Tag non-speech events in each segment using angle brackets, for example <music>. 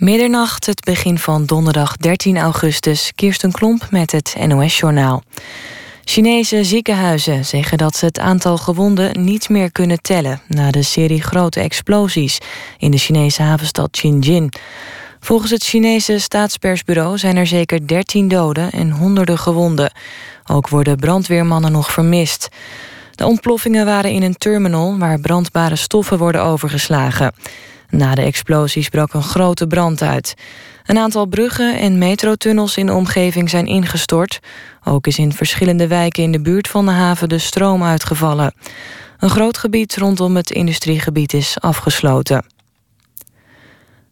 Middernacht, het begin van donderdag 13 augustus. Kirsten Klomp met het NOS-journaal. Chinese ziekenhuizen zeggen dat ze het aantal gewonden niet meer kunnen tellen... na de serie grote explosies in de Chinese havenstad Xinjiang. Volgens het Chinese staatspersbureau zijn er zeker 13 doden en honderden gewonden. Ook worden brandweermannen nog vermist. De ontploffingen waren in een terminal waar brandbare stoffen worden overgeslagen. Na de explosies brak een grote brand uit. Een aantal bruggen en metrotunnels in de omgeving zijn ingestort. Ook is in verschillende wijken in de buurt van de haven de stroom uitgevallen. Een groot gebied rondom het industriegebied is afgesloten.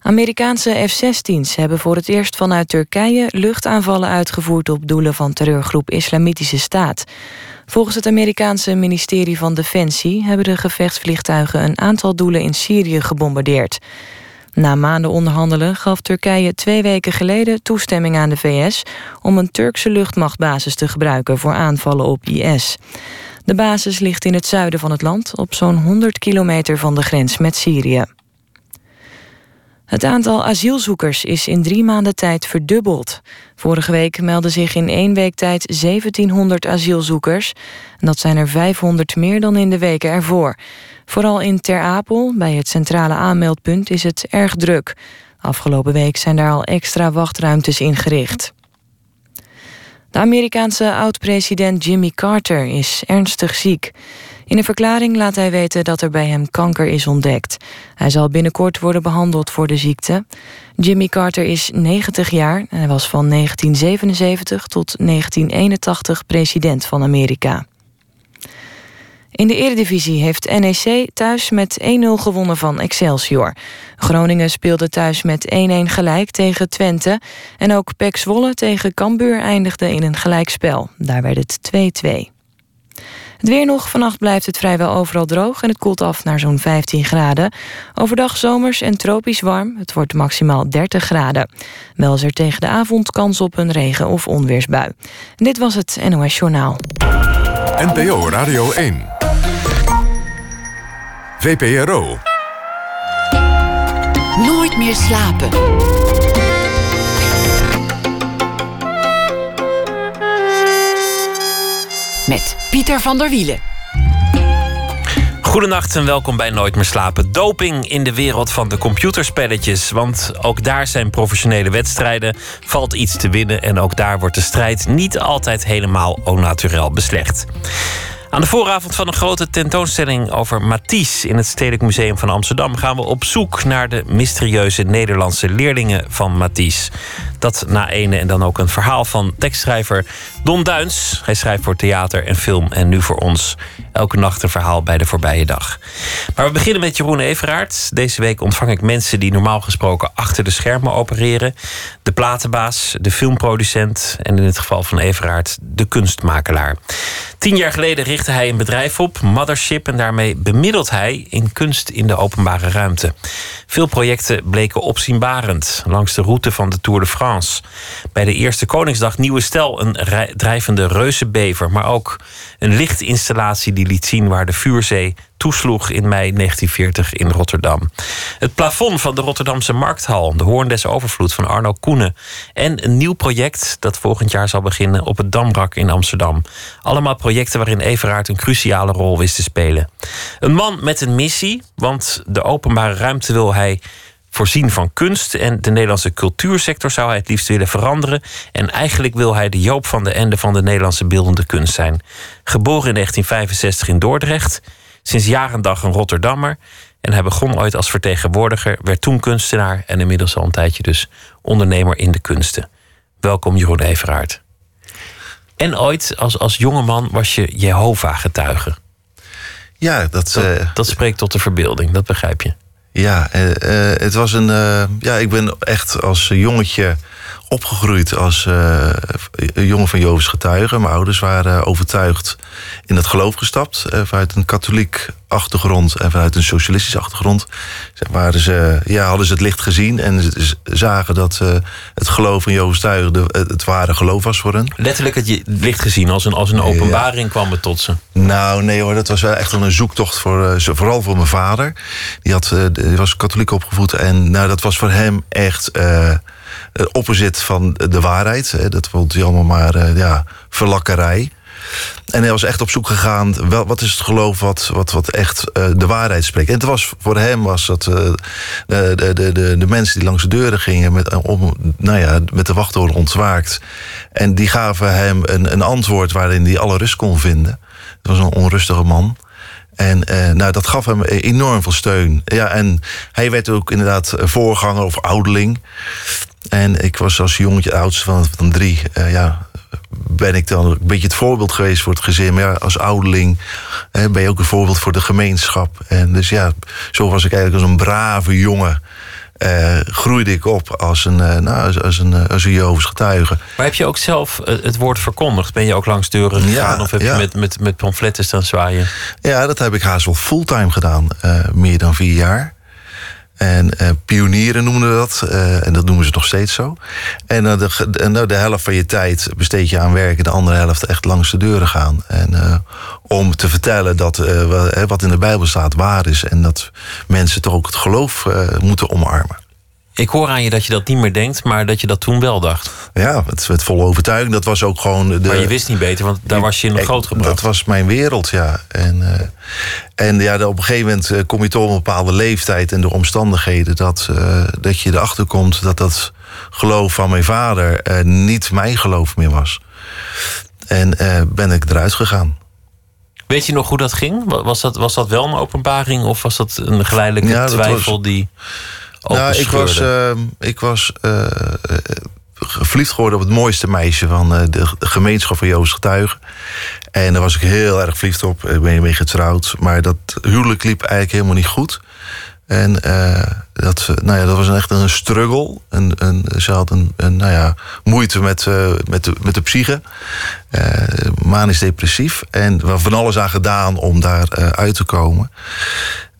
Amerikaanse F-16's hebben voor het eerst vanuit Turkije luchtaanvallen uitgevoerd op doelen van terreurgroep Islamitische Staat. Volgens het Amerikaanse ministerie van Defensie hebben de gevechtsvliegtuigen een aantal doelen in Syrië gebombardeerd. Na maanden onderhandelen gaf Turkije twee weken geleden toestemming aan de VS om een Turkse luchtmachtbasis te gebruiken voor aanvallen op IS. De basis ligt in het zuiden van het land, op zo'n 100 kilometer van de grens met Syrië. Het aantal asielzoekers is in drie maanden tijd verdubbeld. Vorige week meldden zich in één week tijd 1700 asielzoekers. Dat zijn er 500 meer dan in de weken ervoor. Vooral in Ter Apel, bij het centrale aanmeldpunt, is het erg druk. Afgelopen week zijn daar al extra wachtruimtes ingericht. De Amerikaanse oud-president Jimmy Carter is ernstig ziek. In een verklaring laat hij weten dat er bij hem kanker is ontdekt. Hij zal binnenkort worden behandeld voor de ziekte. Jimmy Carter is 90 jaar en hij was van 1977 tot 1981 president van Amerika. In de Eredivisie heeft NEC thuis met 1-0 gewonnen van Excelsior. Groningen speelde thuis met 1-1 gelijk tegen Twente. En ook PEC Zwolle tegen Cambuur eindigde in een gelijkspel. Daar werd het 2-2. Het weer nog. Vannacht blijft het vrijwel overal droog en het koelt af naar zo'n 15 graden. Overdag zomers en tropisch warm. Het wordt maximaal 30 graden. Wel is er tegen de avond kans op een regen- of onweersbui. En dit was het NOS Journaal. NPO Radio 1. VPRO. Nooit meer slapen. Met Pieter van der Wielen. Goedenacht en welkom bij Nooit meer slapen. Doping in de wereld van de computerspelletjes. Want ook daar zijn professionele wedstrijden. Valt iets te winnen en ook daar wordt de strijd niet altijd helemaal naturel beslecht. Aan de vooravond van een grote tentoonstelling over Matisse in het Stedelijk Museum van Amsterdam gaan we op zoek naar de mysterieuze Nederlandse leerlingen van Matisse. Dat na ene en dan ook een verhaal van tekstschrijver Don Duins. Hij schrijft voor theater en film en nu voor ons elke nacht een verhaal bij de voorbije dag. Maar we beginnen met Jeroen Everaert. Deze week ontvang ik mensen die normaal gesproken achter de schermen opereren. De platenbaas, de filmproducent en in het geval van Everaert de kunstmakelaar. Tien jaar geleden richtte hij een bedrijf op, Mothership, en daarmee bemiddelt hij in kunst in de openbare ruimte. Veel projecten bleken opzienbarend langs de route van de Tour de France. Bij de eerste Koningsdag Nieuwe Stel een drijvende reuzenbever, maar ook een lichtinstallatie die liet zien waar de vuurzee toesloeg in mei 1940 in Rotterdam. Het plafond van de Rotterdamse Markthal, de Hoorn des Overvloed van Arno Koenen. En een nieuw project dat volgend jaar zal beginnen op het Dambrak in Amsterdam. Allemaal projecten waarin Everaard een cruciale rol wist te spelen. Een man met een missie, want de openbare ruimte wil hij voorzien van kunst. En de Nederlandse cultuursector zou hij het liefst willen veranderen. En eigenlijk wil hij de Joop van de Ende van de Nederlandse beeldende kunst zijn. Geboren in 1965 in Dordrecht. Sinds jaren dag een Rotterdammer. En hij begon ooit als vertegenwoordiger, werd toen kunstenaar en inmiddels al een tijdje dus ondernemer in de kunsten. Welkom Jeroen Everaert. En ooit als, als jongeman was je Jehovah-getuige. Ja, dat, Dat, eh, dat spreekt tot de verbeelding, dat begrijp je. Ja eh, eh, het was een. eh, ja, ik ben echt als jongetje opgegroeid als uh, jongen van Jovens getuigen. Mijn ouders waren overtuigd in het geloof gestapt. Uh, vanuit een katholiek achtergrond en vanuit een socialistische achtergrond. Waren ze, ja, hadden ze het licht gezien en ze zagen dat uh, het geloof van Jovens getuigen de, het ware geloof was voor hen. Letterlijk het licht gezien, als een, als een openbaring ja. kwam het tot ze. Nou, nee hoor, dat was wel echt een zoektocht voor, vooral voor mijn vader. Die, had, die was katholiek opgevoed en nou, dat was voor hem echt opposite van de waarheid. Dat vond hij allemaal maar ja, verlakkerij. En hij was echt op zoek gegaan, wel, wat is het geloof wat, wat, wat echt uh, de waarheid spreekt. En het was, voor hem was dat de, de, de, de mensen die langs de deuren gingen met, om, nou ja, met de wachttoren ontwaakt. En die gaven hem een, een antwoord waarin hij alle rust kon vinden. Het was een onrustige man. En nou, dat gaf hem enorm veel steun. Ja, en hij werd ook inderdaad voorganger of ouderling. En ik was als jongetje oudste van, van drie, uh, ja, ben ik dan een beetje het voorbeeld geweest voor het gezin. Maar ja, als ouderling hè, ben je ook een voorbeeld voor de gemeenschap. En dus ja, zo was ik eigenlijk als een brave jongen. Uh, groeide ik op als een, uh, nou, als, als, een, als een Jehovens getuige. Maar heb je ook zelf het woord verkondigd? Ben je ook langs deuren gegaan ja, of heb ja. je met, met, met pamfletten staan zwaaien? Ja, dat heb ik haast wel fulltime gedaan. Uh, meer dan vier jaar. En uh, pionieren noemen we dat. Uh, en dat noemen ze nog steeds zo. En uh, de, de, de, helft van je tijd besteed je aan werken. De andere helft echt langs de deuren gaan. En om te vertellen dat wat in de Bijbel staat waar is. En dat mensen toch ook het geloof moeten omarmen. Ik hoor aan je dat je dat niet meer denkt, maar dat je dat toen wel dacht. Ja, het met volle overtuiging. Dat was ook gewoon. De, maar je wist niet beter, want daar was je in een groot gebracht. Dat was mijn wereld, ja. En, uh, en ja, op een gegeven moment eh, kom je toch op een bepaalde leeftijd en de omstandigheden dat, uh, dat je erachter komt dat dat geloof van mijn vader uh, niet mijn geloof meer was. En ben ik eruit gegaan. Weet je nog hoe dat ging? Was dat, was dat wel een openbaring of was dat een geleidelijke ja, twijfel was... die nou, ik was, uh, ik was uh, verliefd geworden op het mooiste meisje van uh, de, de, gemeenschap van Joost Getuigen. En daar was ik heel erg verliefd op. Ik ben mee getrouwd. Maar dat huwelijk liep eigenlijk helemaal niet goed. En uh, dat, nou ja, dat was echt een struggle. En, en ze had een, een nou ja, moeite met, uh, met, de, met de psyche. Uh, manisch depressief. En we van alles aan gedaan om daar uit te komen.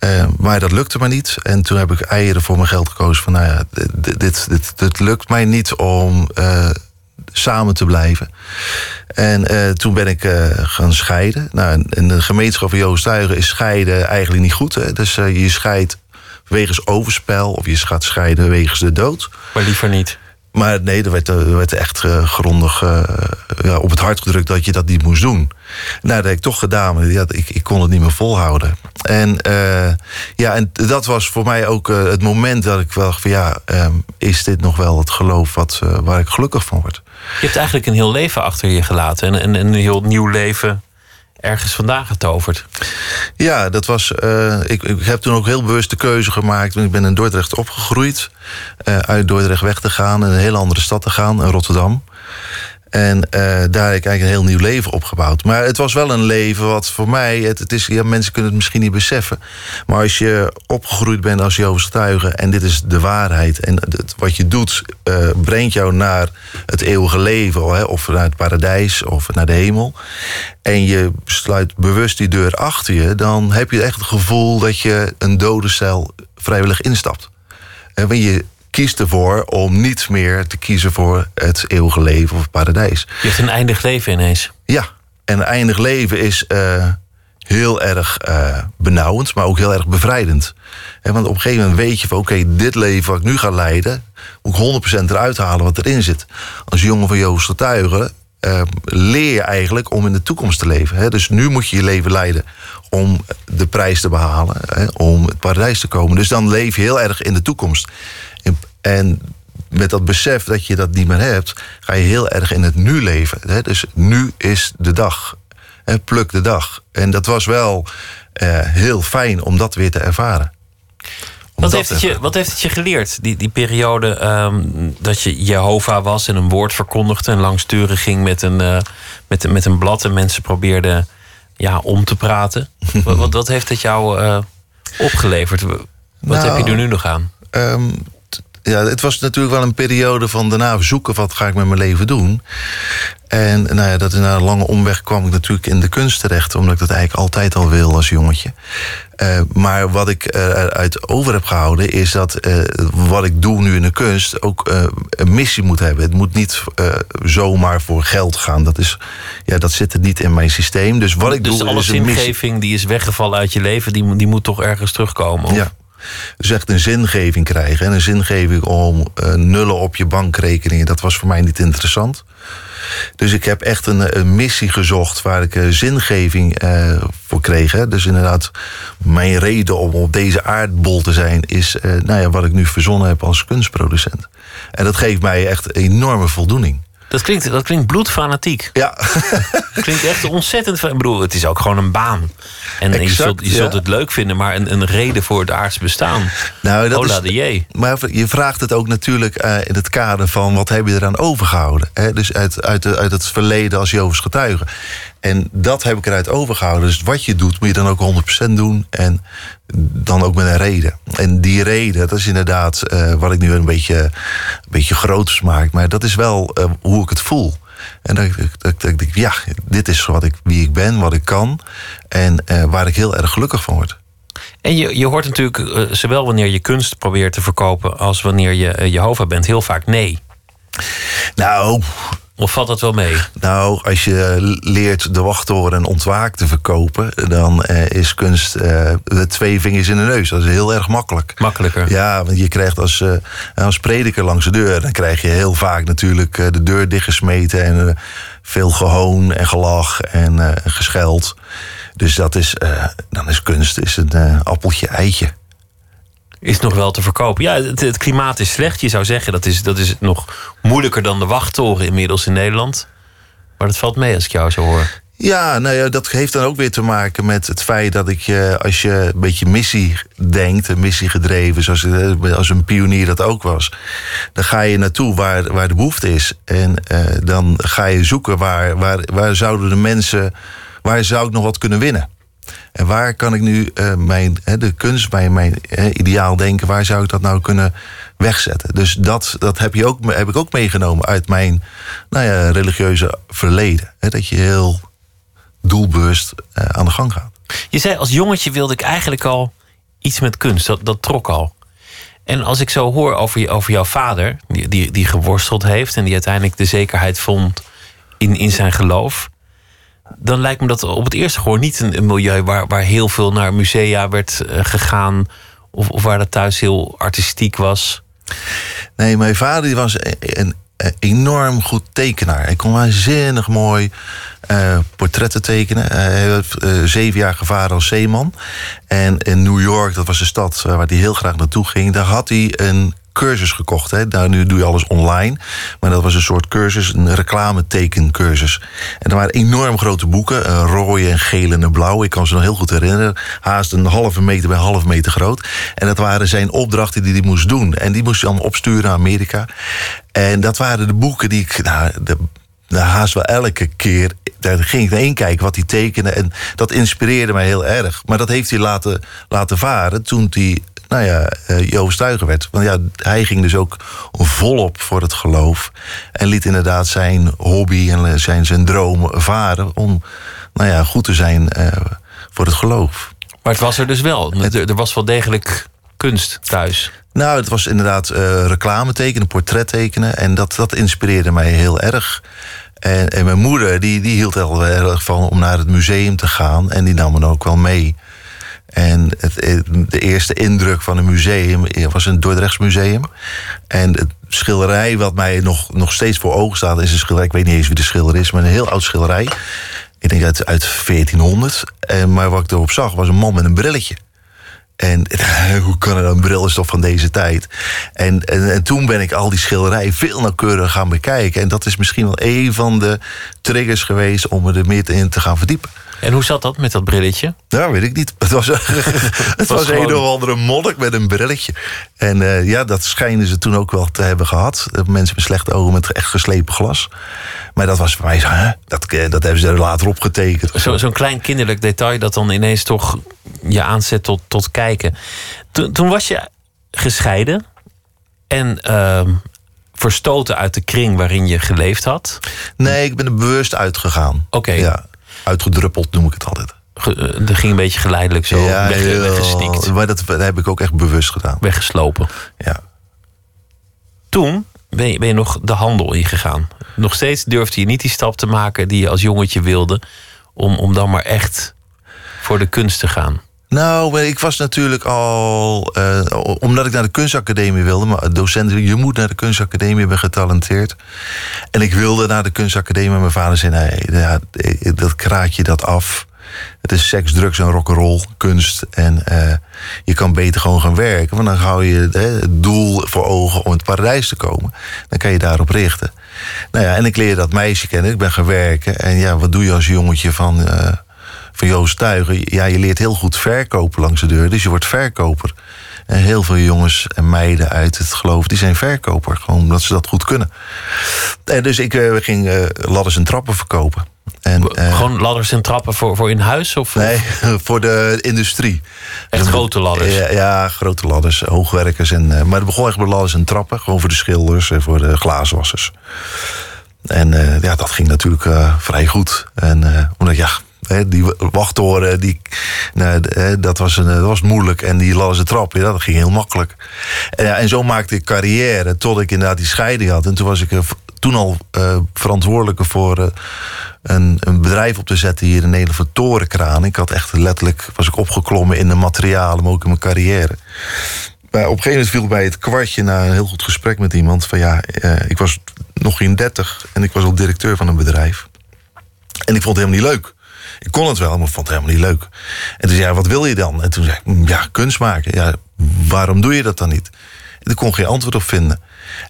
Uh, maar dat lukte maar niet. En toen heb ik eieren voor mijn geld gekozen. Van nou ja, dit, dit, lukt mij niet om uh, samen te blijven. En uh, toen ben ik gaan scheiden. Nou, in de gemeenschap van Joost Tuigen is scheiden eigenlijk niet goed. Dus je scheidt wegens overspel of je gaat scheiden wegens de dood. Maar liever niet. Maar nee, er werd, er werd echt uh, grondig uh, ja, op het hart gedrukt dat je dat niet moest doen. Nou, dat heb ik toch gedaan, maar ja, ik, ik kon het niet meer volhouden. En, uh, ja, en dat was voor mij ook het moment dat ik wel van ja, um, is dit nog wel het geloof wat, waar ik gelukkig van word? Je hebt eigenlijk een heel leven achter je gelaten en, en een heel nieuw leven ergens vandaan getoverd. Ja, dat was. Uh, ik, ik, heb toen ook heel bewust de keuze gemaakt. Ik ben in Dordrecht opgegroeid. Uh, uit Dordrecht weg te gaan en een hele andere stad te gaan, Rotterdam. En uh, daar heb ik eigenlijk een heel nieuw leven opgebouwd. Maar het was wel een leven wat voor mij. Het, is, ja, mensen kunnen het misschien niet beseffen. Maar als je opgegroeid bent als Jehovah's getuige. en dit is de waarheid. en wat je doet. Uh, brengt jou naar het eeuwige leven. Hè, of naar het paradijs of naar de hemel. en je sluit bewust die deur achter je. dan heb je echt het gevoel dat je een dode cel vrijwillig instapt. En wanneer je kiest ervoor om niet meer te kiezen voor het eeuwige leven of het paradijs. Je hebt een eindig leven ineens. Ja, en een eindig leven is uh, heel erg uh, benauwend, maar ook heel erg bevrijdend. En want op een gegeven moment weet je van oké, okay, dit leven wat ik nu ga leiden, moet ik 100% eruit halen wat erin zit. Als jongen van Joost getuigen uh, leer je eigenlijk om in de toekomst te leven. Hè? Dus nu moet je je leven leiden om de prijs te behalen, hè? om het paradijs te komen. Dus dan leef je heel erg in de toekomst. En met dat besef dat je dat niet meer hebt, ga je heel erg in het nu leven. Hè? Dus nu is de dag. En pluk de dag. En dat was wel uh, heel fijn om dat weer te ervaren. Wat heeft, het je, wat heeft het je geleerd, die, die periode um, dat je Jehovah was en een woord verkondigde en langs deuren ging met een, uh, met, met een blad en mensen probeerden ja, om te praten? <laughs> wat, wat, wat, heeft het jou uh, opgeleverd? Wat nou, heb je er nu nog aan? Um, ja, het was natuurlijk wel een periode van daarna zoeken wat ga ik met mijn leven doen. En nou ja, dat na een lange omweg kwam ik natuurlijk in de kunst terecht, omdat ik dat eigenlijk altijd al wil als jongetje. Uh, maar wat ik eruit over heb gehouden, is dat uh, wat ik doe nu in de kunst ook uh, een missie moet hebben. Het moet niet zomaar voor geld gaan. Dat, is, ja, dat zit er niet in mijn systeem. Dus wat ik dus doe. alle is zingeving die is weggevallen uit je leven, die, die moet toch ergens terugkomen? Of? Ja. Dus echt een zingeving krijgen. En een zingeving om uh, nullen op je bankrekeningen, dat was voor mij niet interessant. Dus ik heb echt een, een missie gezocht waar ik uh, zingeving uh, voor kreeg. Hè. Dus inderdaad, mijn reden om op deze aardbol te zijn, is nou ja, wat ik nu verzonnen heb als kunstproducent. En dat geeft mij echt enorme voldoening. Dat klinkt, dat klinkt bloedfanatiek. Ja. <laughs> klinkt echt ontzettend. Ik bedoel, het is ook gewoon een baan. En exact, je zult, je zult ja. het leuk vinden, maar een, een reden voor het aardse bestaan. Nou, dat is, de J. Maar je vraagt het ook natuurlijk uh, in het kader van wat heb je eraan overgehouden? Hè? Dus uit, uit, uit het verleden als Jovens getuige. En dat heb ik eruit overgehouden. Dus wat je doet, moet je dan ook 100% doen. En dan ook met een reden. En die reden, dat is inderdaad uh, wat ik nu een beetje, een beetje groots maak. Maar dat is wel uh, hoe ik het voel. En dat, ik, ja, dit is wat ik, wie ik ben, wat ik kan. En uh, waar ik heel erg gelukkig van word. En je, je hoort natuurlijk, zowel wanneer je kunst probeert te verkopen... als wanneer je Jehovah bent, heel vaak nee. Nou, of valt dat wel mee? Nou, als je leert de wachttoren en ontwaak te verkopen, dan uh, is kunst uh, de twee vingers in de neus. Dat is heel erg makkelijk. Makkelijker. Ja, want je krijgt als, uh, als prediker langs de deur, dan krijg je heel vaak natuurlijk de deur dichtgesmeten en veel gehoon en gelach en gescheld. Dus dat is, dan is kunst is een appeltje eitje is nog wel te verkopen. Ja, het, klimaat is slecht. Je zou zeggen dat is, dat is nog moeilijker dan de wachttoren inmiddels in Nederland. Maar dat valt mee als ik jou zo hoor. Ja, nou ja, dat heeft dan ook weer te maken met het feit dat ik, als je een beetje missie denkt, missie gedreven, zoals als een pionier dat ook was, dan ga je naartoe waar, waar de behoefte is. En uh, dan ga je zoeken waar, waar, waar zouden de mensen, waar zou ik nog wat kunnen winnen. En waar kan ik nu uh, mijn, de kunst, mijn, mijn ideaal denken, waar zou ik dat nou kunnen wegzetten? Dus dat, dat heb, je ook, heb ik ook meegenomen uit mijn nou ja, religieuze verleden. Dat je heel doelbewust uh, aan de gang gaat. Je zei als jongetje wilde ik eigenlijk al iets met kunst. Dat, dat trok al. En als ik zo hoor over, over jouw vader, die, die, die geworsteld heeft en die uiteindelijk de zekerheid vond in, in zijn geloof dan lijkt me dat op het eerste gewoon niet een, milieu waar, waar heel veel naar musea werd uh, gegaan. Of, of waar dat thuis heel artistiek was. Nee, mijn vader was een, een, een enorm goed tekenaar. Hij kon waanzinnig mooi uh, portretten tekenen. Uh, hij heeft zeven jaar gevaren als zeeman. En in New York, dat was de stad waar hij heel graag naartoe ging, daar had hij een cursus gekocht. Hè. Nou, nu doe je alles online. Maar dat was een soort cursus, een reclametekencursus. En er waren enorm grote boeken. Uh, en gele en blauw. Ik kan ze nog heel goed herinneren. Haast een halve meter bij halve meter groot. En dat waren zijn opdrachten die hij moest doen. En die moest hij dan opsturen naar Amerika. En dat waren de boeken die ik... Nou, de, haast wel elke keer. Daar ging ik naar één kijken wat hij tekende. En dat inspireerde mij heel erg. Maar dat heeft hij laten, laten varen toen hij nou ja, uh, Joost Stuiger werd. Want ja, hij ging dus ook volop voor het geloof. En liet inderdaad zijn hobby en zijn, zijn droom varen om nou ja, goed te zijn uh, voor het geloof. Maar het was er dus wel. Het, er was wel degelijk kunst thuis. Nou, het was inderdaad uh, reclame tekenen, portret tekenen. En dat, dat inspireerde mij heel erg. En, en mijn moeder, die, die hield er wel erg van om naar het museum te gaan. En die nam me ook wel mee. En het, de eerste indruk van een museum was een Dordrechtsmuseum. En het schilderij wat mij nog, nog steeds voor ogen staat... is een schilderij, ik weet niet eens wie de schilder is... maar een heel oud schilderij. Ik denk uit, uit 1400. En, maar wat ik erop zag was een man met een brilletje. En <laughs> hoe kan er een bril is toch van deze tijd? En, en, en, toen ben ik al die schilderijen veel nauwkeuriger gaan bekijken. En dat is misschien wel een van de triggers geweest om er meer in te gaan verdiepen. En hoe zat dat met dat brilletje? Nou, weet ik niet. Het was, <laughs> het was, een of andere monnik met een brilletje. En uh, ja, dat schijnen ze toen ook wel te hebben gehad. Mensen met slechte ogen met echt geslepen glas. Maar dat was voor mij zo, hè? Dat, dat hebben ze er later opgetekend. Zo'n zo klein kinderlijk detail dat dan ineens toch je aanzet tot, tot kijken. Toen, toen was je gescheiden. En ehm, verstoten uit de kring waarin je geleefd had. Nee, ik ben er bewust uitgegaan. Oké. Ja, uitgedruppeld noem ik het altijd. Ge- eh, Er ging een beetje geleidelijk zo weg, heel- weggesnikt, Maar dat, dat heb ik ook echt bewust gedaan. weggeslopen. Ja. Toen ben je, ben je nog de handel ingegaan. Nog steeds durfde je niet die stap te maken die je als jongetje wilde. Om, om dan maar echt voor de kunst te gaan. Nou, ik was natuurlijk al... eh, omdat ik naar de kunstacademie wilde... maar docent, je moet naar de kunstacademie, je bent getalenteerd. En ik wilde naar de kunstacademie... maar mijn vader zei, nee, ja, dat kraak je dat af. Het is seks, drugs en rock'n'roll, kunst. En eh, je kan beter gewoon gaan werken. Want dan hou je hè, het doel voor ogen om het paradijs te komen. Dan kan je daarop richten. Nou ja, en ik leerde dat meisje kennen. Ik ben gaan werken. En ja, wat doe je als jongetje van, eh, van Joost Tuigen? Ja, je leert heel goed verkopen langs de deur. Dus je wordt verkoper. En heel veel jongens en meiden uit het geloof, die zijn verkoper. Gewoon omdat ze dat goed kunnen. En dus ik eh, ging eh, ladders en trappen verkopen. En, eh, Gewoon ladders en trappen voor, voor in huis? Of, Nee, <laughs> voor de industrie. Echt grote ladders? Ja, ja, grote ladders, hoogwerkers. En, maar het begon echt met ladders en trappen. Gewoon voor de schilders en voor de glazenwassers. En ja, dat ging natuurlijk vrij goed. En omdat, ja, die wachttoren, die, dat, was een, was moeilijk. En die ladders en trappen, ja, dat ging heel makkelijk. En, en zo maakte ik carrière tot ik inderdaad die scheiding had. En toen was ik toen al eh, verantwoordelijke voor... eh, een, een bedrijf op te zetten hier in Nederland voor torenkraan. Ik had echt letterlijk, was ik opgeklommen in de materialen, maar ook in mijn carrière. Maar op een gegeven moment viel bij het kwartje na een heel goed gesprek met iemand. Van ja, eh, ik was nog geen 30 en ik was al directeur van een bedrijf. En ik vond het helemaal niet leuk. Ik kon het wel, maar vond het helemaal niet leuk. En toen zei wat wil je dan? En toen zei ik, "Mm, ja, kunst maken. Ja, waarom doe je dat dan niet? En ik kon geen antwoord op vinden.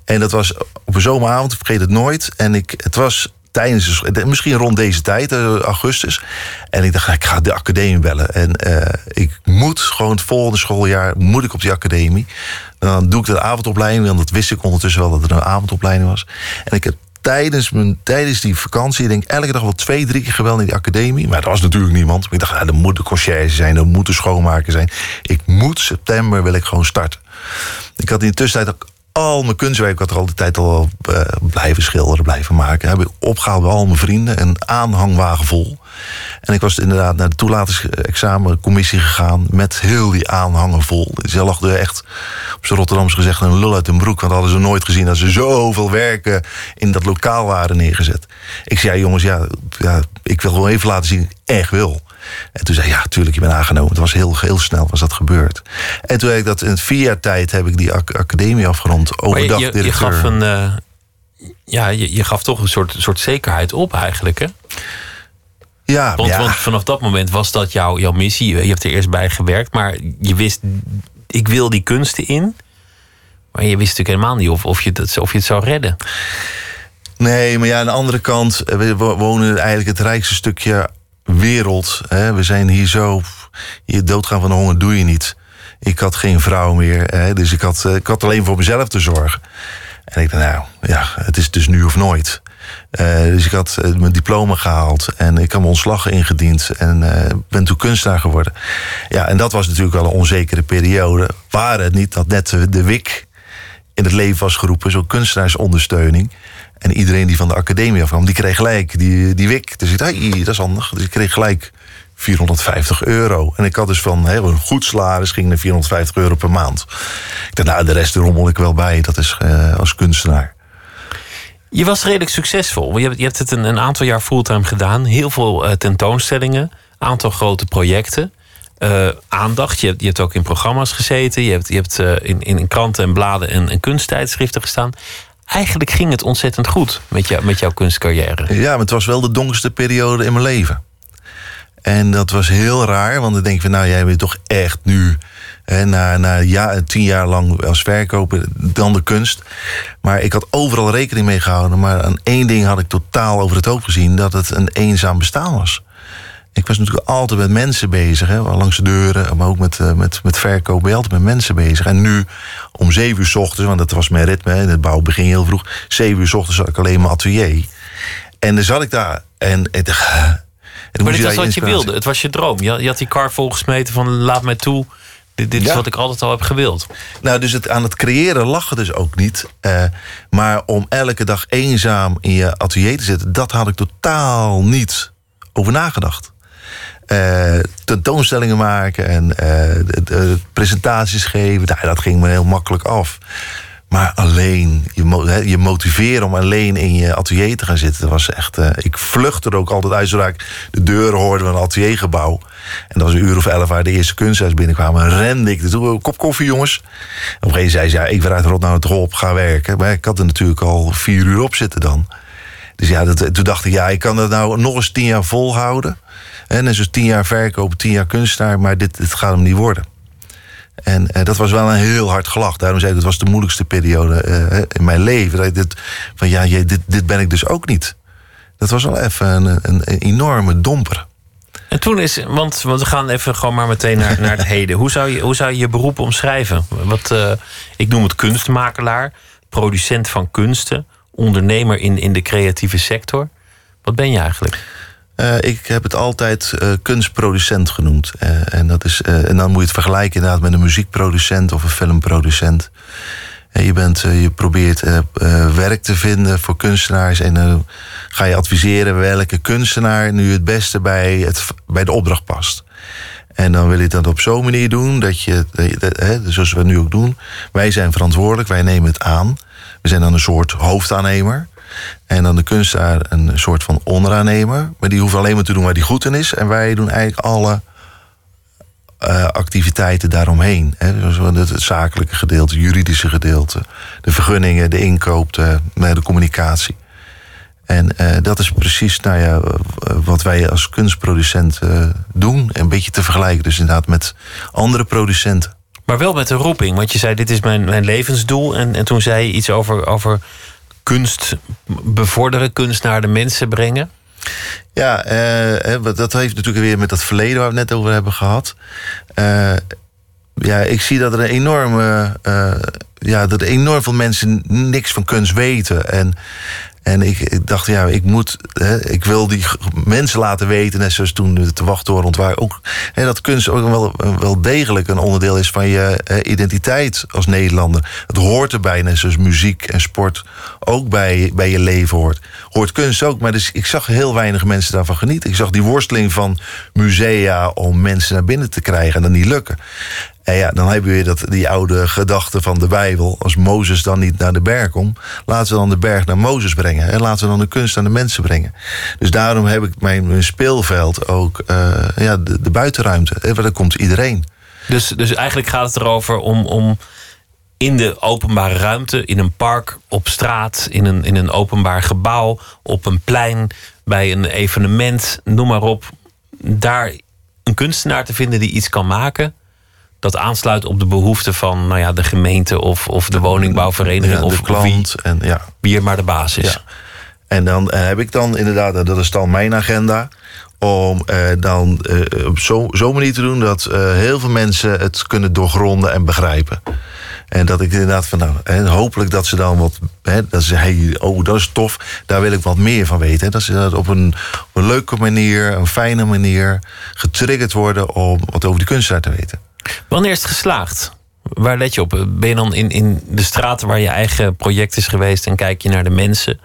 En dat was op een zomeravond, ik vergeet het nooit. En ik, het was tijdens, de- misschien rond deze tijd, eh, augustus. En ik dacht, ik ga de academie bellen. En eh, ik moet gewoon het volgende schooljaar, moet ik op die academie. Dan doe ik de avondopleiding, want dat wist ik ondertussen wel dat er een avondopleiding was. En ik heb tijdens, mijn, tijdens die vakantie, ik denk elke dag wel twee, drie keer gebeld naar die academie. Maar er was natuurlijk niemand. Ik dacht, ja, er moet de conciërge zijn, er moet de schoonmaker zijn. Ik moet september, wil ik gewoon starten. Ik had in de tussentijd ook al mijn kunstwerk, had er al de tijd al eh, blijven schilderen, blijven maken. Heb ik opgehaald bij al mijn vrienden, een aanhangwagen vol. En ik was inderdaad naar de toelatingsexamencommissie gegaan met heel die aanhangen vol. Ze er echt, op zijn Rotterdams gezegd, een lul uit hun broek. Want hadden ze nooit gezien dat ze zoveel werken in dat lokaal waren neergezet. Ik zei, jongens, ja, ja, ik wil gewoon even laten zien, echt wil. En toen zei hij, ja, tuurlijk, je bent aangenomen. Het was heel, heel snel was dat gebeurd. En toen heb ik dat in vier jaar tijd heb ik die ac- academie afgerond. Overdag je, je directeur. gaf een. eh, ja, je, je gaf toch een soort, soort zekerheid op eigenlijk. Hè? ja, Want, ja. want vanaf dat moment was dat jouw, jouw missie. Je hebt er eerst bij gewerkt, maar je wist, ik wil die kunsten in. Maar je wist natuurlijk helemaal niet of, of, je, het, of je het zou redden. Nee, maar ja, aan de andere kant, eh, we wo- wonen eigenlijk het rijkste stukje wereld. Hè. We zijn hier zo. Je doodgaan van de honger doe je niet. Ik had geen vrouw meer, hè, dus ik had, eh, ik had alleen voor mezelf te zorgen. En ik dacht, nou ja, het is dus nu of nooit. Eh, dus ik had eh, mijn diploma gehaald en ik had mijn ontslag ingediend en ben toen kunstenaar geworden. Ja, en dat was natuurlijk wel een onzekere periode. Waren het niet dat net de, de WIC in het leven was geroepen, zo'n kunstenaarsondersteuning. En iedereen die van de academie afkwam, die kreeg gelijk die, die WIC. Dus ik dacht, dat is handig. Dus ik kreeg gelijk 450 euro. En ik had dus van hè, een goed salaris ging naar 450 euro per maand. Ik dacht, nou, de rest rommel ik wel bij. Dat is eh, als kunstenaar. Je was redelijk succesvol. Je hebt, je hebt het een, een aantal jaar fulltime gedaan. Heel veel eh, tentoonstellingen. Aantal grote projecten. Eh, aandacht. Je hebt, je ook in programma's gezeten. Je hebt, je hebt in, in kranten en bladen en, en kunsttijdschriften gestaan. Eigenlijk ging het ontzettend goed met, met jouw kunstcarrière. Ja, maar het was wel de donkerste periode in mijn leven. En dat was heel raar, want dan denk je van, nou, jij bent toch echt nu, hè, na, na tien jaar lang als verkoper, dan de kunst. Maar ik had overal rekening mee gehouden, maar aan één ding had ik totaal over het hoofd gezien, dat het een eenzaam bestaan was. Ik was natuurlijk altijd met mensen bezig, hè, langs de deuren, maar ook met, eh, met, met verkoop ben je altijd met mensen bezig. En nu om zeven uur s ochtends, want dat was mijn ritme, hè, het bouw begin heel vroeg, zeven uur s ochtends had ik alleen mijn atelier. En dan zat ik daar en ik dacht, en dan Maar dit was wat je wilde. Het was je droom. Je, had- je had die kar volgesmeten van laat mij toe Dit, dit is wat ik altijd al heb gewild. Nou, dus het, aan het creëren lachen dus ook niet. Eh, maar om elke dag eenzaam in je atelier te zitten... dat had ik totaal niet over nagedacht. Eh, tentoonstellingen maken en eh, presentaties geven... nou, dat ging me heel makkelijk af. Maar alleen, je, je motiveren om alleen in je atelier te gaan zitten... dat was echt... eh, ik vluchtte er ook altijd uit zodra ik de deuren hoorde van een ateliergebouw. En dat was een uur of elf waar de eerste kunstenaars binnenkwamen. Rende ik "Oh, kop koffie jongens. Op een gegeven moment zei ze, ja, ik wil uit Rot naar het Rop gaan werken. Maar ik had er natuurlijk al vier uur op zitten dan. Dus ja, dat, toen dacht ik, ja, ik kan dat nou nog eens tien jaar volhouden. En dus tien jaar verkopen, tien jaar kunstenaar... maar dit, dit gaat hem niet worden. En eh, dat was wel een heel hard gelach. Daarom zei ik, het was de moeilijkste periode eh, in mijn leven. Dat ik dit, van ja, je, dit, dit ben ik dus ook niet. Dat was wel even een, een, een enorme domper. En toen is, want, want we gaan even gewoon maar meteen naar, naar het <laughs> heden. Hoe zou, je, hoe zou je je beroep omschrijven? Wat, eh, ik noem het kunstmakelaar, producent van kunsten, ondernemer in, in de creatieve sector. Wat ben je eigenlijk? Eh, ik heb het altijd eh, kunstproducent genoemd. Eh, en, dat is, en dan moet je het vergelijken inderdaad met een muziekproducent of een filmproducent. Je, bent, je probeert werk te vinden voor kunstenaars en dan ga je adviseren welke kunstenaar nu het beste bij, het, bij de opdracht past. En dan wil je dat op zo'n manier doen dat je, hè, zoals we nu ook doen, wij zijn verantwoordelijk, wij nemen het aan. We zijn dan een soort hoofdaannemer. En dan de kunstenaar een soort van onderaannemer. Maar die hoeft alleen maar te doen waar die goed in is. En wij doen eigenlijk alle eh, activiteiten daaromheen. Hè. Dus het, zakelijke gedeelte, het juridische gedeelte, de vergunningen, de inkoop, de, nou de communicatie. En eh, dat is precies nou ja, wat wij als kunstproducent eh, doen. Een beetje te vergelijken dus inderdaad met andere producenten. Maar wel met een roeping, want je zei: Dit is mijn, mijn levensdoel. En, en toen zei je iets over, over kunst bevorderen, kunst naar de mensen brengen. Ja, eh, dat heeft natuurlijk weer met dat verleden waar we het net over hebben gehad. Eh, ja, ik zie dat er een enorme. eh, ja, dat enorm veel mensen niks van kunst weten. En, en ik, dacht, ja, ik moet. Hè, ik wil die mensen laten weten, net zoals toen de wachttoren ontwaar. Ook hè, dat kunst ook wel, wel degelijk een onderdeel is van je eh, identiteit als Nederlander. Het hoort erbij, net zoals muziek en sport ook bij, bij je leven hoort. Hoort kunst ook, maar dus, ik zag heel weinig mensen daarvan genieten. Ik zag die worsteling van musea om mensen naar binnen te krijgen en dat niet lukken. En ja, dan heb je weer dat, die oude gedachte van de Bijbel. Als Mozes dan niet naar de berg komt, laten we dan de berg naar Mozes brengen. En laten we dan de kunst aan de mensen brengen. Dus daarom heb ik mijn, mijn speelveld ook eh, ja, de, de buitenruimte. Eh, daar komt iedereen. Dus, dus eigenlijk gaat het erover om, om in de openbare ruimte, in een park, op straat, in een, in een openbaar gebouw, op een plein, bij een evenement, noem maar op. Daar een kunstenaar te vinden die iets kan maken. Dat aansluit op de behoeften van nou ja, de gemeente of, of de woningbouwvereniging Ja, of, de of wie, klant. En, ja. wie er maar de baas is. Ja. En dan eh, heb ik dan inderdaad, en dat is dan mijn agenda, om eh, dan eh, op zo'n zo manier te doen dat eh, heel veel mensen het kunnen doorgronden en begrijpen. En dat ik inderdaad van, nou, hè, hopelijk dat ze dan wat, hè, dat ze, hey, oh, dat is tof, daar wil ik wat meer van weten. Hè. Dat ze dat op een, op een leuke manier, een fijne manier, getriggerd worden om wat over de kunstenaar te weten. Wanneer is het geslaagd? Waar let je op? Ben je dan in, in de straten waar je eigen project is geweest en kijk je naar de mensen?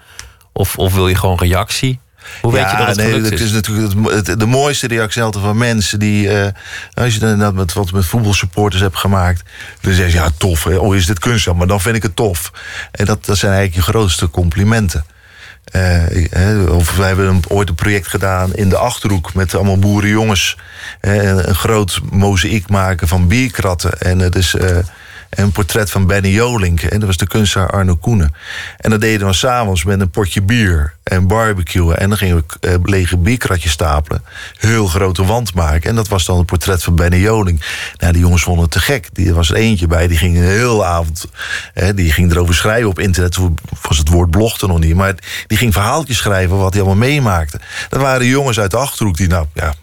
Of, of wil je gewoon reactie? Hoe weet je dat het nee, dat is? is natuurlijk het, het- de mooiste reactie altijd van mensen die. eh, als je dan inderdaad met wat met voetbalsupporters hebt gemaakt. dan zeggen ze ja, tof. Hè? Oh, is dit kunst? Maar dan vind ik het tof. En dat, dat zijn eigenlijk je grootste complimenten. Eh, of we hebben ooit een project gedaan in de achterhoek met allemaal boerenjongens. Eh, een, een groot mozaïek maken van bierkratten. En het is. eh, een portret van Benny Jolink. En dat was de kunstenaar Arno Koenen. En dat deden we s'avonds met een potje bier en barbecuen. En dan gingen we eh, lege bierkratjes stapelen. Heel grote wand maken. En dat was dan het portret van Benny Jolink. Nou, die jongens vonden het te gek. Die, was er eentje bij, die ging een hele avond... Hè, die ging erover schrijven op internet. Toen was het woord blog er nog niet. Maar die ging verhaaltjes schrijven wat hij allemaal meemaakte. Dat waren jongens uit de Achterhoek die nou... Ja,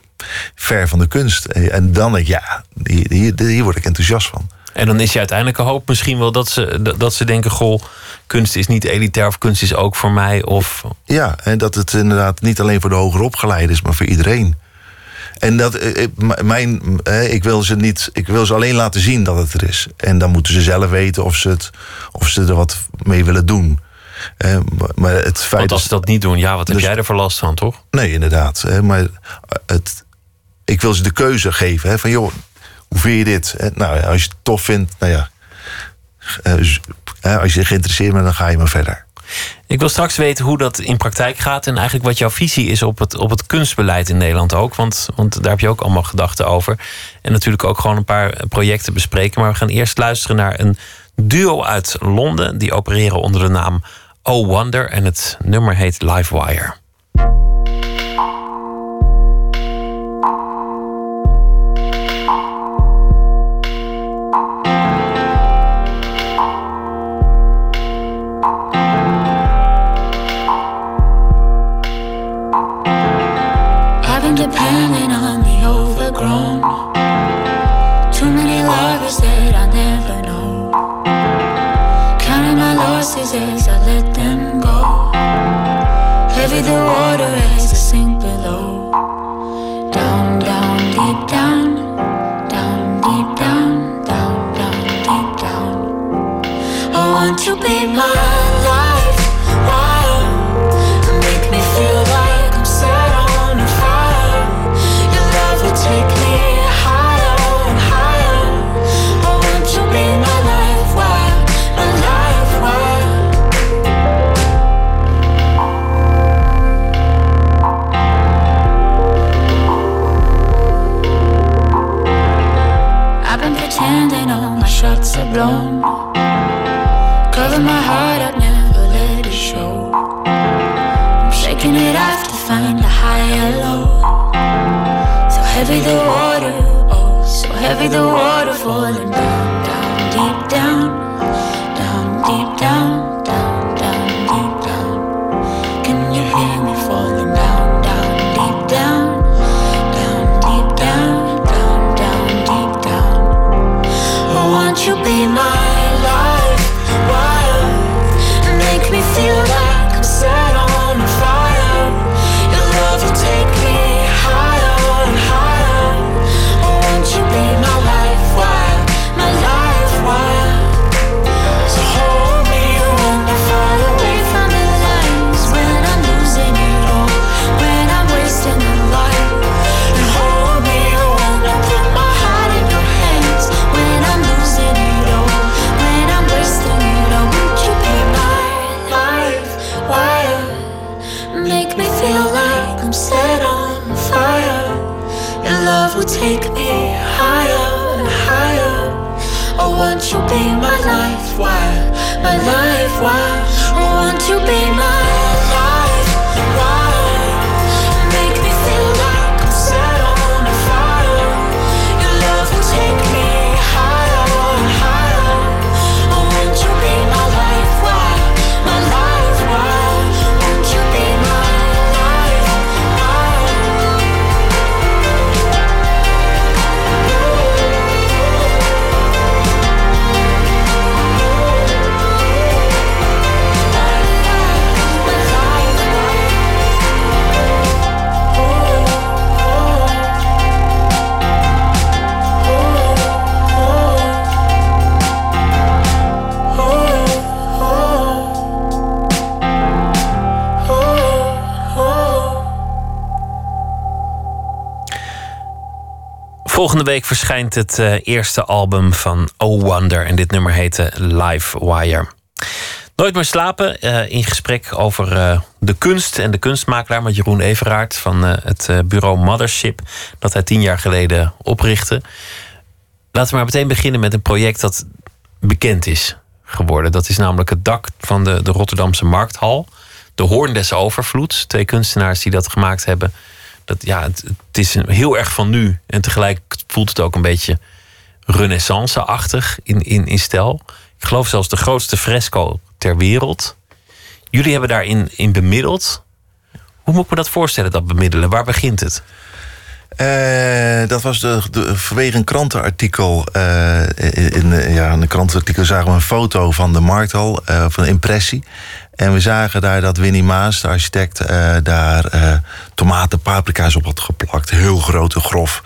ver van de kunst. En dan denk ik, ja, hier word ik enthousiast van. En dan is je uiteindelijke hoop misschien wel dat ze, dat- ze denken: goh, kunst is niet elitair of kunst is ook voor mij. Of Ja, en dat het inderdaad niet alleen voor de hoger opgeleiden is, maar voor iedereen. En dat, eh, eh, mijn, ik, wil ze niet, ik wil ze alleen laten zien dat het er is. En dan moeten ze zelf weten of ze, het, of ze er wat mee willen doen. Maar- het feit Want als ze dat niet doen, ja, wat heb Dus- jij er voor last van, toch? Nee, inderdaad. Maar het, ik wil ze de keuze geven. Van joh, hoe vind je dit? Hè, nou als je het tof vindt, nou ja. eh, hè, als je geïnteresseerd bent, dan ga je maar verder. Ik wil straks weten hoe dat in praktijk gaat en eigenlijk wat jouw visie is op het, op het kunstbeleid in Nederland ook. Want, want daar heb je ook allemaal gedachten over. En natuurlijk ook gewoon een paar projecten bespreken. Maar we gaan eerst luisteren naar een duo uit Londen. Die opereren onder de naam Oh Wonder. En het nummer heet Livewire. Cover my heart up, never let it show. I'm shaking it off to find a higher low. So heavy the water, oh, so heavy the water falling down, You be my life wire, my life wire. Volgende week verschijnt het eh, eerste album van Oh Wonder. En dit nummer heette Live Wire. Nooit meer slapen. eh, in gesprek over eh, de kunst en de kunstmakelaar met Jeroen Everaert van het bureau Mothership. Dat hij tien jaar geleden oprichtte. Laten we maar meteen beginnen met een project dat bekend is geworden. Dat is namelijk het dak van de, de Rotterdamse Markthal. De Hoorn des Overvloeds. Twee kunstenaars die dat gemaakt hebben. Dat, ja, het, is heel erg van nu. En tegelijk voelt het ook een beetje renaissance-achtig in, in, in stijl. Ik geloof zelfs de grootste fresco ter wereld. Jullie hebben daarin in bemiddeld. Hoe moet ik me dat voorstellen, dat bemiddelen? Waar begint het? Eh, dat was de, de, vanwege een krantenartikel. eh, in, in, ja, een krantenartikel zagen we een foto van de markthal, eh, van een impressie. En we zagen daar dat Winnie Maas, de architect, eh, daar eh, tomaten, paprika's op had geplakt. Heel groot en grof.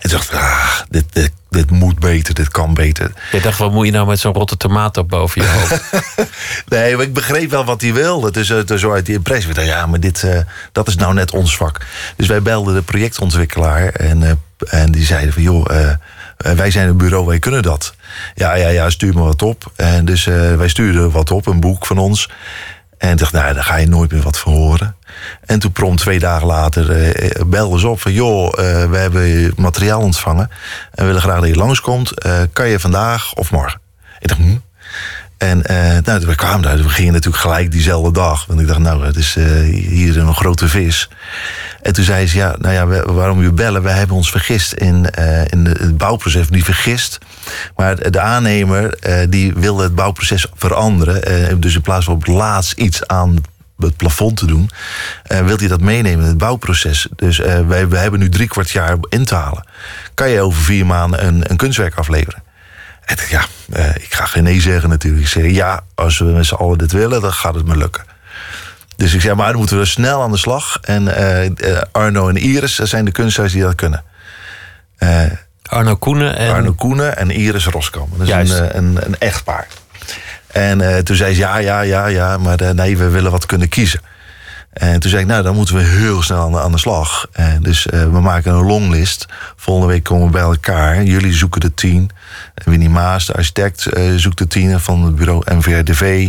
En dacht ah, dit, dit, dit moet beter, dit kan beter. Je dacht, wat moet je nou met zo'n rotte tomaat op boven je hoofd? <laughs> Nee, maar ik begreep wel wat hij wilde. Dus, uh, dus uit die impressie. Ja, maar dit, uh, dat is nou net ons vak. Dus wij belden de projectontwikkelaar. En, uh, en die zeiden van, joh, wij zijn een bureau, wij kunnen dat. Ja, ja, ja, stuur me wat op. En dus wij stuurden wat op, een boek van ons. En ik dacht, nou, daar ga je nooit meer wat van horen. En toen prompt twee dagen later uh, ze op van... joh, uh, we hebben materiaal ontvangen en we willen graag dat je langskomt. Kan je vandaag of morgen? Ik dacht, hm. En nou, we kwamen daar, we gingen natuurlijk gelijk diezelfde dag. Want ik dacht, nou, het is hier een grote vis. En toen zei ze, ja, nou ja, we, waarom u bellen? Wij hebben ons vergist in, in het bouwproces. Niet vergist, maar de aannemer die wilde het bouwproces veranderen. dus in plaats van op het laatst iets aan het plafond te doen, uh, wilt hij dat meenemen in het bouwproces. Dus uh, wij, wij hebben nu drie kwart jaar in te halen. Kan je over vier maanden een, een kunstwerk afleveren? En ja, uh, ik ga geen nee zeggen natuurlijk. Ik zeg ja, als we met z'n allen dit willen, dan gaat het me lukken. Dus ik zeg, maar dan moeten we snel aan de slag. En Arno en Iris zijn de kunstenaars die dat kunnen. Arno Koenen en... Arno Koenen en Iris Roskam. Dat is een, een, een echtpaar. En uh, toen zei ze ja, ja, ja, ja, maar uh, nee, we willen wat kunnen kiezen. En toen zei ik, nou, dan moeten we heel snel aan de, aan de slag. En dus uh, we maken een longlist. Volgende week komen we bij elkaar. Jullie zoeken de tien. Winnie Maas, de architect, zoekt de tien van het bureau MVRDV.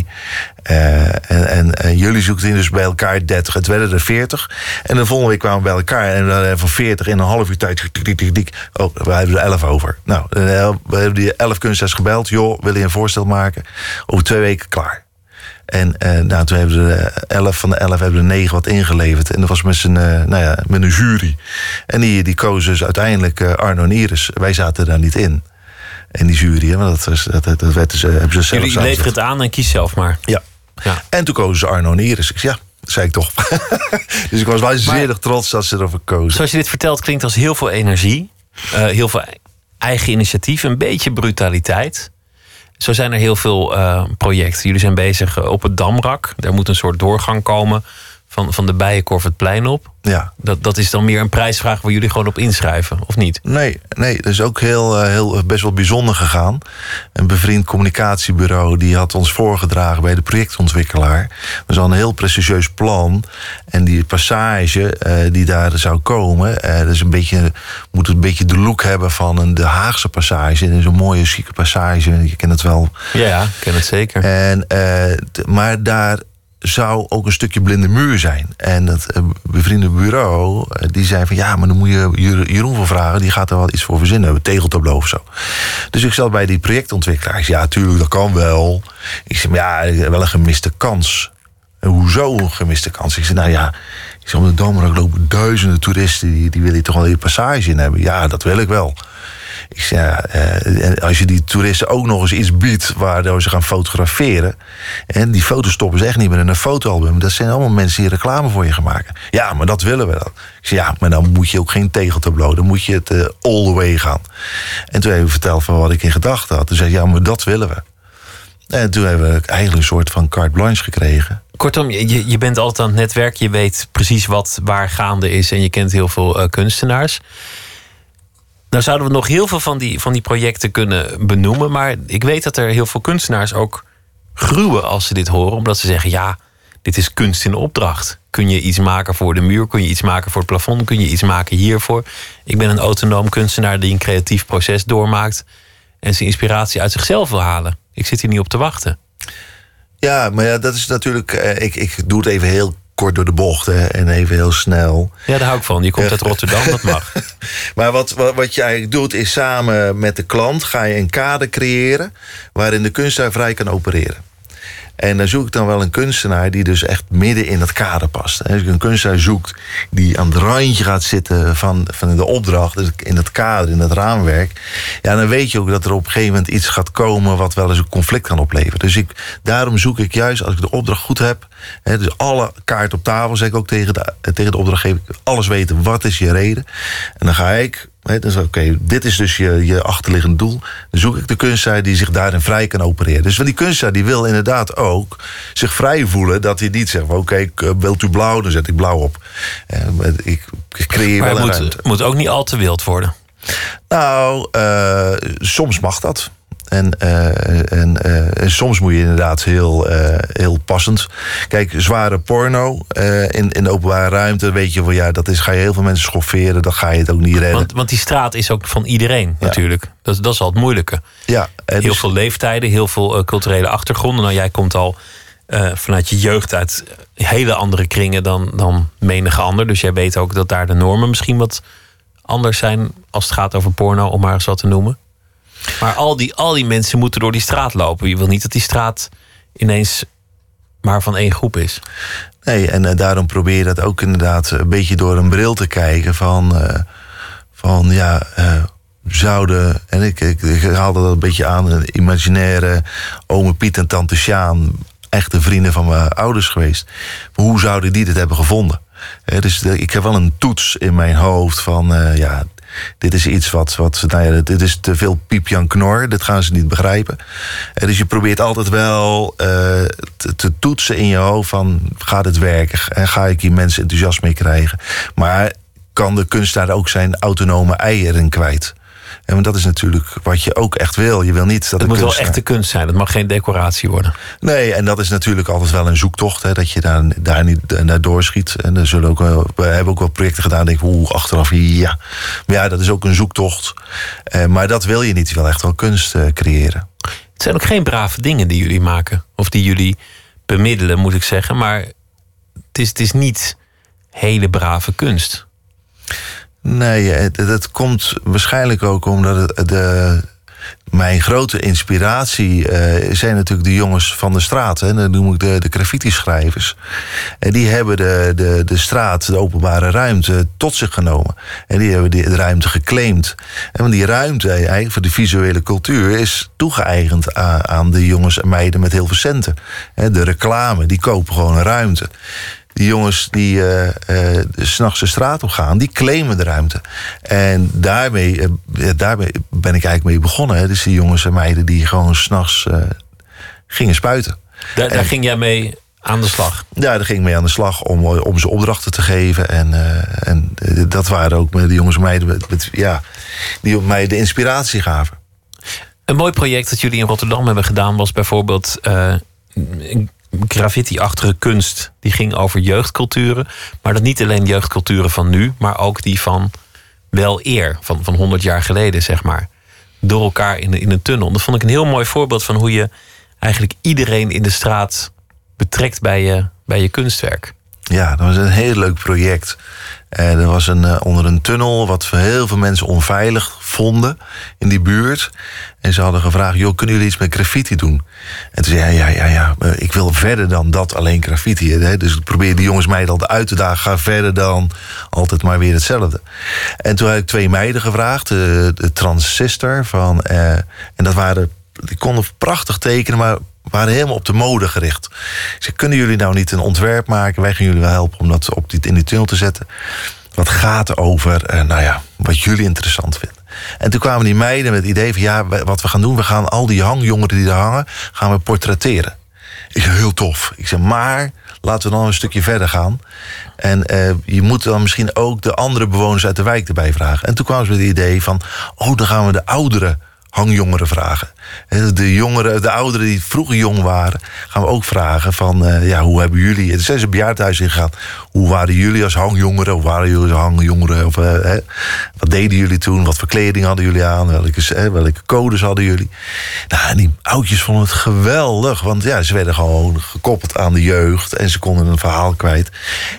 en, en, en, jullie zoeken dus bij elkaar 30. Het werden er 40. En de volgende week kwamen we bij elkaar. En dan van 40 in een half uur tijd. Dik, dik, dik, oh, we hebben er 11 over. Nou, we hebben die 11 kunstenaars gebeld. Joh, wil je een voorstel maken? Over twee weken klaar. En uh, nou, toen hebben we elf van de elf hebben er negen wat ingeleverd. En dat was met, zijn, uh, nou ja, met een jury. En die, die kozen dus uiteindelijk uh, Arno en Iris. Wij zaten daar niet in. En die jury, hè, want dat, was, dat, dat, dat werd, hebben ze zelf Jullie leveren het aan en kies zelf maar. Ja. ja. En toen kozen ze Arno en Iris. Ik zei, ja, zei ik toch. <laughs> dus ik was waanzinnig trots dat ze ervoor kozen. Zoals je dit vertelt, klinkt als heel veel energie. heel veel eigen initiatief, een beetje brutaliteit. Zo zijn er heel veel uh, projecten. Jullie zijn bezig uh, op het Damrak. Daar moet een soort doorgang komen van, van de Bijenkorf het plein op. Ja. Dat, dat is dan meer een prijsvraag waar jullie gewoon op inschrijven, of niet? Nee, nee dat is ook heel, uh, heel, best wel bijzonder gegaan. Een bevriend communicatiebureau die had ons voorgedragen bij de projectontwikkelaar. Dat is al een heel prestigieus plan. En die passage uh, die daar zou komen, uh, dat is een beetje, moet een beetje de look hebben van een de Haagse passage. Dat is een mooie, chique passage. Je kent het wel. Ja, ja ik ken het zeker. En, maar daar zou ook een stukje blinde muur zijn. En dat uh, bevriende bureau, uh, die zei van... ja, maar dan moet je Jeroen voor vragen. Die gaat er wel iets voor verzinnen. Een tegeltableau of zo. Dus ik zat bij die projectontwikkelaar. Ik ja, tuurlijk, dat kan wel. Ik zei, ja, wel een gemiste kans. En hoezo een gemiste kans? Ik zei, nou ja... Ik zei, om de Damrak lopen duizenden toeristen... die, die willen toch wel een passage in hebben. Ja, dat wil ik wel. Ik zei, ja, uh, als je die toeristen ook nog eens iets biedt waardoor ze gaan fotograferen. En die foto's stoppen ze echt niet meer in een fotoalbum. Dat zijn allemaal mensen die reclame voor je gaan maken. Ja, maar dat willen we dan. Ik zei, ja, maar dan moet je ook geen tegeltableau. Dan moet je het uh, all the way gaan. En toen hebben we verteld van wat ik in gedachten had. Toen zei ja, maar dat willen we. En toen hebben we eigenlijk een soort van carte blanche gekregen. Kortom, je, je bent altijd aan het netwerk. Je weet precies wat waar gaande is. En je kent heel veel uh, kunstenaars. Nou zouden we nog heel veel van die, van die projecten kunnen benoemen. Maar ik weet dat er heel veel kunstenaars ook gruwen als ze dit horen. Omdat ze zeggen, ja, dit is kunst in opdracht. Kun je iets maken voor de muur? Kun je iets maken voor het plafond? Kun je iets maken hiervoor? Ik ben een autonoom kunstenaar die een creatief proces doormaakt... en zijn inspiratie uit zichzelf wil halen. Ik zit hier niet op te wachten. Ja, maar ja, dat is natuurlijk... Ik, ik doe het even heel kort door de bocht hè, en even heel snel. Ja, daar hou ik van. Je komt uit Rotterdam, dat mag. <laughs> maar wat, wat, wat je eigenlijk doet, is samen met de klant ga je een kader creëren waarin de kunstenaar vrij kan opereren. En dan zoek ik dan wel een kunstenaar die dus echt midden in dat kader past. Als ik een kunstenaar zoekt die aan het randje gaat zitten van, van de opdracht, dus in dat kader, in dat raamwerk, ja, dan weet je ook dat er op een gegeven moment iets gaat komen wat wel eens een conflict kan opleveren. Dus ik, daarom zoek ik juist, als ik de opdracht goed heb, hè, dus alle kaart op tafel, zeg ik ook tegen de, tegen de opdrachtgever, alles weten, wat is je reden? En dan ga ik dus oké, dit is dus je, je achterliggend doel. Dan zoek ik de kunstenaar die zich daarin vrij kan opereren. Dus van die kunstenaar die wil inderdaad ook zich vrij voelen. Dat hij niet zegt, oké, eh, wilt u blauw, dan zet ik blauw op. Eh, ik, creëer maar wel het moet, ruimte. moet ook niet al te wild worden. Nou, eh, soms mag dat. En, eh, en, eh, en soms moet je inderdaad heel, eh, heel passend. Kijk, zware porno in, in de openbare ruimte, weet je wel, ja, dat is, ga je heel veel mensen schofferen, dan ga je het ook niet redden. Want, want die straat is ook van iedereen natuurlijk. Dat, is- dat is al het moeilijke. ja, Heel dus- veel leeftijden, heel veel culturele achtergronden. Nou, jij komt al vanuit je jeugd uit hele andere kringen dan, dan menige ander. Dus jij weet ook dat daar de normen misschien wat anders zijn als het gaat over porno, om maar eens wat te noemen. Maar al die, al die mensen moeten door die straat lopen. Je wil niet dat die straat ineens maar van één groep is. Nee, en eh, daarom probeer je dat ook inderdaad een beetje door een bril te kijken van, eh, van ja, eh, zouden, en ik, ik, haalde dat een beetje aan, een imaginaire ome Piet en tante Sjaan, echte vrienden van mijn ouders geweest. Hoe zouden die dit hebben gevonden? Dus ik heb wel een toets in mijn hoofd van, ja, dit is iets wat, wat nou ja, dit is te veel piepjan knor, dit gaan ze niet begrijpen. Eh, dus je probeert altijd wel eh, te, te toetsen in je hoofd van, gaat het werken? En ga ik hier mensen enthousiast mee krijgen? Maar kan de kunstenaar ook zijn autonome eieren kwijt? En want dat is natuurlijk wat je ook echt wil. Je wil niet dat Het moet wel echte kunst zijn. Het mag geen decoratie worden. Nee, en dat is natuurlijk altijd wel een zoektocht. Hè, dat je daar, daar niet naar doorschiet. En er zullen ook we hebben ook wel projecten gedaan. Denk ik, oeh, achteraf, ja. Maar ja, dat is ook een zoektocht. Eh, maar dat wil je niet. Je wil echt wel kunst eh, creëren. Het zijn ook geen brave dingen die jullie maken. Of die jullie bemiddelen, moet ik zeggen. Maar het is, het is niet hele brave kunst. Nee, het, het komt waarschijnlijk ook omdat het, de, mijn grote inspiratie eh, zijn natuurlijk de jongens van de straat. Hè. Dan noem ik de, de graffiti-schrijvers. En die hebben de, de, de straat, de openbare ruimte, tot zich genomen. En die hebben die, de ruimte geclaimd. En die ruimte, eigenlijk voor de visuele cultuur, is toegeëigend aan, aan de jongens en meiden met heel veel centen. De reclame, die kopen gewoon een ruimte. Die jongens die eh eh, s'nachts de straat op gaan, die claimen de ruimte. En daarmee, ja, daarmee ben ik eigenlijk mee begonnen. Hè. Dus die jongens en meiden die gewoon s'nachts gingen spuiten. Daar, daar ging jij mee aan de slag. Ja, daar ging ik mee aan de slag om, om ze opdrachten te geven. En, en dat waren ook de jongens en meiden met, met- ja, die op mij de inspiratie gaven. Een mooi project dat jullie in Rotterdam hebben gedaan was bijvoorbeeld graffiti-achtige kunst. Die ging over jeugdculturen. Maar dat niet alleen jeugdculturen van nu, maar ook die van wel eer, van, van 100 jaar geleden, zeg maar. Door elkaar in, in een tunnel. Dat vond ik een heel mooi voorbeeld van hoe je eigenlijk iedereen in de straat betrekt bij je, bij je kunstwerk. Ja, dat was een heel leuk project. En er was een, eh, onder een tunnel wat heel veel mensen onveilig vonden in die buurt. En ze hadden gevraagd, joh, kunnen jullie iets met graffiti doen? En toen zei hij, ja, ja, ja, eh, ik wil verder dan dat alleen graffiti. Hè? Dus ik probeer die jongens meiden altijd uit te dagen. Ga verder dan altijd maar weer hetzelfde. En toen heb ik twee meiden gevraagd, de, de transistor van... eh, en dat waren, die konden prachtig tekenen, maar waren helemaal op de mode gericht. Zei, kunnen jullie nou niet een ontwerp maken? Wij gaan jullie wel helpen om dat op die, in die tunnel te zetten. Wat gaat over, eh, nou ja, wat jullie interessant vinden. En toen kwamen die meiden met het idee van... ja, wat we gaan doen, we gaan al die hangjongeren die daar hangen... gaan we portretteren. Ik zei, heel tof. Ik zei, maar laten we dan een stukje verder gaan. En eh, je moet dan misschien ook de andere bewoners uit de wijk erbij vragen. En toen kwamen ze met het idee van... oh, dan gaan we de oudere hangjongeren vragen. De jongeren, de ouderen die vroeger jong waren... gaan we ook vragen van, eh, ja, hoe hebben jullie... Het zijn ze bejaardhuis ingegaan. Hoe waren jullie als hangjongeren? Hoe waren jullie als hangjongeren? Of, eh, wat deden jullie toen? Wat voor kleding hadden jullie aan? Welke, welke codes hadden jullie? Nou, en die oudjes vonden het geweldig. Want ja, ze werden gewoon gekoppeld aan de jeugd. En ze konden een verhaal kwijt.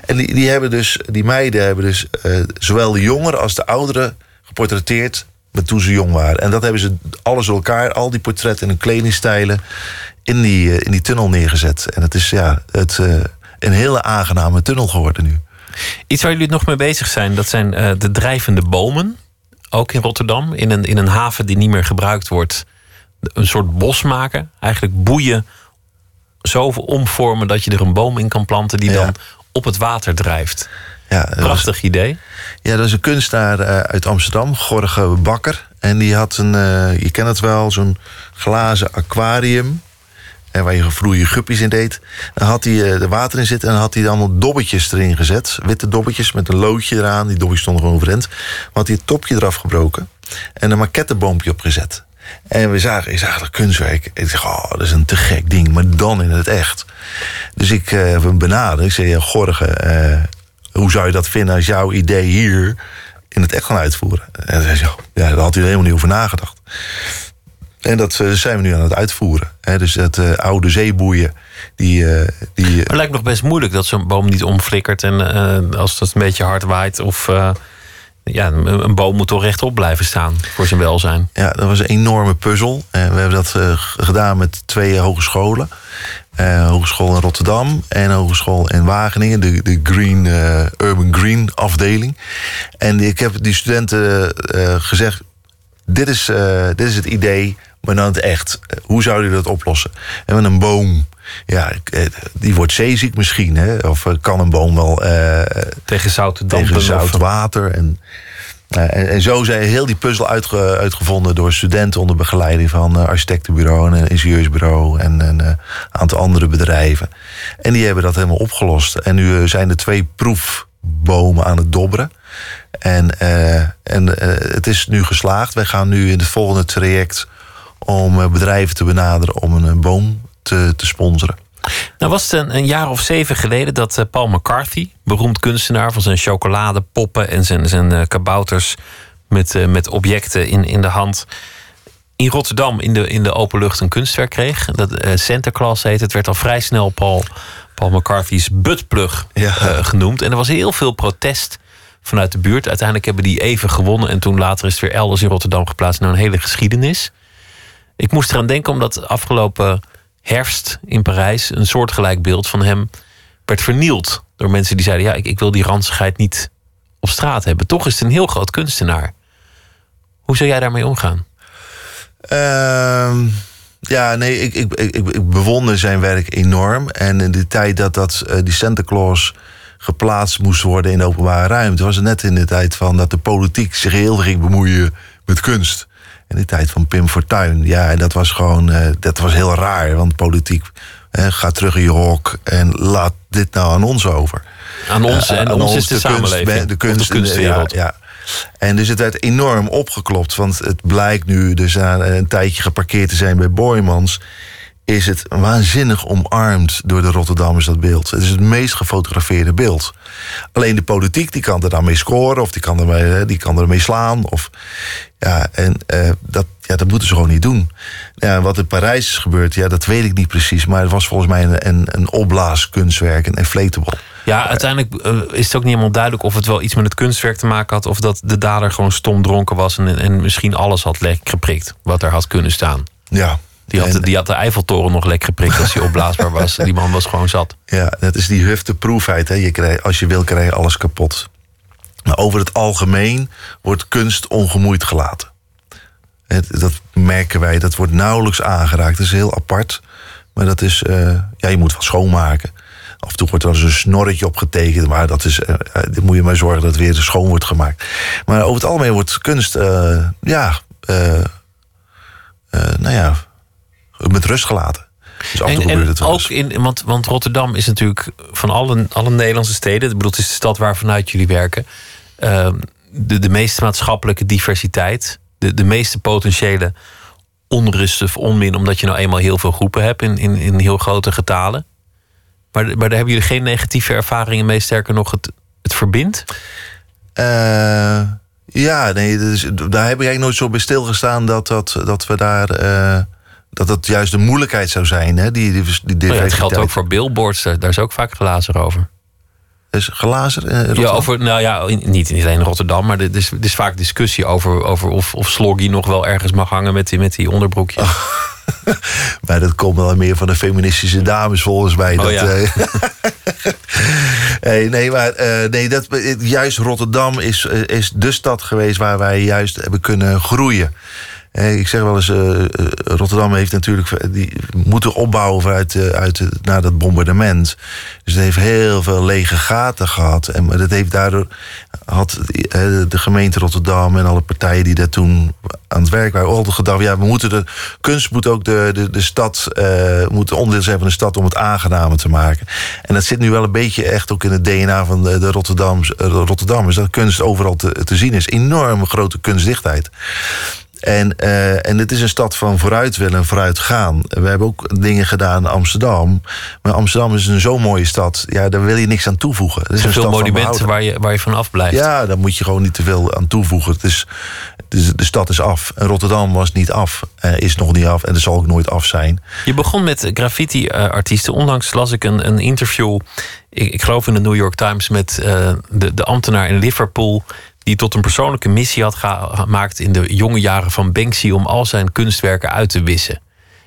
En die, die, hebben dus, die meiden hebben dus... eh, zowel de jongeren als de ouderen geportretteerd met toen ze jong waren. En dat hebben ze alles door elkaar, al die portretten en kledingstijlen... in die, eh, in die tunnel neergezet. En het is ja, het, eh, een hele aangename tunnel geworden nu. Iets waar jullie nog mee bezig zijn, dat zijn eh, de drijvende bomen. Ook in Rotterdam, in een, in een haven die niet meer gebruikt wordt. Een soort bos maken. Eigenlijk boeien zo omvormen dat je er een boom in kan planten die Ja. dan op het water drijft. Ja, was- Prachtig idee. Ja, dat is een kunstenaar eh, uit Amsterdam, Gorge Bakker. En die had een, eh, je kent het wel, zo'n glazen aquarium. eh, waar je vroeger guppies in deed. Dan had hij er water in zitten en had hij allemaal dobbetjes erin gezet. Witte dobbetjes met een loodje eraan. Die dobbetjes stonden gewoon overeind. Maar had hij het topje eraf gebroken. En een maquetteboompje opgezet. En we zagen, ik zag dat kunstwerk. Ik zeg, oh, dat is een te gek ding. Maar dan in het echt. Dus ik eh, heb hem benaderd. Ik zei, ja, Gorge, hoe zou je dat vinden als jouw idee hier in het echt gaan uitvoeren? En zei, ja, daar had hij helemaal niet over nagedacht. En dat eh, zijn we nu aan het uitvoeren. Dus het eh, oude zeeboeien, die, eh, die, Maar het lijkt nog best moeilijk dat zo'n boom niet omflikkert. En als dat een beetje hard waait. Of ja, een, boom moet toch rechtop blijven staan voor zijn welzijn. Ja, dat was een enorme puzzel. En we hebben dat gedaan met twee hogescholen. Eh, hogeschool in Rotterdam en hogeschool in Wageningen. De, de Green, eh, Urban Green afdeling. En ik heb die studenten eh, gezegd... Dit is, dit is het idee, maar dan het echt. Hoe zouden jullie dat oplossen? En met een boom... Ja, die wordt zeeziek misschien. Hè? Of kan een boom wel Tegen dampen. tegen zout water. En, en, en zo zijn heel die puzzel uitge- uitgevonden door studenten onder begeleiding van een architectenbureau en ingenieursbureau en een eh, aantal andere bedrijven. En die hebben dat helemaal opgelost. En nu eh, zijn er twee proefbomen aan het dobberen. En, eh, en eh, het is nu geslaagd. Wij gaan nu in het volgende traject om eh, bedrijven te benaderen om een, eh, boom te, te sponsoren. Nou was het een, een jaar of zeven geleden dat eh, Paul McCarthy, beroemd kunstenaar van zijn chocoladepoppen en zijn, zijn eh, kabouters met, eh, met objecten in, in de hand, in Rotterdam in de, in de open lucht een kunstwerk kreeg. Dat eh, Santa Claus heet. Het werd al vrij snel Paul, Paul McCarthy's buttplug Ja. genoemd. En er was heel veel protest vanuit de buurt. Uiteindelijk hebben die even gewonnen en toen later is het weer elders in Rotterdam geplaatst. Nou, een hele geschiedenis. Ik moest eraan denken omdat afgelopen herfst in Parijs een soortgelijk beeld van hem werd vernield. Door mensen die zeiden: Ja, ik, ik wil die ranzigheid niet op straat hebben. Toch is het een heel groot kunstenaar. Hoe zou jij daarmee omgaan? Ehm, ja, nee, ik, ik, ik, bewonder zijn werk enorm. En in de tijd dat, dat eh, die Santa Claus geplaatst moest worden in de openbare ruimte, was het net in de tijd van dat de politiek zich heel ging bemoeien met kunst. In de tijd van Pim Fortuyn. Ja, en dat was gewoon, eh, dat was heel raar. Want politiek eh, gaat terug in je hok en laat dit nou aan ons over. Aan ons Ja, en aan ons is de, samenleving. de of kunst, de kunstwereld. Ja, ja. En dus het werd enorm opgeklopt. Want het blijkt nu dus aan een tijdje geparkeerd te zijn bij Boymans. Is het waanzinnig omarmd door de Rotterdammers, dat beeld. Het is het meest gefotografeerde beeld. Alleen de politiek die kan er dan mee scoren, of die kan, ermee, die kan ermee slaan. Of, ja, en eh, dat, ja, dat moeten ze gewoon niet doen. Ja, wat in Parijs is gebeurd, ja, dat weet ik niet precies. Maar het was volgens mij een, een, een opblaaskunstwerk, een inflatable. Ja, uiteindelijk eh, is het ook niet helemaal duidelijk of het wel iets met het kunstwerk te maken had. of dat de dader gewoon stom dronken was en, en misschien alles had geprikt. wat er had kunnen staan. Ja. Die had, En- die had de Eiffeltoren nog lek geprikt als hij opblaasbaar <laughs> was. Die man was gewoon zat. Ja, dat is die hufteproefheid. Hè. Je krijgt, als je wil, krijg je alles kapot. Maar over het algemeen wordt kunst ongemoeid gelaten. Het, dat merken wij, dat wordt nauwelijks aangeraakt. Dat is heel apart. Maar dat is, eh, ja, je moet wel schoonmaken. Af en toe wordt er eens een snorretje opgetekend. Maar dat is, eh, eh, dan moet je maar zorgen dat het weer schoon wordt gemaakt. Maar over het algemeen wordt kunst, ja, nou ja, met rust gelaten. Dus af en toe En, gebeurt het wel ook in, want, want Rotterdam is natuurlijk van alle, alle Nederlandse steden, ik bedoel, het is de stad waar vanuit jullie werken, ehm, de, de meeste maatschappelijke diversiteit, de, de meeste potentiële onrust of onmin, omdat je nou eenmaal heel veel groepen hebt in, in, in heel grote getalen. Maar, maar daar hebben jullie geen negatieve ervaringen mee, sterker nog, het, het verbindt. Eh, ja, nee, dus, daar heb ik eigenlijk nooit zo bij stilgestaan dat, dat, dat we daar. eh, dat dat juist de moeilijkheid zou zijn, hè? Die, die, die Oh ja, het geldt ook voor billboards, daar, daar is ook vaak glazen over. Is glazen? eh, Ja, over, nou ja, in- niet, niet alleen in Rotterdam, maar er is, er is vaak discussie over, over of, of Sloggy nog wel ergens mag hangen met die, met die onderbroekjes. <laughs> Maar dat komt wel meer van de feministische dames volgens mij. Oh dat, ja. eh, <laughs> hey, nee, maar eh, nee, dat, juist Rotterdam is, eh, is de stad geweest waar wij juist hebben kunnen groeien. Ik zeg wel eens, eh, eh, Rotterdam heeft natuurlijk die moeten opbouwen vanuit, eh, uit, eh, na dat bombardement. Dus het heeft heel veel lege gaten gehad. En dat heeft daardoor had de gemeente Rotterdam en alle partijen die daar toen aan het werk waren, altijd gedacht: ja, we moeten de kunst moet ook de, de, de stad, moet onderdeel zijn van de stad om het aangenamer te maken. En dat zit nu wel een beetje echt ook in het DNA van de, de Rotterdams, dat kunst overal te, te zien is. Enorme grote kunstdichtheid. En, eh, en het is een stad van vooruit willen en vooruit gaan. We hebben ook dingen gedaan in Amsterdam. Maar Amsterdam is een zo mooie stad. Ja, daar wil je niks aan toevoegen. Het Er is zijn een veel monumenten waar je, waar je van afblijft. Ja, daar moet je gewoon niet te veel aan toevoegen. Het is, is- de stad is af. En Rotterdam was niet af. eh, is nog niet af. En dat zal ook nooit af zijn. Je begon met graffiti-artiesten. Onlangs las ik een, een interview, ik, ik geloof in de New York Times, met eh, de, de ambtenaar in Liverpool. Die tot een persoonlijke missie had gemaakt in de jonge jaren van Banksy om al zijn kunstwerken uit te wissen.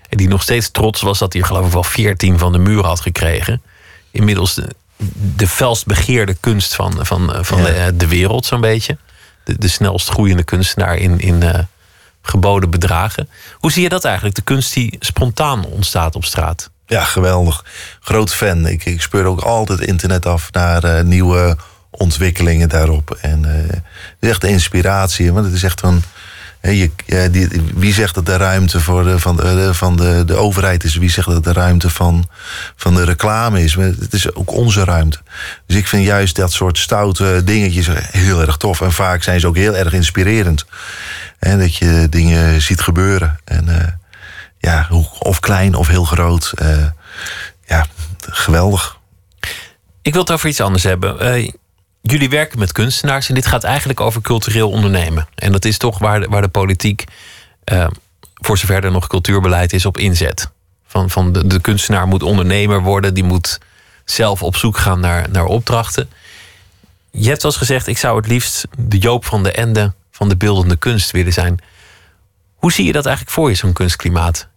En die nog steeds trots was dat hij geloof ik wel 14 van de muur had gekregen. Inmiddels de, de felst begeerde kunst van, van, van Ja. de, eh, de wereld, zo'n beetje. De, de snelst groeiende kunstenaar in, in eh, geboden bedragen. Hoe zie je dat eigenlijk? De kunst die spontaan ontstaat op straat. Ja, geweldig. Groot fan. Ik, ik speur ook altijd internet af naar eh, nieuwe ontwikkelingen daarop. En eh, het echt inspiratie. Want het is echt een. je, die, wie zegt dat de ruimte voor de, van, de, van de, de overheid is? Wie zegt dat de ruimte van, van de reclame is? Maar het is ook onze ruimte. Dus ik vind juist dat soort stoute dingetjes heel erg tof. En vaak zijn ze ook heel erg inspirerend. En dat je dingen ziet gebeuren. En eh, ja, of klein of heel groot. eh, ja, geweldig. Ik wil het over iets anders hebben. Eh, jullie werken met kunstenaars en dit gaat eigenlijk over cultureel ondernemen. En dat is toch waar de, waar de politiek, eh, voor zover er nog cultuurbeleid is, op inzet. Van, van de, de kunstenaar moet ondernemer worden, die moet zelf op zoek gaan naar, naar opdrachten. Je hebt wel gezegd, ik zou het liefst de Joop van de Ende van de beeldende kunst willen zijn. Hoe zie je dat eigenlijk voor je, zo'n kunstklimaat?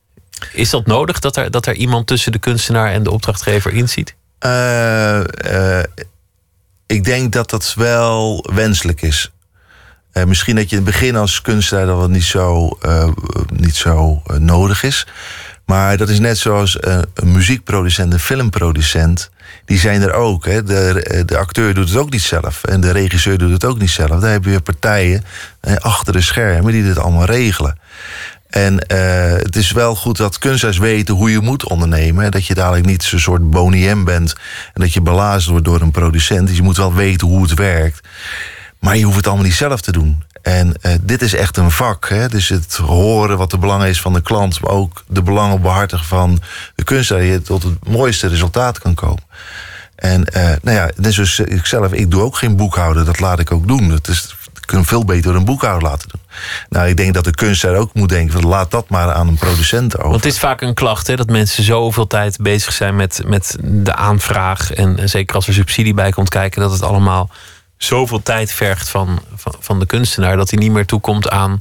Is dat nodig dat er, dat er iemand tussen de kunstenaar en de opdrachtgever in ziet? Eh, eh, ik denk dat dat wel wenselijk is. Eh, misschien dat je in het begin als kunstenaar dat wat niet zo, eh, niet zo eh, nodig is. Maar dat is net zoals een muziekproducent, een filmproducent. Die zijn er ook. Hè. De, de acteur doet het ook niet zelf. En de regisseur doet het ook niet zelf. Daar heb je partijen achter de schermen die dit allemaal regelen. En eh, het is wel goed dat kunstenaars weten hoe je moet ondernemen. Dat je dadelijk niet zo'n soort boniem bent. En dat je belazerd wordt door een producent. Dus je moet wel weten hoe het werkt. Maar je hoeft het allemaal niet zelf te doen. En eh, dit is echt een vak. Hè? Dus het horen wat de belang is van de klant. Maar ook de belangen behartigen van de kunstenaar. Dat je tot het mooiste resultaat kan komen. En eh, nou ja, net zoals ik zelf, ik doe ook geen boekhouden. Dat laat ik ook doen. Dat is, ik kan veel beter een boekhouder laten doen. Nou, ik denk dat de kunstenaar ook moet denken... van laat dat maar aan een producent over. Want het is vaak een klacht hè, dat mensen zoveel tijd bezig zijn met, met de aanvraag. En zeker als er subsidie bij komt kijken, dat het allemaal zoveel tijd vergt van, van, van de kunstenaar. dat hij niet meer toekomt aan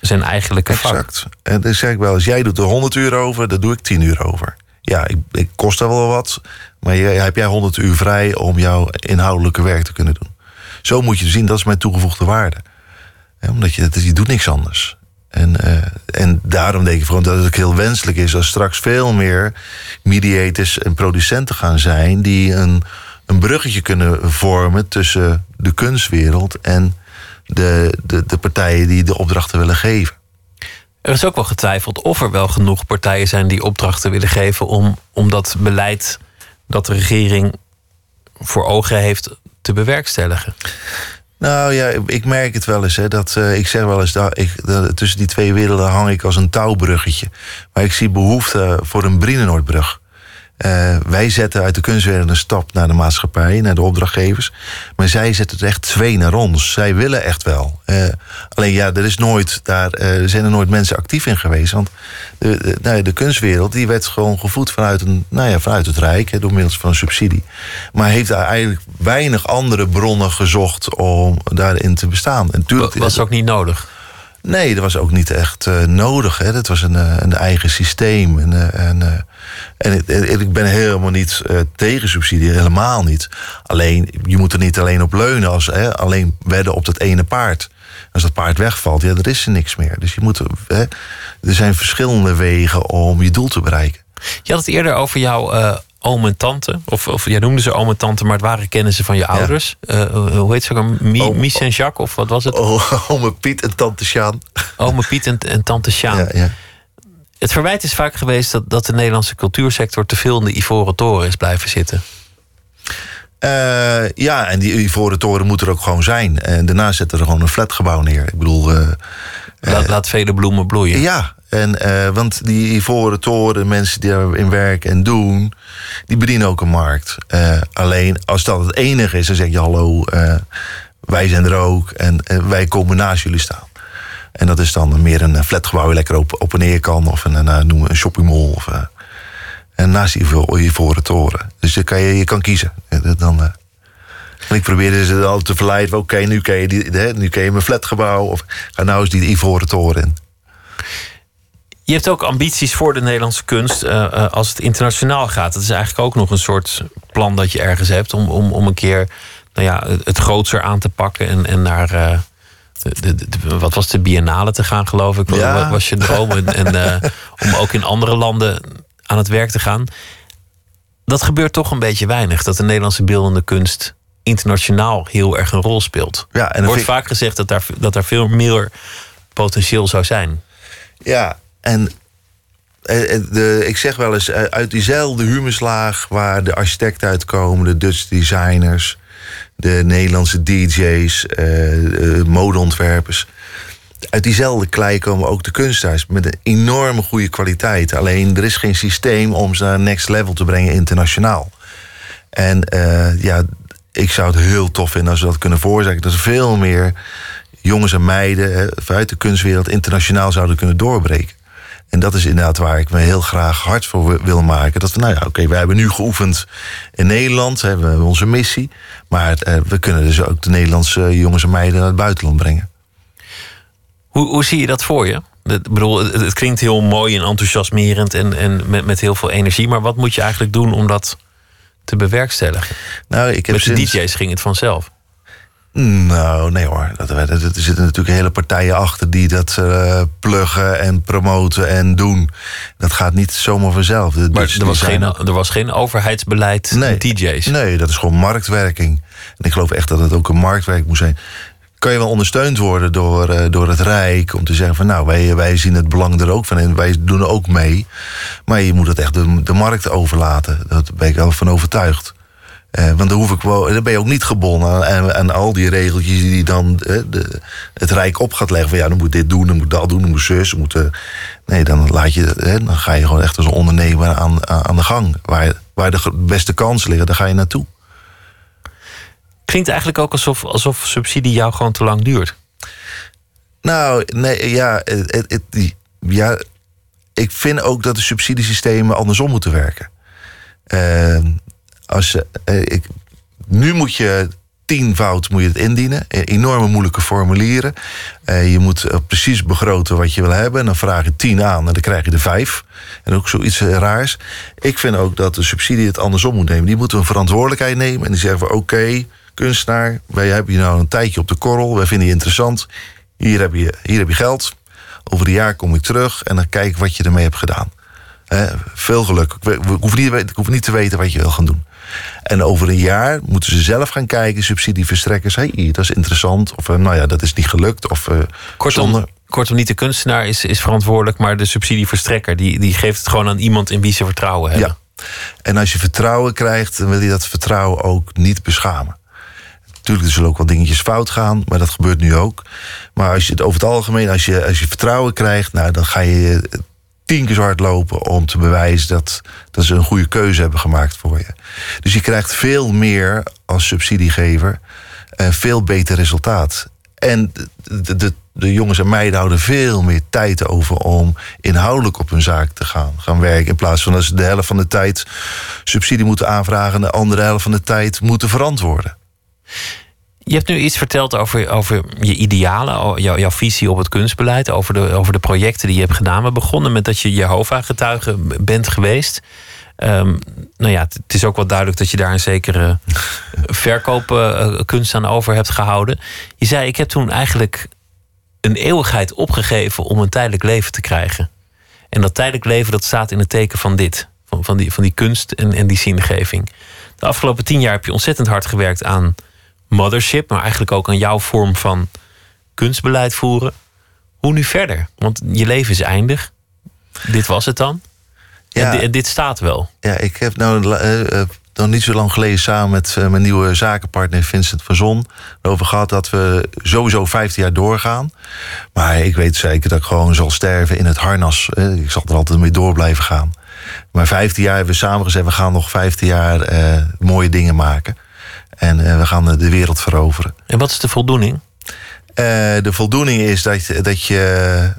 zijn eigenlijke vak. Exact. En dan zeg ik wel eens, jij doet er 100 uur over, daar doe ik 10 uur over. Ja, ik, ik kost er wel wat, maar heb jij 100 uur vrij om jouw inhoudelijke werk te kunnen doen. Zo moet je zien, dat is mijn toegevoegde waarde. Omdat je, je doet niks anders. En, eh, en daarom denk ik gewoon dat het ook heel wenselijk is als straks veel meer mediators en producenten gaan zijn die een, een bruggetje kunnen vormen tussen de kunstwereld en de, de, de partijen die de opdrachten willen geven. Er is ook wel getwijfeld of er wel genoeg partijen zijn die opdrachten willen geven om, om dat beleid dat de regering voor ogen heeft te bewerkstelligen. Nou ja, ik merk het wel eens. Hè, dat, eh, ik zeg wel eens, dat ik, dat, tussen die twee werelden hang ik als een touwbruggetje. Maar ik zie behoefte voor een Brienenoordbrug. Eh, wij zetten uit de kunstwereld een stap naar de maatschappij, naar de opdrachtgevers. Maar zij zetten er echt twee naar ons. Zij willen echt wel. Eh, alleen ja, er, is nooit, daar, er zijn er nooit mensen actief in geweest. Want de, de, nou de kunstwereld die werd gewoon gevoed vanuit, een, nou ja, vanuit het Rijk, hè, door middels van een subsidie. Maar heeft daar eigenlijk weinig andere bronnen gezocht om daarin te bestaan. En natuurlijk, was ook niet nodig. Nee, dat was ook niet echt uh, nodig. Hè. Dat was een, uh, een eigen systeem. En, uh, en, en, ik ben helemaal niet tegen subsidie, helemaal niet. Alleen, je moet er niet alleen op leunen, als, hè, alleen wedden op dat ene paard. Als dat paard wegvalt, ja, er is er niks meer. Dus je moet, hè, er zijn verschillende wegen om je doel te bereiken. Je had het eerder over jouw oom en tante. Of, of jij noemde ze oom en tante, maar het waren kennissen van je ouders. Ja. Uh, hoe heet ze ook? Mies en Jacques, of wat was het? Oh, <laughs> ome Piet en tante Sjaan. Ome Piet en, en tante Sjaan. Ja, ja. Het verwijt is vaak geweest dat, dat de Nederlandse cultuursector te veel in de Ivoren Toren is blijven zitten. Uh, ja, en die Ivoren Toren moet er ook gewoon zijn. En daarna zetten er gewoon een flatgebouw neer. Ik bedoel. Uh, laat, laat vele bloemen bloeien. Ja, en, uh, want die Ivoren Toren, mensen die daarin werken en doen, die bedienen ook een markt. Uh, alleen als dat het enige is, dan zeg je hallo, uh, wij zijn er ook en wij komen naast jullie staan. En dat is dan meer een flatgebouw waar lekker op, op en neer kan, of een, een, noem een shoppingmall. Of, en naast die Ivoren Toren. Dus je kan, je, je kan kiezen. Dan, ik probeerde ze al te verleiden. Oké, nu, ken je nu ken je mijn flatgebouw. Of ga nou eens die Ivoren Toren in. Je hebt ook ambities voor de Nederlandse kunst uh, uh, als het internationaal gaat. Dat is eigenlijk ook nog een soort plan dat je ergens hebt om, om, om een keer nou ja, het grootser aan te pakken en, en naar. Uh, de, de, de, wat was de biennale te gaan, geloof ik? Ja. Wat was je droom? en en om ook in andere landen aan het werk te gaan. Dat gebeurt toch een beetje weinig. Dat de Nederlandse beeldende kunst internationaal heel erg een rol speelt. Ja, en er wordt vaak gezegd dat daar, dat daar veel meer potentieel zou zijn. Ja, en eh, eh, de, ik zeg wel eens, eh, uit diezelfde humuslaag waar de architecten uitkomen, de Dutch designers, de Nederlandse DJ's, modeontwerpers. Uit diezelfde klei komen ook de kunstenaars met een enorme goede kwaliteit. Alleen er is geen systeem om ze naar next level te brengen internationaal. En ja, ik zou het heel tof vinden als we dat kunnen voorzeggen. Dat er veel meer jongens en meiden vanuit de kunstwereld internationaal zouden kunnen doorbreken. En dat is inderdaad waar ik me heel graag hard voor wil maken. Dat we, nou ja, oké, okay, wij hebben nu geoefend in Nederland, hebben we hebben onze missie. Maar eh, we kunnen dus ook de Nederlandse jongens en meiden naar het buitenland brengen. Hoe, hoe zie je dat voor je? Ik bedoel, het, klinkt heel mooi en enthousiasmerend en, en met, met heel veel energie. Maar wat moet je eigenlijk doen om dat te bewerkstelligen? Nou, ik heb met de sinds... DJ's ging het vanzelf. Nou, nee hoor. Er zitten natuurlijk hele partijen achter die dat uh, pluggen en promoten en doen. Dat gaat niet zomaar vanzelf. Maar er was, geen, er was geen overheidsbeleid nee, DJ's? Nee, dat is gewoon marktwerking. En ik geloof echt dat het ook een marktwerk moet zijn. Kan je wel ondersteund worden door, uh, door het Rijk om te zeggen van nou, wij, wij zien het belang er ook van en wij doen er ook mee. Maar je moet het echt de, de markt overlaten. Daar ben ik wel van overtuigd. Uh, want dan, hoef ik wel, dan ben je ook niet gebonden aan, aan al die regeltjes die dan uh, de, het Rijk op gaat leggen. Van ja, dan moet dit doen, dan moet dat doen, dan moet zus. Dan moet, uh, nee, dan, laat je, dan ga je gewoon echt als ondernemer aan, aan de gang. Waar, waar de beste kansen liggen, daar ga je naartoe. Klinkt eigenlijk ook alsof, alsof subsidie jou gewoon te lang duurt. Nou, nee, ja, het, het, ja, ik vind ook dat de subsidiesystemen andersom moeten werken. Uh, als, uh, ik, nu moet je tienvoud moet je het indienen. E-, enorme moeilijke formulieren. Uh, je moet uh, precies begroten wat je wil hebben. En dan vraag je tien aan en dan krijg je er vijf. En ook zoiets raars. Ik vind ook dat de subsidie het andersom moet nemen. Die moeten een verantwoordelijkheid nemen. En die zeggen van oké, kunstenaar, wij hebben je nou een tijdje op de korrel. Wij vinden je interessant. Hier heb je, hier heb je geld. Over een jaar kom ik terug en dan kijk wat je ermee hebt gedaan. veel geluk. Ik hoef, niet, ik hoef niet te weten wat je wil gaan doen. En over een jaar moeten ze zelf gaan kijken, subsidieverstrekkers. Hé, hey, dat is interessant. Of eh, nou ja, dat is niet gelukt. Of, uh, kortom, zonder... kortom, niet de kunstenaar is, is verantwoordelijk, maar de subsidieverstrekker. Die, die geeft het gewoon aan iemand in wie ze vertrouwen hebben. Ja. En als je vertrouwen krijgt, dan wil je dat vertrouwen ook niet beschamen. Natuurlijk, er zullen ook wel dingetjes fout gaan, maar dat gebeurt nu ook. Maar als je het over het algemeen, als je, als je vertrouwen krijgt, nou, dan ga je tien keer zo hard lopen om te bewijzen dat, dat ze een goede keuze hebben gemaakt voor je. Dus je krijgt veel meer als subsidiegever, een veel beter resultaat. En de, de, de jongens en meiden houden veel meer tijd over om inhoudelijk op hun zaak te gaan, gaan werken. In plaats van dat ze de helft van de tijd subsidie moeten aanvragen en de andere helft van de tijd moeten verantwoorden. Je hebt nu iets verteld over, over je idealen, jouw, jouw visie op het kunstbeleid, over de, over de projecten die je hebt gedaan. We begonnen met dat je Jehovah-getuige bent geweest. Um, nou ja, het is ook wel duidelijk dat je daar een zekere <laughs> verkoopkunst aan over hebt gehouden. Je zei, ik heb toen eigenlijk een eeuwigheid opgegeven om een tijdelijk leven te krijgen. En dat tijdelijk leven, dat staat in het teken van dit. Van, van, die, van die kunst en, en die zingeving. De afgelopen tien jaar heb je ontzettend hard gewerkt aan mothership, maar eigenlijk ook aan jouw vorm van kunstbeleid voeren. Hoe nu verder? Want je leven is eindig. Dit was het dan. Ja, en, dit staat wel. Ja, ik heb nou uh, nog niet zo lang geleden samen met uh, mijn nieuwe zakenpartner Vincent van Zon erover gehad dat we sowieso 15 jaar doorgaan. Maar ik weet zeker dat ik gewoon zal sterven in het harnas. ik zal er altijd mee door blijven gaan. Maar 15 jaar hebben we samen gezegd, we gaan nog 15 jaar mooie dingen maken. En uh, we gaan de wereld veroveren. En wat is de voldoening? Uh, de voldoening is dat, dat, je,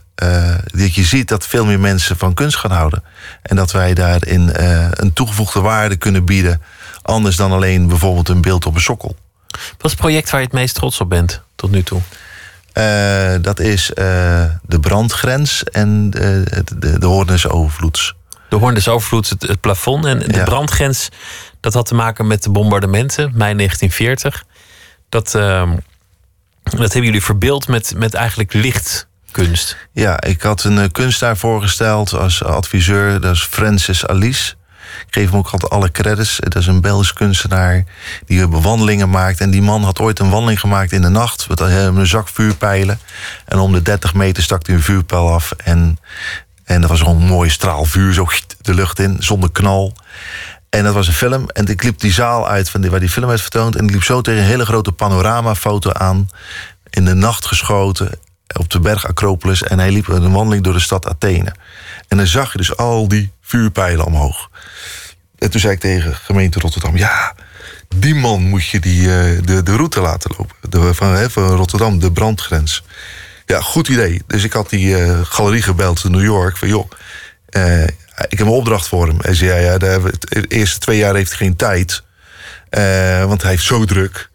dat je ziet dat veel meer mensen van kunst gaan houden. En dat wij daarin een toegevoegde waarde kunnen bieden. Anders dan alleen bijvoorbeeld een beeld op een sokkel. Wat is het project waar je het meest trots op bent tot nu toe? dat is de brandgrens en de, de, de Overvloeds. De Hoorn Overvloeds, het, het plafond. En de brandgrens, dat had te maken met de bombardementen, mei 1940. Dat, uh, dat hebben jullie verbeeld met, met eigenlijk lichtkunst. Ja, ik had een uh, kunstenaar voorgesteld als adviseur. Dat is Francis Alice. Ik geef hem ook altijd alle credits. Dat is een Belgisch kunstenaar die bewandelingen maakt. En die man had ooit een wandeling gemaakt in de nacht. Met een zak vuurpijlen. En om de 30 meter stak hij een vuurpijl af. En, en dat was gewoon een mooie straal vuur zo de lucht in, zonder knal. En dat was een film. En ik liep die zaal uit van die, waar die film werd vertoond. En ik liep zo tegen een hele grote panoramafoto aan. In de nacht geschoten. Op de berg Acropolis. En hij liep een wandeling door de stad Athene. En dan zag je dus al die vuurpijlen omhoog. En toen zei ik tegen gemeente Rotterdam: Ja, die man moet je die, eh, de, de route laten lopen. De, van, van Rotterdam, de brandgrens. Ja, goed idee. Dus ik had die uh, galerie gebeld in New York. Van joh, uh, ik heb een opdracht voor hem. Hij zei, ja, ja de eerste twee jaar heeft hij geen tijd. Uh, want hij heeft zo druk.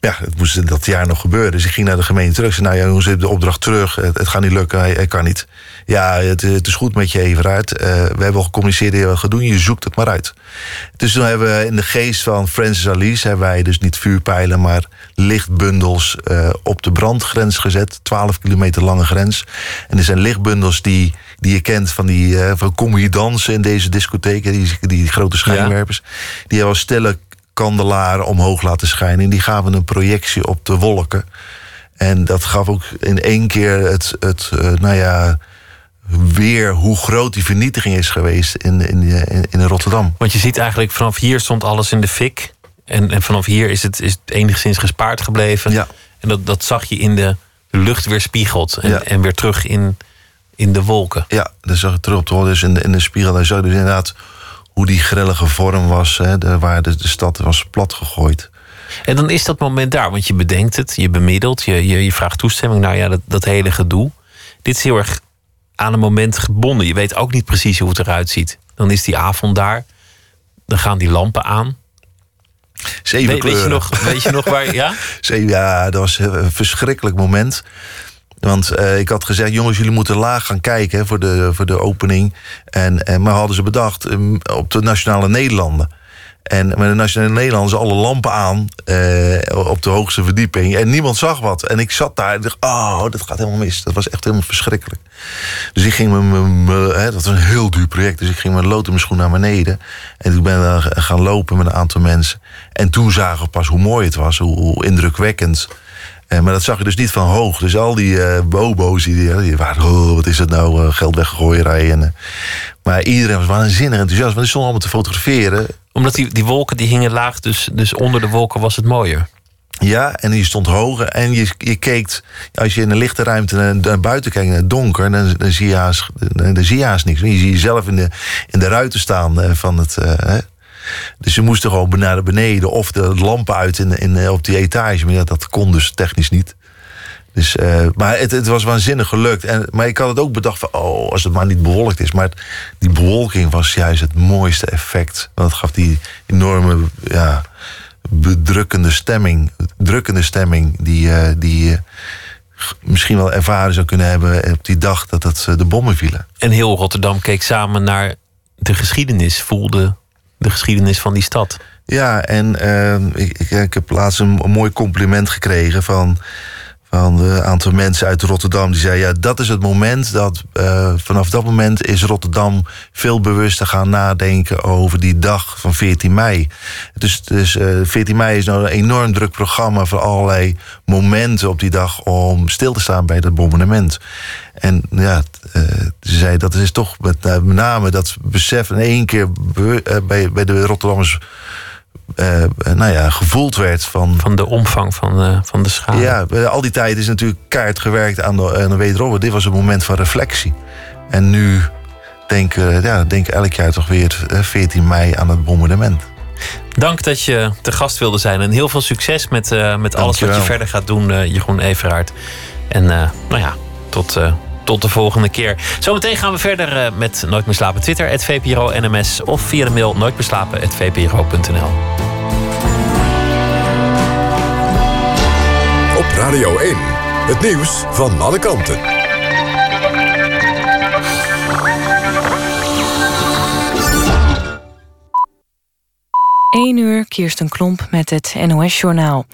Ja, het moest dat jaar nog gebeuren. Dus ik ging naar de gemeente terug. Zei, nou ja, jongens, de opdracht terug. Het, het gaat niet lukken, hij, hij, kan niet. Ja, het, het is goed met je, Everard. Uh, we hebben al gecommuniceerd, je gaat doen. Je zoekt het maar uit. Dus toen hebben we in de geest van Francis Alice... hebben wij dus niet vuurpijlen, maar lichtbundels... Uh, op de brandgrens gezet. 12 kilometer lange grens. En er zijn lichtbundels die die je kent van die uh, van kom hier dansen in deze discotheken, die, die grote schijnwerpers. Die hebben stille kandelaren omhoog laten schijnen. En die gaven een projectie op de wolken. En dat gaf ook in één keer het, het uh, nou ja, weer hoe groot die vernietiging is geweest in, in, in, in Rotterdam. Want je ziet eigenlijk vanaf hier stond alles in de fik. En, en vanaf hier is het, is het enigszins gespaard gebleven. Ja. En dat, dat zag je in de lucht weer spiegeld. En, ja. en weer terug in, in de wolken. Ja, dat zag je terug op de dus in de, in de spiegel. Daar zag je dus inderdaad hoe die grillige vorm was, hè, de, waar de, de stad was platgegooid. En dan is dat moment daar, want je bedenkt het, je bemiddelt, je, je, je vraagt toestemming. Nou ja, dat, dat hele gedoe. Dit is heel erg aan een moment gebonden. Je weet ook niet precies hoe het eruit ziet. Dan is die avond daar, dan gaan die lampen aan. Zeven weet, weet, je nog, weet je nog waar? <laughs> Ja, Zeven, ja dat was een verschrikkelijk moment. Want uh, ik had gezegd, jongens, jullie moeten laag gaan kijken voor, de, voor de opening. En, en maar hadden ze bedacht um, op de Nationale Nederlanden. En met de Nationale Nederlanders alle lampen aan uh, op de hoogste verdieping. En niemand zag wat. En ik zat daar en dacht, oh, dat gaat helemaal mis. Dat was echt helemaal verschrikkelijk. Dus ik ging mijn, dat was een heel duur project. Dus ik ging met lood in mijn schoen naar beneden. En ik ben gaan lopen met een aantal mensen. En toen zagen we pas hoe mooi het was, hoe indrukwekkend uh, maar dat zag je dus niet van hoog. Dus al die uh, bobo's, die, die waren, oh, wat is het nou, uh, geld weggooierij. En, maar iedereen was waanzinnig enthousiast, want die stonden allemaal te fotograferen. Omdat die, die wolken die hingen laag, dus, dus onder de wolken was het mooier. Ja, en je stond hoger en je, je keek, als je in een lichte ruimte naar, naar buiten kijkt, naar het donker, dan, dan, zie je haast, dan zie je haast niks. Je ziet jezelf in de, in de ruiten staan eh, van het. Uh, dus je moest er gewoon naar beneden of de lampen uit in, in, op die etage. Maar dat kon dus technisch niet. Dus, uh, maar het, het, was waanzinnig gelukt. En, maar ik had het ook bedacht van, oh, als het maar niet bewolkt is. Maar die bewolking was juist het mooiste effect. Want het gaf die enorme, ja, bedrukkende stemming. Drukkende stemming die, uh, die misschien wel ervaren zou kunnen hebben op die dag dat het, de bommen vielen. En heel Rotterdam keek samen naar de geschiedenis, voelde de geschiedenis van die stad. Ja, en uh, ik, ik, heb laatst een mooi compliment gekregen van van een aantal mensen uit Rotterdam. Die zeiden, ja, dat is het moment dat... Uh, vanaf dat moment is Rotterdam veel bewuster gaan nadenken... over die dag van 14 mei. Dus, dus uh, 14 mei is nou een enorm druk programma... voor allerlei momenten op die dag om stil te staan bij dat bombardement. En ja, uh, ze zei, dat is toch met, met name dat besef in één keer... bij, bij de Rotterdammers uh, nou ja, gevoeld werd van... Van de omvang van de, van de schade. Ja, al die tijd is natuurlijk keihard gewerkt aan de, aan de wederopbouw. Dit was een moment van reflectie. En nu denken ja, denk elk jaar toch weer 14 mei aan het bombardement. Dank dat je te gast wilde zijn. En heel veel succes met, uh, met alles wat je verder gaat doen, uh, Jeroen Everaard. En nou ja, tot tot de volgende keer. Zometeen gaan we verder met Nooit meer slapen. Twitter, het VPRO NMS of via de mail nooitmeerslapen.vpro.nl. Op Radio 1, het nieuws van alle kanten. Eén uur, Kirsten Klomp met het NOS-journaal.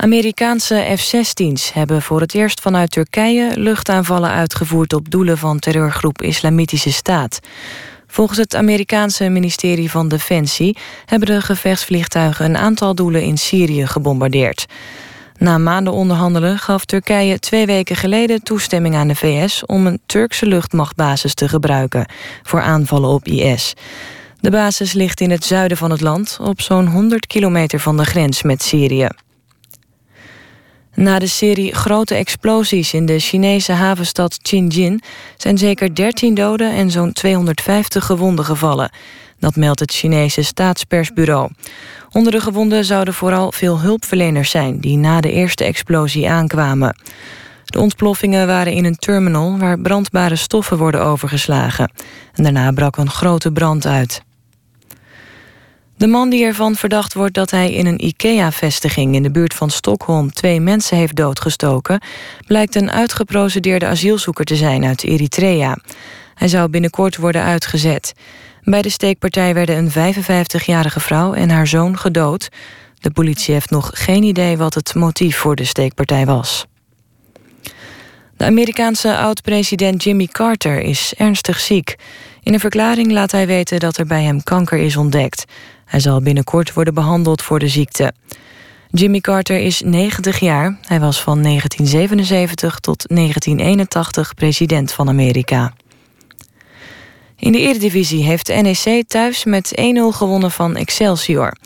Amerikaanse F-16's hebben voor het eerst vanuit Turkije luchtaanvallen uitgevoerd op doelen van terreurgroep Islamitische Staat. Volgens het Amerikaanse ministerie van Defensie hebben de gevechtsvliegtuigen een aantal doelen in Syrië gebombardeerd. Na maanden onderhandelen gaf Turkije twee weken geleden toestemming aan de VS om een Turkse luchtmachtbasis te gebruiken voor aanvallen op IS. De basis ligt in het zuiden van het land, op zo'n 100 kilometer van de grens met Syrië. Na de serie grote explosies in de Chinese havenstad Tianjin... zijn zeker 13 doden en zo'n 250 gewonden gevallen. Dat meldt het Chinese staatspersbureau. Onder de gewonden zouden vooral veel hulpverleners zijn... die na de eerste explosie aankwamen. De ontploffingen waren in een terminal waar brandbare stoffen worden overgeslagen. En daarna brak een grote brand uit. De man die ervan verdacht wordt dat hij in een IKEA-vestiging... in de buurt van Stockholm twee mensen heeft doodgestoken... blijkt een uitgeprocedeerde asielzoeker te zijn uit Eritrea. Hij zou binnenkort worden uitgezet. Bij de steekpartij werden een 55-jarige vrouw en haar zoon gedood. De politie heeft nog geen idee wat het motief voor de steekpartij was. De Amerikaanse oud-president Jimmy Carter is ernstig ziek. In een verklaring laat hij weten dat er bij hem kanker is ontdekt. Hij zal binnenkort worden behandeld voor de ziekte. Jimmy Carter is 90 jaar. Hij was van 1977 tot 1981 president van Amerika. In de Eredivisie heeft NEC thuis met 1-0 gewonnen van Excelsior.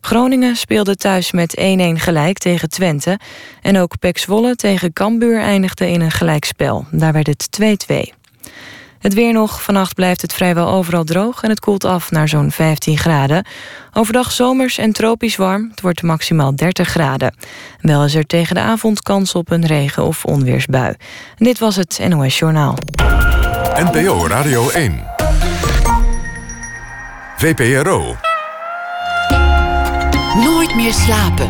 Groningen speelde thuis met 1-1 gelijk tegen Twente. En ook Pek Zwolle tegen Cambuur eindigde in een gelijkspel. Daar werd het 2-2. Het weer nog. Vannacht blijft het vrijwel overal droog en het koelt af naar zo'n 15 graden. Overdag zomers en tropisch warm. Het wordt maximaal 30 graden. Wel is er tegen de avond kans op een regen- of onweersbui. En dit was het NOS Journaal. NPO Radio 1. VPRO. Nooit meer slapen.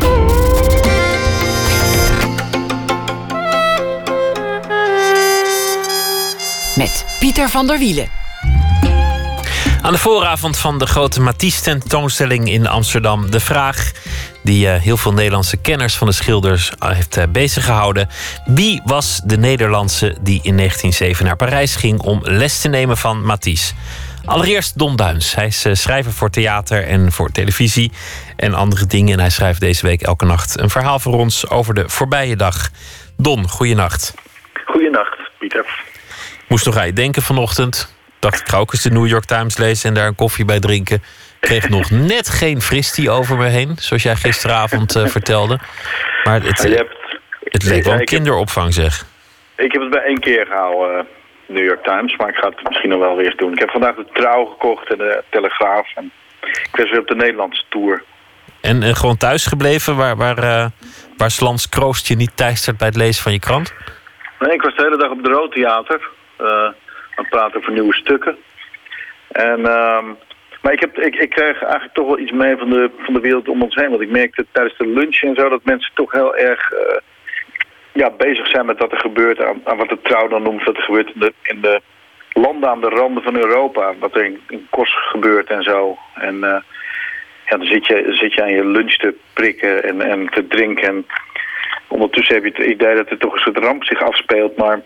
Met Pieter van der Wielen. Aan de vooravond van de grote Matisse-tentoonstelling in Amsterdam... de vraag die uh, heel veel Nederlandse kenners van de schilders uh, heeft uh, bezig gehouden. Wie was de Nederlandse die in 1907 naar Parijs ging om les te nemen van Matisse? Allereerst Don Duins. Hij is schrijver voor theater en voor televisie en andere dingen. En hij schrijft deze week elke nacht een verhaal voor ons over de voorbije dag. Don, goeienacht. Goeienacht, Pieter moest nog aan je denken vanochtend. Dacht ik ga ook eens de New York Times lezen en daar een koffie bij drinken. kreeg nog net geen fristie over me heen, zoals jij gisteravond uh, vertelde. Maar het, hebt, het leek wel een kinderopvang, zeg. ik heb het bij één keer gehouden, eh, New York Times, maar ik ga het misschien nog wel weer eens doen. Ik heb vandaag de Trouw gekocht en de Telegraaf. En ik was weer op de Nederlandse tour. En, en gewoon thuis gebleven, waar, waar, eh, waar Slans Kroost je niet teistert bij het lezen van je krant? Nee, ik was de hele dag op het Rood Theater. Eh, aan praten over nieuwe stukken. En, ehm, maar ik, heb, ik, ik krijg eigenlijk toch wel iets mee van de, van de wereld om ons heen. Want ik merkte tijdens de lunch en zo dat mensen toch heel erg eh, ja, bezig zijn met wat er gebeurt. Aan, aan wat de trouw dan noemt, wat er gebeurt in de, in de landen aan de randen van Europa. Wat er in, in Kos gebeurt en zo. En eh, ja, dan zit je, zit je aan je lunch te prikken en, en te drinken. En ondertussen heb je het idee dat er toch een soort ramp zich afspeelt. Maar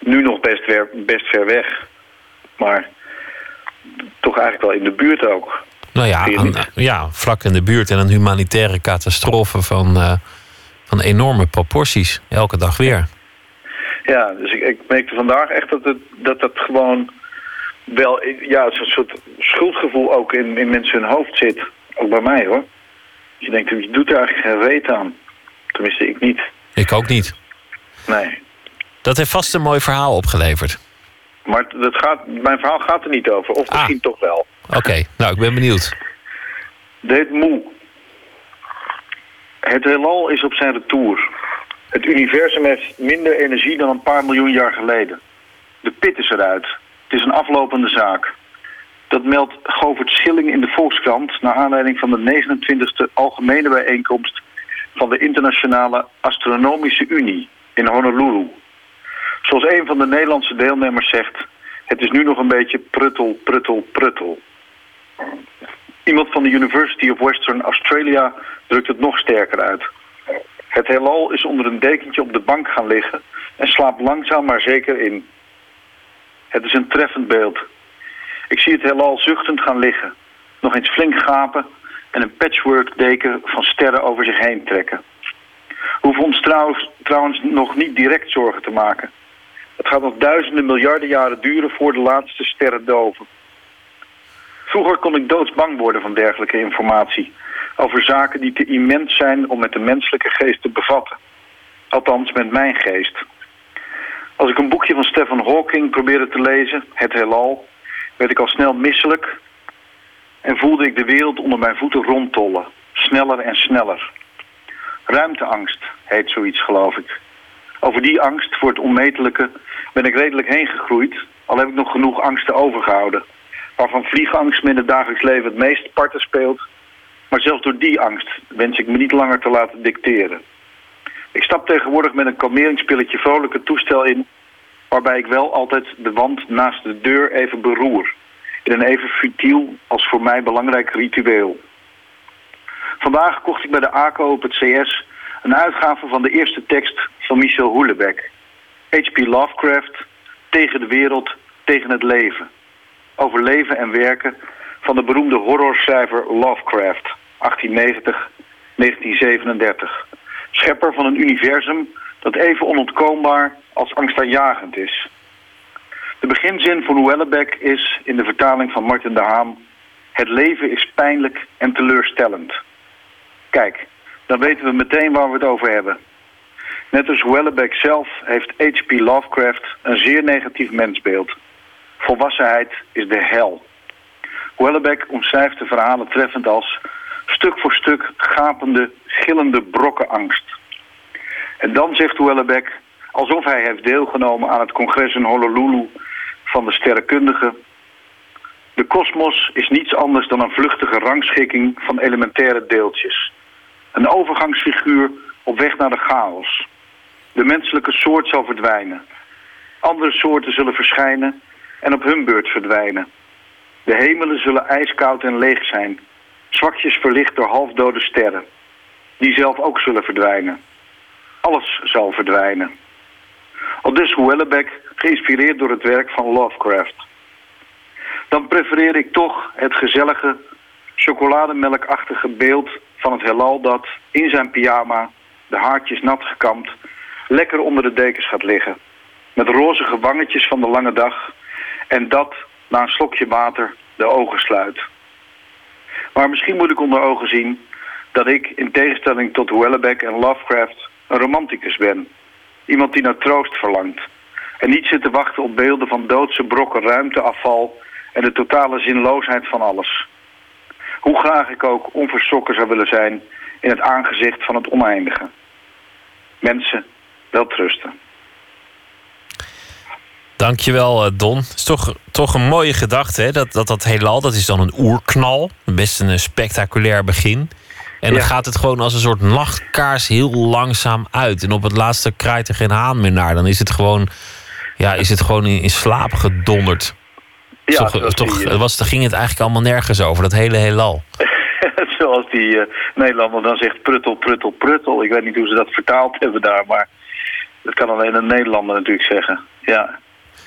nu nog best, ver, best ver weg. Maar toch eigenlijk wel in de buurt ook. Nou ja, aan- ja, vlak in de buurt en een humanitaire catastrofe van, eh, van enorme proporties. Elke dag weer. Ja, dus ik, ik merkte vandaag echt dat het, dat, dat gewoon wel ja, zo'n soort schuldgevoel ook in, in mensen hun hoofd zit. Ook bij mij hoor. Je denkt, je doet er eigenlijk geen reet aan. Tenminste, ik niet. Ik ook niet. Nee. Dat heeft vast een mooi verhaal opgeleverd. Maar het gaat, mijn verhaal gaat er niet over. Of Ah. misschien toch wel. Oké, nou, ik ben benieuwd. Heet Moe. Het heelal is op zijn retour. Het universum heeft minder energie dan een paar miljoen jaar geleden. De pit is eruit. Het is een aflopende zaak. Dat meldt Govert Schilling in de Volkskrant... naar aanleiding van de 29e algemene bijeenkomst... van de Internationale Astronomische Unie in Honolulu. Zoals een van de Nederlandse deelnemers zegt... het is nu nog een beetje pruttel, pruttel, pruttel. Iemand van de University of Western Australia drukt het nog sterker uit. Het heelal is onder een dekentje op de bank gaan liggen en slaapt langzaam maar zeker in. Het is een treffend beeld. Ik zie het heelal zuchtend gaan liggen, nog eens flink gapen en een patchwork deken van sterren over zich heen trekken. Hoeven ons trouwens nog niet direct zorgen te maken. Het gaat nog duizenden miljarden jaren duren voor de laatste sterren doven. Vroeger kon ik doodsbang worden van dergelijke informatie. Over zaken die te immens zijn om met de menselijke geest te bevatten. Althans, met mijn geest. Als ik een boekje van Stephen Hawking probeerde te lezen, Het Heelal, werd ik al snel misselijk en voelde ik de wereld onder mijn voeten rondtollen. Sneller en sneller. Ruimteangst heet zoiets, geloof ik. Over die angst voor het onmetelijke ben ik redelijk heen gegroeid, al heb ik nog genoeg angsten overgehouden waarvan vliegangst me in het dagelijks leven het meest parten speelt. Maar zelfs door die angst wens ik me niet langer te laten dicteren. Ik stap tegenwoordig met een kalmeringspilletje vrolijk het toestel in... waarbij ik wel altijd de wand naast de deur even beroer. In een even futiel als voor mij belangrijk ritueel. Vandaag kocht ik bij de ACO op het CS een uitgave van de eerste tekst van Michel Houellebecq. H.P. Lovecraft, Tegen de wereld, tegen het leven over leven en werken van de beroemde horrorschrijver Lovecraft, 1890-1937. Schepper van een universum dat even onontkoombaar als angstaanjagend is. De beginzin van Houellebecq is, in de vertaling van Martin de Haan... Het leven is pijnlijk en teleurstellend. Kijk, dan weten we meteen waar we het over hebben. Net als Houellebecq zelf heeft H.P. Lovecraft een zeer negatief mensbeeld... Volwassenheid is de hel. Houellebecq omschrijft de verhalen treffend als stuk voor stuk gapende, gillende brokken angst. En dan zegt Houellebecq, alsof hij heeft deelgenomen aan het congres in Honolulu van de sterrenkundigen. De kosmos is niets anders dan een vluchtige rangschikking van elementaire deeltjes. Een overgangsfiguur op weg naar de chaos. De menselijke soort zal verdwijnen. Andere soorten zullen verschijnen en op hun beurt verdwijnen. De hemelen zullen ijskoud en leeg zijn, zwakjes verlicht door halfdode sterren, die zelf ook zullen verdwijnen. Alles zal verdwijnen. Al dus Houellebecq, geïnspireerd door het werk van Lovecraft. Dan prefereer ik toch het gezellige, chocolademelkachtige beeld van het heelal dat in zijn pyjama, de haartjes nat gekamd, lekker onder de dekens gaat liggen. Met rozige wangetjes van de lange dag en dat na een slokje water de ogen sluit. Maar misschien moet ik onder ogen zien dat ik, in tegenstelling tot Houellebecq en Lovecraft, een romanticus ben. Iemand die naar troost verlangt. En niet zit te wachten op beelden van doodse brokken ruimteafval en de totale zinloosheid van alles. Hoe graag ik ook onverschrokken zou willen zijn in het aangezicht van het oneindige. Mensen, wel trusten. Dankjewel, eh, Don. Het is toch, toch een mooie gedachte, hè? Dat, dat dat heelal, dat is dan een oerknal. Best een spectaculair begin. En dan Ja. gaat het gewoon als een soort nachtkaars heel langzaam uit. En op het laatste kraait er geen haan meer naar. Dan is het gewoon, ja, is het gewoon in, in slaap gedonderd. Ja, toch, toch die, eh, was, ging het eigenlijk allemaal nergens over, dat hele heelal. <laughs> Zoals die eh, Nederlander dan zegt pruttel, pruttel, pruttel. Ik weet niet hoe ze dat vertaald hebben daar, maar dat kan alleen een Nederlander natuurlijk zeggen. Ja,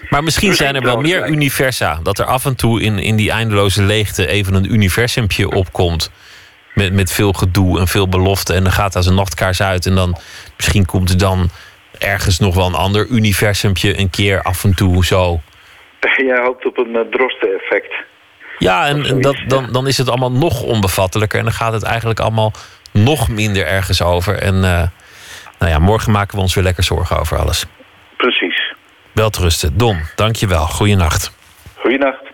Maar misschien zijn er wel meer universa. Dat er af en toe in, in die eindeloze leegte even een universumpje opkomt. Met, met veel gedoe en veel belofte. En dan gaat als een nachtkaars uit. En dan misschien komt er dan ergens nog wel een ander universumpje een keer af en toe zo. <laughs> jij hoopt op een uh, drosten-effect. Ja, en, dat, dan, dan is het allemaal nog onbevattelijker. En dan gaat het eigenlijk allemaal nog minder ergens over. En eh, nou ja, morgen maken we ons weer lekker zorgen over alles. Precies. Welterusten. Don, dankjewel. Goeienacht. Goeienacht.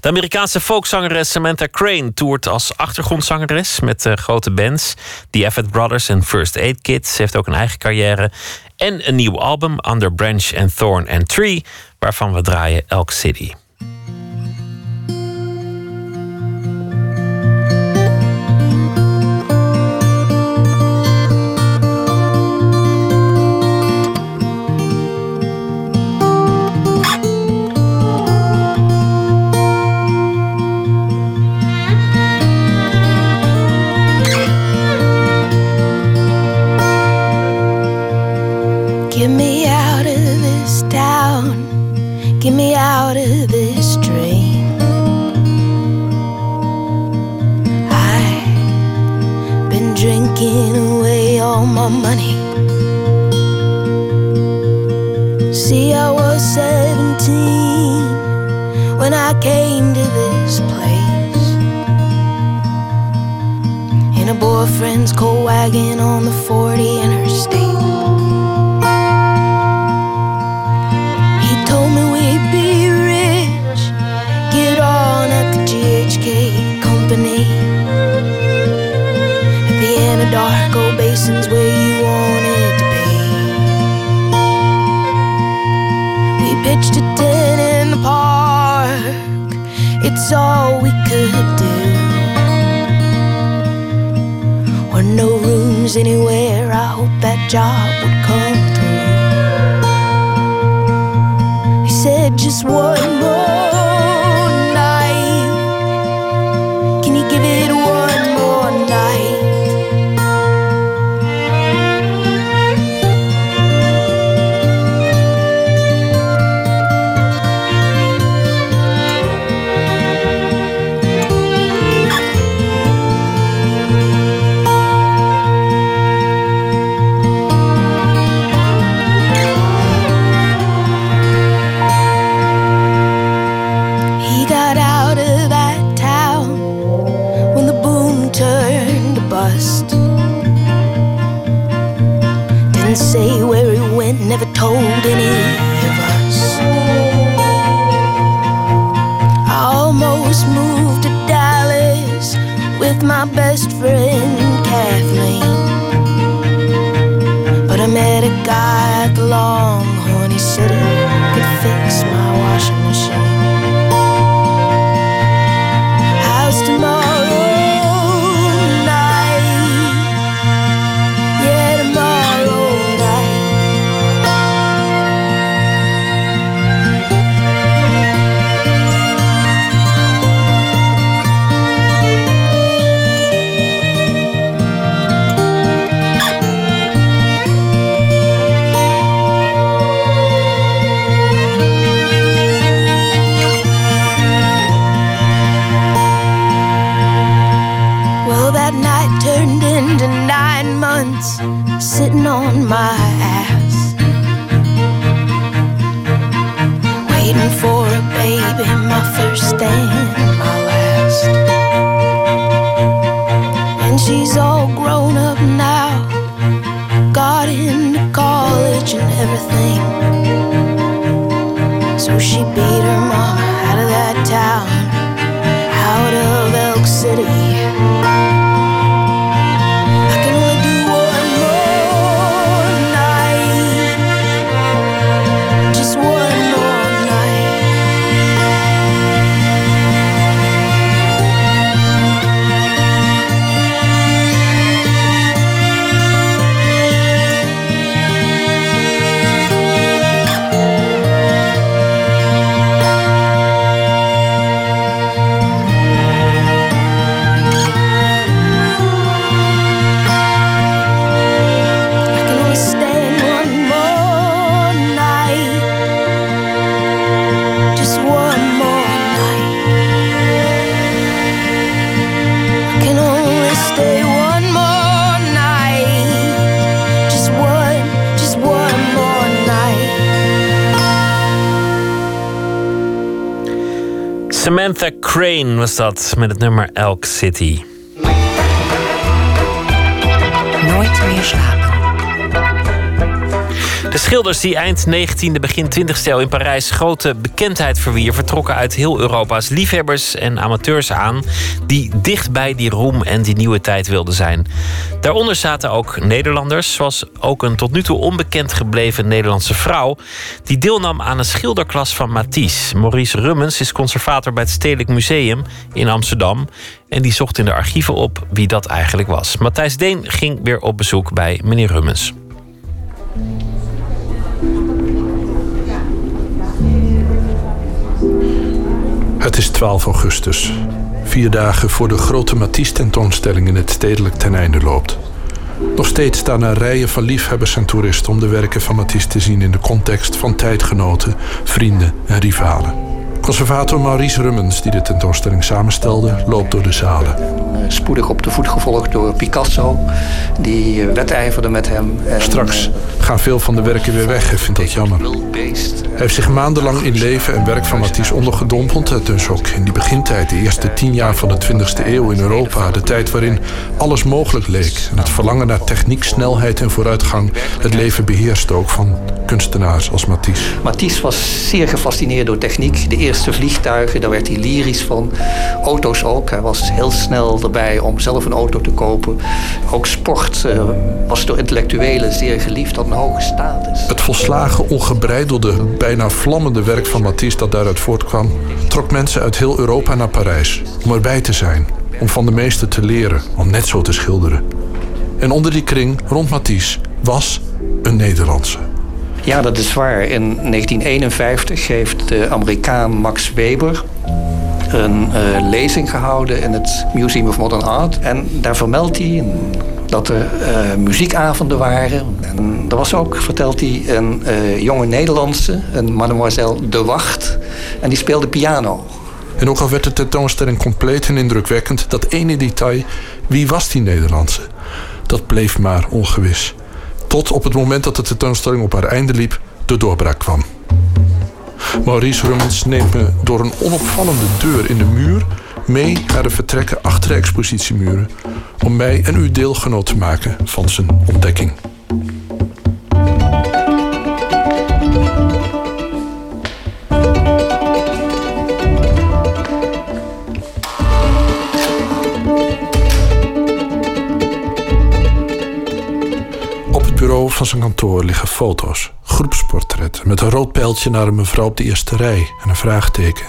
De Amerikaanse folkzangeres Samantha Crane toert als achtergrondzangeres met eh, grote bands. The Everett Brothers en First Aid Kit. Ze heeft ook een eigen carrière. En een nieuw album, Under Branch and Thorn and Tree, waarvan we draaien Elk City. My money. See, I was 17 when I came to this place. In a boyfriend's coal wagon on the 40 interstate. Where you wanted to be. We pitched a tent in the park, it's all we could do. Or no rooms anywhere, I hope that job would come through. He said just one more Was dat met het nummer Elk City. Nooit meer slapen. De schilders die eind 19e, begin 20e eeuw in Parijs grote bekendheid verwierven, trokken uit heel Europa's liefhebbers en amateurs aan die dicht bij die roem en die nieuwe tijd wilden zijn. Daaronder zaten ook Nederlanders, zoals ook een tot nu toe onbekend gebleven Nederlandse vrouw die deelnam aan een schilderklas van Matisse. Maurice Rummens is conservator bij het Stedelijk Museum in Amsterdam en die zocht in de archieven op wie dat eigenlijk was. Matthijs Deen ging weer op bezoek bij meneer Rummens. Het is 12 augustus. Vier dagen voor de grote Matisse-tentoonstelling in het stedelijk ten einde loopt. Nog steeds staan er rijen van liefhebbers en toeristen om de werken van Matisse te zien in de context van tijdgenoten, vrienden en rivalen. Conservator Maurice Rummens, die de tentoonstelling samenstelde, loopt door de zalen. Eh, spoedig op de voet gevolgd door Picasso, die eh, wedijverde met hem. En, Straks gaan veel van de werken weer weg. Hij vindt dat jammer. Hij heeft zich maandenlang in leven en werk van Matisse ondergedompeld. En dus ook in die begintijd, de eerste tien jaar van de 20e eeuw in Europa. De tijd waarin alles mogelijk leek. En het verlangen naar techniek, snelheid en vooruitgang het leven beheerste ook van kunstenaars als Matisse. Matisse was zeer gefascineerd door techniek. De eerste vliegtuigen, daar werd hij lyrisch van. Auto's ook. Hij was heel snel erbij om zelf een auto te kopen. Ook sport eh, was door intellectuelen zeer geliefd, had een hoge status. Het volslagen, ongebreidelde, bijna vlammende werk van Matisse dat daaruit voortkwam, trok mensen uit heel Europa naar Parijs om erbij te zijn, om van de meesten te leren, om net zo te schilderen. En onder die kring rond Matisse was een Nederlandse. Ja, dat is waar. In 1951 heeft de Amerikaan Max Weber een eh, lezing gehouden in het Museum of Modern Art. En daar vermeldt hij dat er eh, muziekavonden waren. En er was ook, vertelt hij, een eh, jonge Nederlandse, een mademoiselle De Wacht. En die speelde piano. En ook al werd de tentoonstelling compleet en indrukwekkend, dat ene detail, wie was die Nederlandse? Dat bleef maar ongewis. Tot op het moment dat de tentoonstelling op haar einde liep, de doorbraak kwam. Maurice Rummens neemt me door een onopvallende deur in de muur mee naar de vertrekken achter de expositiemuren om mij en u deelgenoot te maken van zijn ontdekking. Van zijn kantoor liggen foto's, groepsportretten met een rood pijltje naar een mevrouw op de eerste rij en een vraagteken.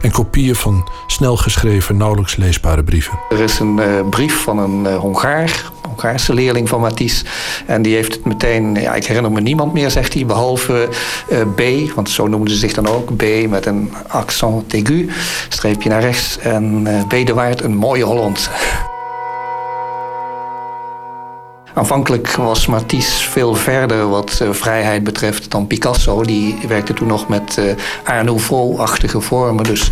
En kopieën van snel geschreven, nauwelijks leesbare brieven. Er is een eh, brief van een eh, Hongaar, Hongaarse leerling van Matisse. En die heeft het meteen, ja, ik herinner me niemand meer, zegt hij, behalve eh, B, want zo noemden ze zich dan ook, B met een accent aigu, streepje naar rechts. En B de Waard, een mooie Holland. Aanvankelijk was Matisse veel verder wat uh, vrijheid betreft dan Picasso. Die werkte toen nog met uh, Art Nouveau-achtige vormen. Dus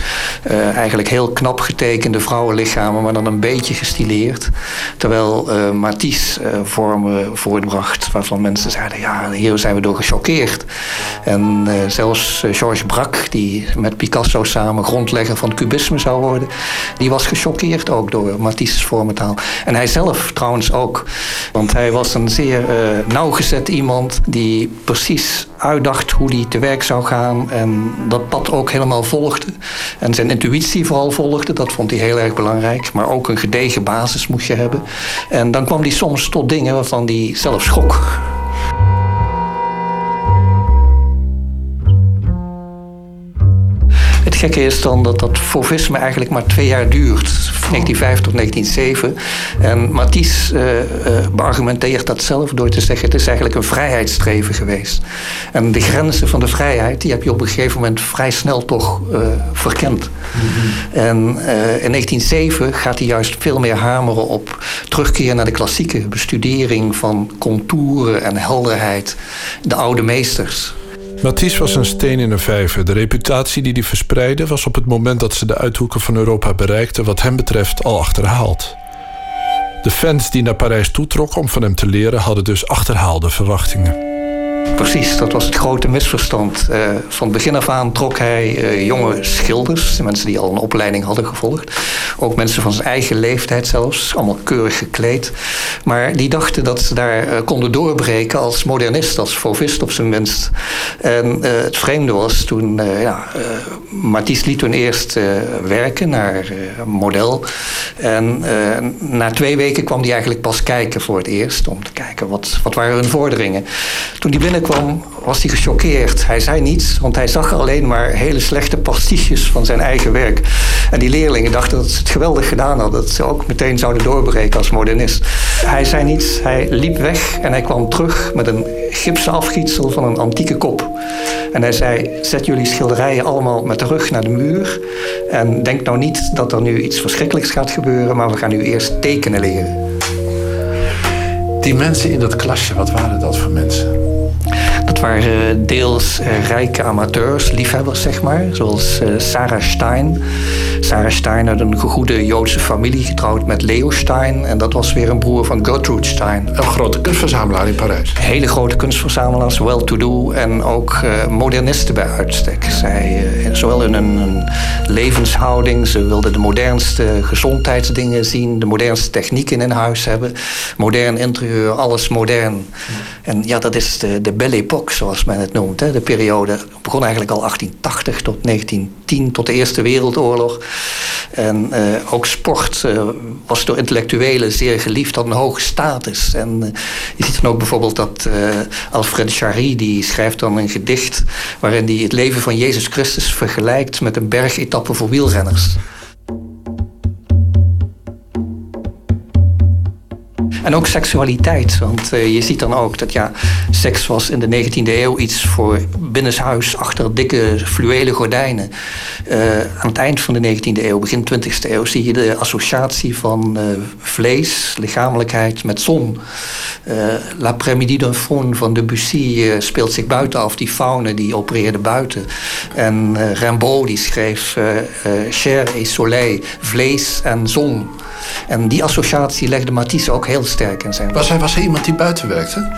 uh, eigenlijk heel knap getekende vrouwenlichamen, maar dan een beetje gestileerd. Terwijl Matisse vormen voortbracht waarvan mensen zeiden: ja, hier zijn we door gechoqueerd. En zelfs Georges Braque, die met Picasso samen grondlegger van het cubisme zou worden, die was gechoqueerd ook door Matisse's vormentaal. En hij zelf trouwens ook. Want hij was een zeer uh, nauwgezet iemand die precies uitdacht hoe hij te werk zou gaan en dat pad ook helemaal volgde. En zijn intuïtie vooral volgde, dat vond hij heel erg belangrijk. Maar ook een gedegen basis moest je hebben. En dan kwam hij soms tot dingen waarvan hij zelf schrok. Het gekke is dan dat dat fauvisme eigenlijk maar twee jaar duurt. 1905 tot 1907. En Matisse uh, uh, beargumenteert dat zelf door te zeggen... het is eigenlijk een vrijheidsstreven geweest. En de grenzen van de vrijheid... die heb je op een gegeven moment vrij snel toch uh, verkend. Mhm. En in 1907 gaat hij juist veel meer hameren op terugkeer naar de klassieke bestudering van contouren en helderheid. De oude meesters. Matisse was een steen in een vijver. De reputatie die hij verspreidde was op het moment dat ze de uithoeken van Europa bereikten, wat hem betreft, al achterhaald. De fans die naar Parijs toetrokken om van hem te leren, hadden dus achterhaalde verwachtingen. Precies, dat was het grote misverstand. Uh, van begin af aan trok hij uh, jonge schilders, mensen die al een opleiding hadden gevolgd. Ook mensen van zijn eigen leeftijd zelfs, allemaal keurig gekleed. Maar die dachten dat ze daar uh, konden doorbreken als modernist, als fauvist op zijn minst. En het vreemde was toen, ja, Matisse liet toen eerst werken naar model. En na twee weken kwam hij eigenlijk pas kijken voor het eerst, om te kijken wat, wat waren hun vorderingen. Toen hij binnenkwam, was hij gechoqueerd. Hij zei niets, want hij zag alleen maar hele slechte pastiches van zijn eigen werk. En die leerlingen dachten dat ze het geweldig gedaan hadden. Dat ze ook meteen zouden doorbreken als modernist. Hij zei niets, hij liep weg en hij kwam terug met een gipsen afgietsel van een antieke kop. En hij zei: Zet jullie schilderijen allemaal met de rug naar de muur. En denk nou niet dat er nu iets verschrikkelijks gaat gebeuren, maar we gaan nu eerst tekenen leren. Die mensen in dat klasje, wat waren dat voor mensen? Waren deels eh, rijke amateurs, liefhebbers zeg maar, zoals eh, Sarah Stein. Sarah Stein had een gegoede Joodse familie getrouwd met Leo Stein. En dat was weer een broer van Gertrude Stein. Een grote kunstverzamelaar in Parijs. Hele grote kunstverzamelaars, well-to-do en ook modernisten bij uitstek. Zij, zowel in hun levenshouding, ze wilden de modernste gezondheidsdingen zien, de modernste technieken in huis hebben, modern interieur, alles modern. En ja, dat is de, de Belle Époque, zoals men het noemt. Hè. De periode begon eigenlijk al 1880 tot 1910, tot de Eerste Wereldoorlog. En uh, ook sport uh, was door intellectuelen zeer geliefd, had een hoge status. En uh, je ziet dan ook bijvoorbeeld dat Alfred Jarry, die schrijft dan een gedicht... waarin hij het leven van Jezus Christus vergelijkt met een bergetappe voor wielrenners. En ook seksualiteit. Want uh, je ziet dan ook dat ja, seks was in de 19e eeuw iets voor binnenshuis achter dikke fluwelen gordijnen. Uh, aan het eind van de 19e eeuw, begin 20e eeuw, zie je de associatie van uh, vlees, lichamelijkheid met zon. L'après-midi d'un faune van Debussy speelt zich buiten af. Die faune die opereerde buiten. En Rimbaud die schreef chair et soleil, vlees en zon. En die associatie legde Matisse ook heel sterk in zijn was hij, was hij iemand die buiten werkte?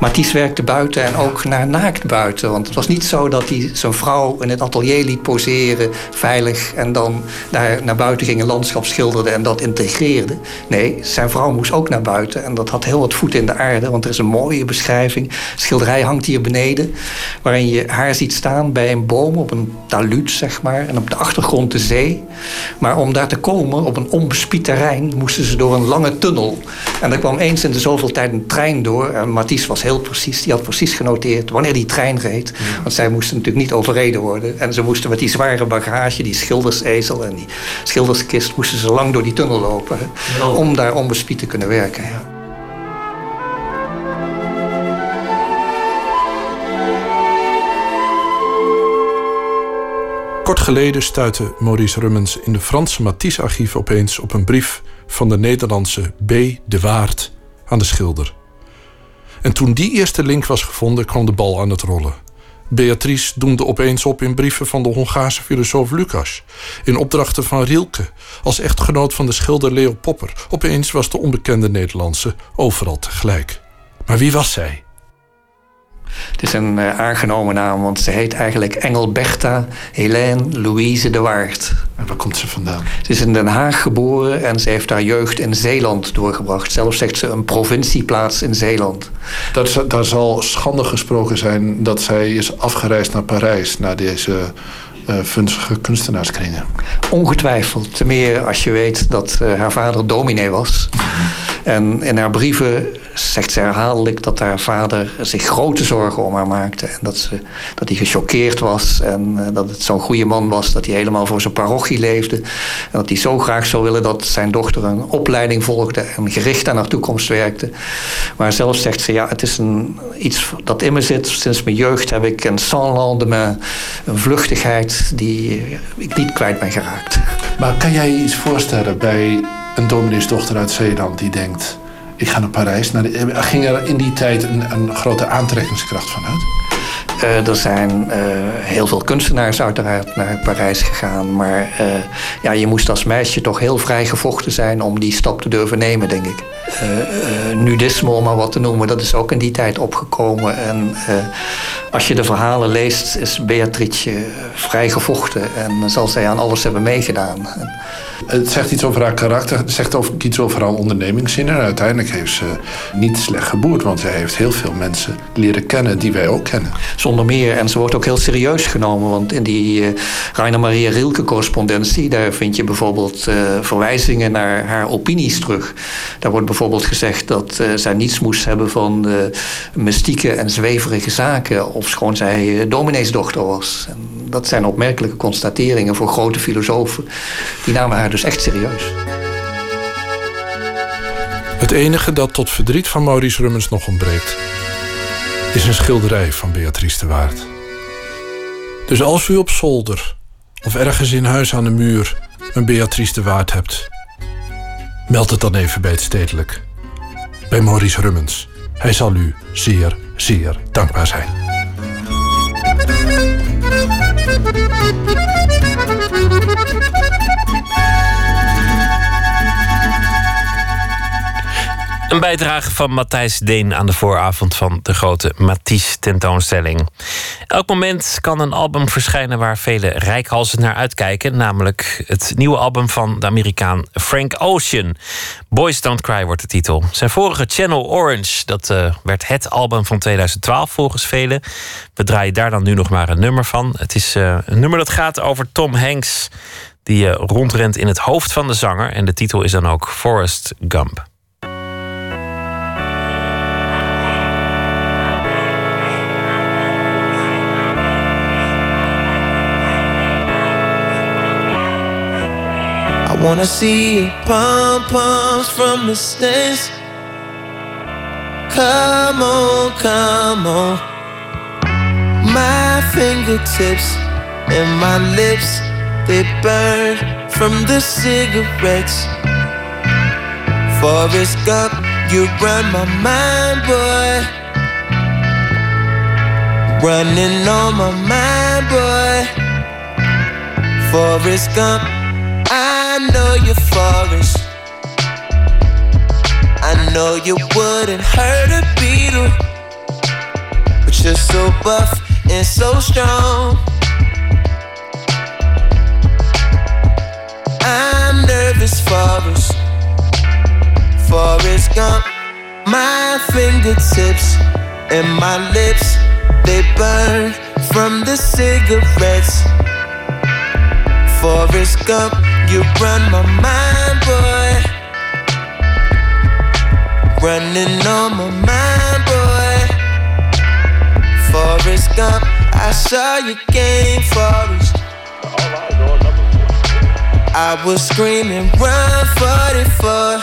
Matisse werkte buiten en ook naar naakt buiten. Want het was niet zo dat hij zijn vrouw in het atelier liet poseren, veilig... en dan daar naar buiten ging een landschap schilderde en dat integreerde. Nee, zijn vrouw moest ook naar buiten en dat had heel wat voeten in de aarde. Want er is een mooie beschrijving. schilderij hangt hier beneden, waarin je haar ziet staan bij een boom op een taluut, zeg maar. En op de achtergrond de zee. Maar om daar te komen op een onbespied moesten ze door een lange tunnel. En er kwam eens in de zoveel tijd een trein door. En Matisse was heel precies. Die had precies genoteerd wanneer die trein reed. Want zij moesten natuurlijk niet overreden worden. En ze moesten met die zware bagage, die schildersezel en die schilderskist... moesten ze lang door die tunnel lopen. Om daar onbespied te kunnen werken. Ja. Kort geleden stuitte Maurice Rummens in de Franse Matisse-archief opeens op een brief van de Nederlandse B. de Waard aan de schilder. En toen die eerste link was gevonden, kwam de bal aan het rollen. Beatrice doemde opeens op in brieven van de Hongaarse filosoof Lucas. In opdrachten van Rielke, als echtgenoot van de schilder Leo Popper. Opeens was de onbekende Nederlandse overal tegelijk. Maar wie was zij? Het is een uh, aangenomen naam, want ze heet eigenlijk Engelberta Helene Louise de Waard. En waar komt ze vandaan? Ze is in Den Haag geboren en ze heeft haar jeugd in Zeeland doorgebracht. Zelf zegt ze een provincieplaats in Zeeland. Dat, daar zal schande gesproken zijn dat zij is afgereisd naar Parijs... na deze uh, vunzige kunstenaarskringen. Ongetwijfeld. Ten meer als je weet dat uh, haar vader dominee was. En in haar brieven zegt ze herhaaldelijk dat haar vader zich grote zorgen om haar maakte. En dat, ze, dat hij gechoqueerd was en uh, dat het zo'n goede man was. Dat hij helemaal voor zijn parochie leefde. En dat hij zo graag zou willen dat zijn dochter een opleiding volgde en gericht aan haar toekomst werkte. Maar zelf zegt ze, ja, het is een, iets dat in me zit. Sinds mijn jeugd heb ik een sans lendemain, een vluchtigheid die ik niet kwijt ben geraakt. Maar kan jij je iets voorstellen bij een domineesdochter uit Zeeland die denkt... ik ga naar Parijs. ging er in die tijd een, een grote aantrekkingskracht vanuit? Uh, er zijn uh, heel veel kunstenaars uiteraard naar Parijs gegaan. Maar ja, je moest als meisje toch heel vrij gevochten zijn om die stap te durven nemen, denk ik. Nudisme, om maar wat te noemen, dat is ook in die tijd opgekomen. En als je de verhalen leest, is Beatrice vrij gevochten. En zal zij aan alles hebben meegedaan. Het zegt iets over haar karakter, het zegt ook iets over haar ondernemingszin. En uiteindelijk heeft ze niet slecht geboerd, want zij heeft heel veel mensen leren kennen die wij ook kennen. Zonder meer. En ze wordt ook heel serieus genomen. Want in die uh, Rainer Maria Rilke-correspondentie, daar vind je bijvoorbeeld uh, verwijzingen naar haar opinies terug. Daar wordt bijvoorbeeld gezegd dat uh, zij niets moest hebben van mystieke en zweverige zaken, of schoon zij domineesdochter was. Dat zijn opmerkelijke constateringen voor grote filosofen. Die namen haar dus echt serieus. Het enige dat tot verdriet van Maurice Rummens nog ontbreekt, is een schilderij van Beatrice de Waard. Dus als u op zolder of ergens in huis aan de muur een Beatrice de Waard hebt, meld het dan even bij het stedelijk. Bij Maurice Rummens. Hij zal u zeer, zeer dankbaar zijn. Een bijdrage van Matthijs Deen aan de vooravond van de grote Matisse tentoonstelling. Elk moment kan een album verschijnen waar vele rijkhalzen naar uitkijken, namelijk het nieuwe album van de Amerikaan Frank Ocean. Boys Don't Cry wordt de titel. Zijn vorige Channel Orange, dat uh, werd het album van 2012 volgens velen. We draaien daar dan nu nog maar een nummer van. Het is uh, een nummer dat gaat over Tom Hanks, die uh, rondrent in het hoofd van de zanger. En de titel is dan ook Forrest Gump. Wanna see pom poms from the stands. Come on, come on. My fingertips and my lips, they burn from the cigarettes. Forrest Gump, you run my mind, boy. Running on my mind, boy. Forrest Gump. I know you're forest. I know you wouldn't hurt a beetle, but you're so buff and so strong. I'm nervous, Forrest. Forrest Gump. My fingertips and my lips, they burn from the cigarettes. Forrest Gump. You run my mind, boy. Running on my mind, boy. Forrest Gump, I saw you game, Forrest. I was screaming, run 44.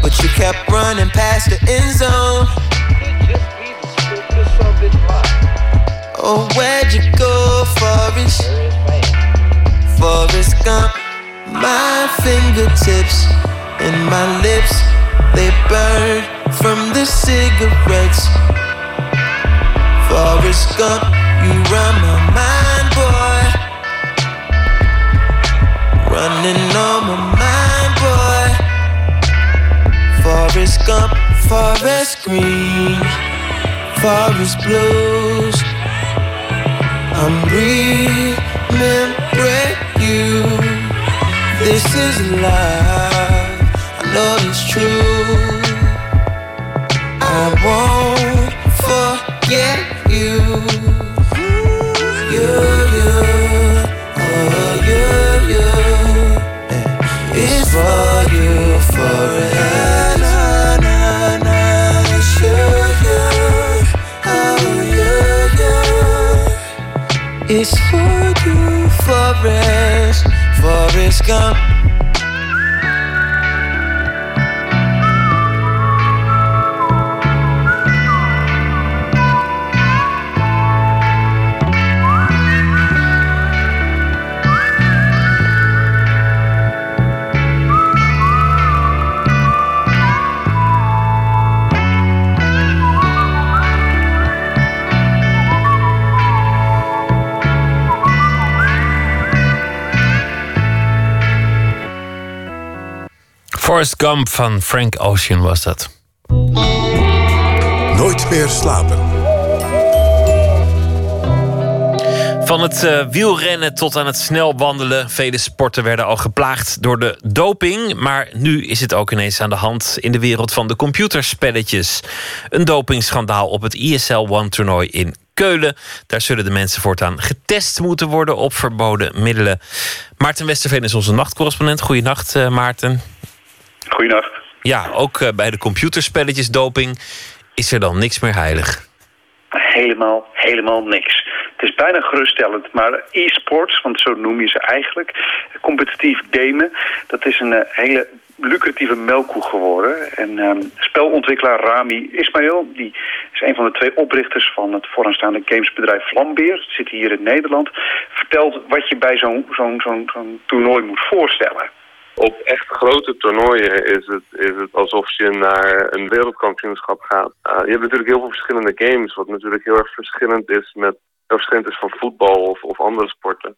But you kept running past the end zone. Oh, where'd you go, Forrest? Forrest Gump. My fingertips and my lips, they burn from the cigarettes. Forrest Gump, you run my mind, boy. Running on my mind, boy. Forrest Gump, Forest Green, Forest Blues. I'm remembering you. This is love, I know it's true. I won't forget you. You, you, oh, you, you. It's for you forever. It's for you, Forrest, Forrest Gump. Forrest Gump van Frank Ocean was dat. Nooit meer slapen. Van het uh, wielrennen tot aan het snel wandelen. Vele sporten werden al geplaagd door de doping. Maar nu is het ook ineens aan de hand in de wereld van de computerspelletjes. Een dopingschandaal op het ISL One toernooi in Keulen. Daar zullen de mensen voortaan getest moeten worden op verboden middelen. Maarten Westerveen is onze nachtcorrespondent. Goedenacht, uh, Maarten. Goedenacht. Ja, ook uh, bij de computerspelletjes doping is er dan niks meer heilig. Helemaal, helemaal niks. Het is bijna geruststellend, maar e-sports, want zo noem je ze eigenlijk, competitief gamen, dat is een uh, hele lucratieve melkkoe geworden. En um, spelontwikkelaar Rami Ismail, die is een van de twee oprichters van het vooraanstaande gamesbedrijf Vlambeer, zit hier in Nederland, vertelt wat je bij zo'n zo'n zo'n zo'n toernooi moet voorstellen. Op echt grote toernooien is het, is het alsof je naar een wereldkampioenschap gaat. Uh, je hebt natuurlijk heel veel verschillende games, wat natuurlijk heel erg verschillend is met verschillend is van voetbal of, of andere sporten.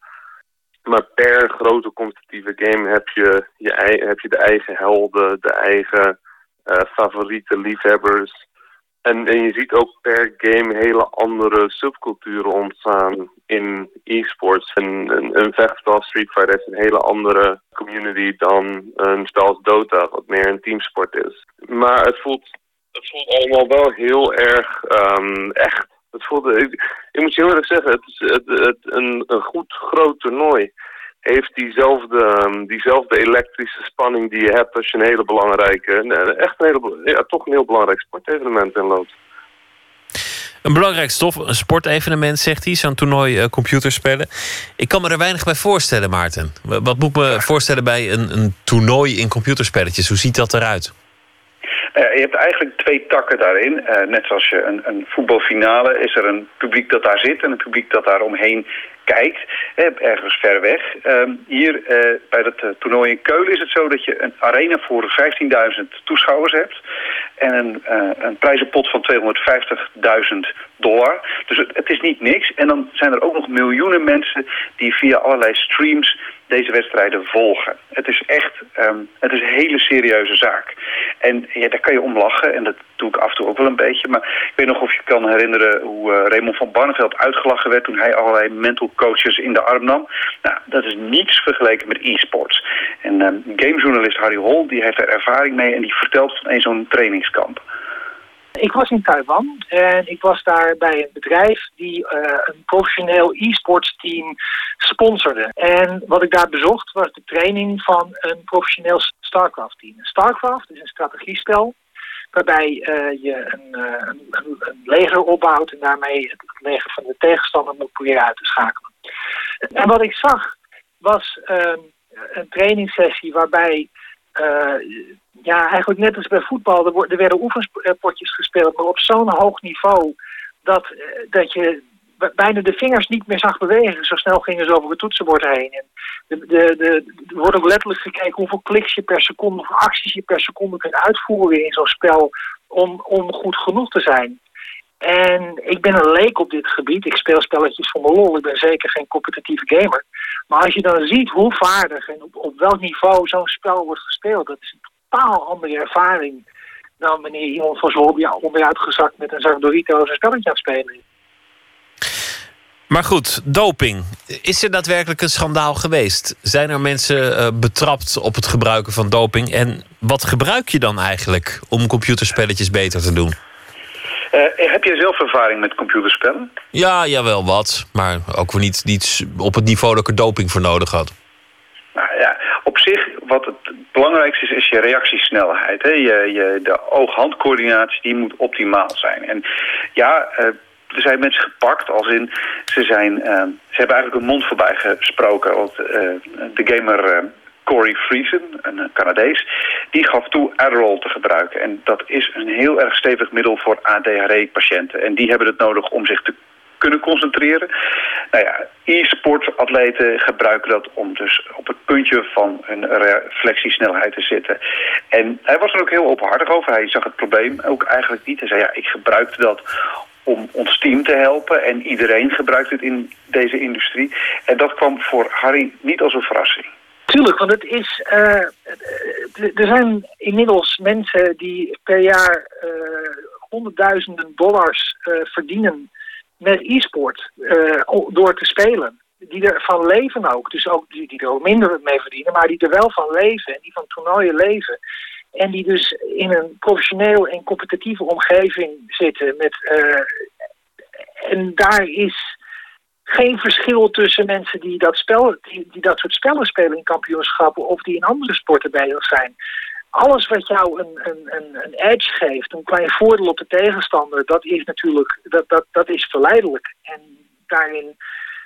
Maar per grote competitieve game heb je, je, heb je de eigen helden, de eigen uh, favoriete liefhebbers. En, en je ziet ook per game hele andere subculturen ontstaan in e-sports. Een, een, een vechtspel Street Fighter heeft een hele andere community dan een spel als Dota, wat meer een teamsport is. Maar het voelt, het voelt allemaal wel heel erg um, echt. Het voelde, ik, moet je heel eerlijk zeggen, het is het, een, een goed groot toernooi heeft diezelfde, um, diezelfde elektrische spanning die je hebt als je een hele belangrijke, echt een hele, ja, toch een heel belangrijk sportevenement inloopt. Een belangrijk stof, een sportevenement, zegt hij, zo'n toernooi uh, computerspellen. Ik kan me er weinig bij voorstellen, Maarten. Wat moet ik me voorstellen bij een, een toernooi in computerspelletjes? Hoe ziet dat eruit? Uh, je hebt eigenlijk twee takken daarin. Uh, net zoals je een, een, voetbalfinale is er een publiek dat daar zit en een publiek dat daar omheen kijkt, ergens ver weg. Uh, hier uh, bij het uh, toernooi in Keulen is het zo dat je een arena voor 15.000 toeschouwers hebt. En een, een prijzenpot van 250.000 dollar. Dus het, het, is niet niks. En dan zijn er ook nog miljoenen mensen die via allerlei streams deze wedstrijden volgen. Het is echt um, het is een hele serieuze zaak. En ja, daar kan je om lachen. En dat doe ik af en toe ook wel een beetje. Maar ik weet nog of je kan herinneren hoe uh, Raymond van Barneveld uitgelachen werd... toen hij allerlei mental coaches in de arm nam. Nou, dat is niets vergeleken met e-sports. En um, gamejournalist Harry Hol die heeft er ervaring mee... en die vertelt van een zo'n trainingskamp. Ik was in Taiwan en ik was daar bij een bedrijf die uh, een professioneel e-sports team sponsorde. En wat ik daar bezocht was de training van een professioneel StarCraft team. StarCraft is een strategiespel waarbij uh, je een, uh, een, een, leger opbouwt en daarmee het leger van de tegenstander moet proberen uit te schakelen. En wat ik zag was een trainingssessie waarbij ja, eigenlijk net als bij voetbal, er, er werden oefenpotjes gespeeld, maar op zo'n hoog niveau dat, dat je bijna de vingers niet meer zag bewegen. Zo snel gingen ze over het toetsenbord heen. En de, de, de, er wordt ook letterlijk gekeken hoeveel kliks je per seconde, hoeveel acties je per seconde kunt uitvoeren in zo'n spel om, om goed genoeg te zijn. En ik ben een leek op dit gebied. Ik speel spelletjes voor mijn lol. Ik ben zeker geen competitieve gamer. Maar als je dan ziet hoe vaardig en op, op welk niveau zo'n spel wordt gespeeld... dat is totaal andere ervaring dan wanneer iemand van zijn hobby onderuit gezakt met een zak Doritos een spelletje aan het spelen. Maar goed, doping. Is er daadwerkelijk een schandaal geweest? Zijn er mensen uh, betrapt op het gebruiken van doping? En wat gebruik je dan eigenlijk om computerspelletjes beter te doen? Uh, heb jij zelf ervaring met computerspellen? Ja, jawel wat. Maar ook weer niet, niet op het niveau dat ik er doping voor nodig had. Nou ja, op zich, wat het belangrijkste is, je reactiesnelheid. Hè? Je, je, de oog-handcoördinatie die moet optimaal zijn. En ja, uh, er zijn mensen gepakt als in... ze, zijn, uh, ze hebben eigenlijk een mond voorbij gesproken. Want, uh, de gamer Corey Friesen, een Canadees... die gaf toe Adderall te gebruiken. En dat is een heel erg stevig middel voor ADHD-patiënten. En die hebben het nodig om zich te kunnen concentreren. Nou ja, e-sportatleten gebruiken dat om dus op het puntje van hun reflectiesnelheid te zitten. En hij was er ook heel openhartig over. Hij zag het probleem ook eigenlijk niet. Hij zei, ja, ik gebruikte dat om ons team te helpen. En iedereen gebruikt het in deze industrie. En dat kwam voor Harry niet als een verrassing. Tuurlijk, want het is. Uh, er zijn inmiddels mensen die per jaar uh, honderdduizenden dollars verdienen met e-sport door te spelen. Die ervan leven ook. Dus ook die, die er minder mee verdienen, maar die er wel van leven en die van toernooien leven. En die dus in een professioneel en competitieve omgeving zitten. Met, en daar is geen verschil tussen mensen die dat, spel, die, die dat soort spellen spelen in kampioenschappen of die in andere sporten bezig zijn. Alles wat jou een, een, een, een edge geeft, een klein voordeel op de tegenstander, dat is natuurlijk dat, dat, dat is verleidelijk. En daarin